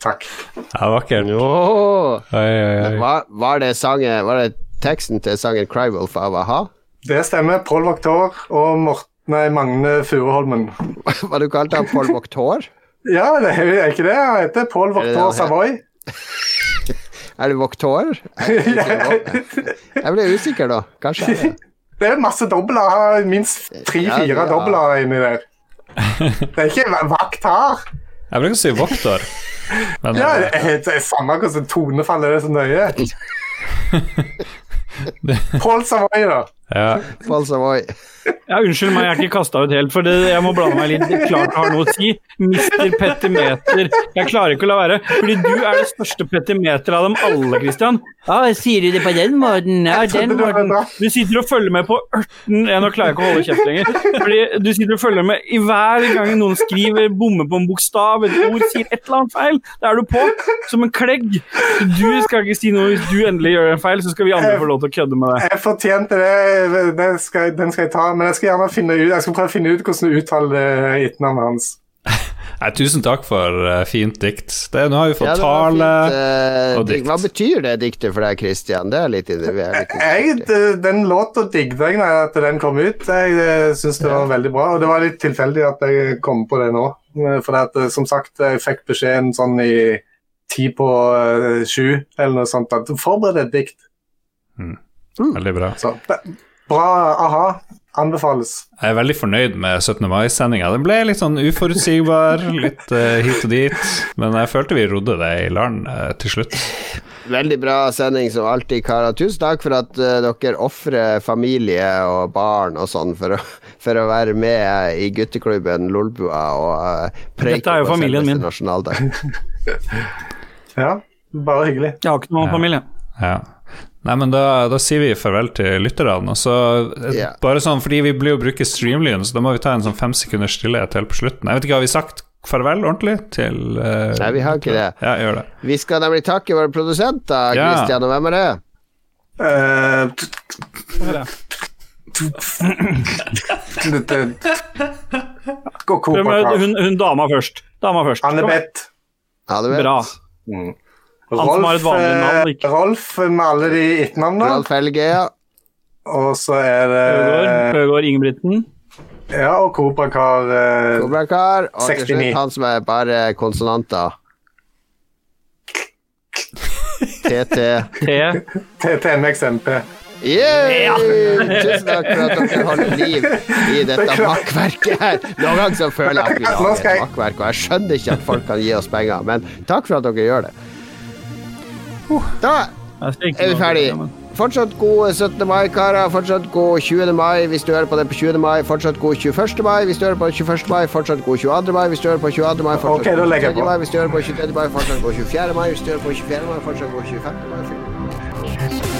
Takk. Ja, vakkert. Oi, oi, oi. var, var det sangen Var det teksten til sangen Crywolf av a-ha? Det stemmer. Pål Voktor og Morten, nei, Magne Furuholmen. Hva du kalte han? Paul Voktor? Ja, det er er ikke det? Han heter Pål han Savoy. Er det Voktor? Jeg, jeg ble usikker da. Kanskje er det. Det er masse dobler. Minst Ja, tre-fire ja. dobler inni der. Det er ikke vaktar. Jeg bruker å si vokter. Men Ja, det er, det er samme hvordan tonefallet er så nøye. Pål Savoy, da. Ja. Ja, unnskyld meg, jeg er ikke kasta ut helt, for det, jeg må blande meg litt. Det Klart har noe å si. Mister Petimeter. Jeg klarer ikke å la være. Fordi du er det største petimeteret av dem alle, Christian. Ja, sier du det på den måten? Ja, den måten. Du sitter og følger med på ørten ja, Nå klarer jeg ikke å holde kjeft lenger. Fordi du sitter og følger med i hver gang noen skriver, bommer på en bokstav, et ord, sier et eller annet feil. Da er du på, som en klegg. Du skal ikke si noe hvis du endelig gjør en feil, så skal vi andre få lov til å kødde med deg. Jeg fortjente det. Det skal, den skal jeg ta. Men jeg skal gjerne finne ut Jeg skal prøve å finne ut hvordan du uttaler eh, etternavnet hans. Nei, tusen takk for uh, fint dikt. Det, nå har vi fått Ja, tale fint, eh, og dikt. Hva betyr det diktet for deg, Christian? Det er litt, er litt Jeg, den låta digget jeg at den kom ut. Jeg eh, syns det var veldig bra. Og det var litt tilfeldig at jeg kom på det nå. Eh, For at, eh, som sagt, jeg fikk beskjeden sånn i ti på eh, sju eller noe sånt at forbered et dikt. Veldig bra. Så det, bra a-ha. Anbefales. Jeg er veldig fornøyd med 17. mai-sendinga. Den ble litt sånn uforutsigbar, litt uh, hit og dit, men jeg følte vi rodde det i land uh, til slutt. Veldig bra sending som alltid, karer. Tusen takk for at uh, dere ofrer familie og barn og sånn for å, for å være med i gutteklubben Lolbua og uh, preike Dette er jo familien min. nasjonaldag. Ja, bare hyggelig. Jeg har ikke noen Ja. familie. Ja. Nei, men da, da sier vi farvel til lytterne. Og så yeah. Bare sånn, fordi vi blir jo bruke Streamlyn, så da må vi ta en sånn fem sekunders stillhet helt på slutten. Jeg vet ikke, har vi sagt farvel ordentlig til uh, Nei, vi har ikke det. Ja, gjør det. Vi skal nemlig takke våre produsenter, Ja. Christian, og hvem er det? Uh, er Hun, hun dama først. Dama først. Anne Beth. Bra. Han som har et vanlig navn, eh, ikke- Rolf med alle de etternavnene. Rolf Helge, ja. Og så er det Høgård Ingebrigtsen. Ja, og Kobrakar. eh, Kobrakar. Og til slutt han som er bare konsonanter. TT. T. TTMXMP. Yeah! Tusen takk for at dere holder liv i dette makkverket her. Noen ganger så føler jeg at vi har et makkverk, og jeg skjønner ikke at folk kan gi oss penger, men takk for at dere gjør det. Da er vi ferdig. Fortsatt god 17. mai, karer. Fortsatt god 20. mai hvis du hører på det på 20. mai. Fortsatt god 21. mai hvis du hører på 21. mai. Fortsatt god 22. mai hvis du hører på 22. mai. Fortsatt Ok, da god 23. mai hvis du hører på 23. mai. Fortsatt god 24. mai hvis du hører på 24. mai. Fortsatt god 25. mai.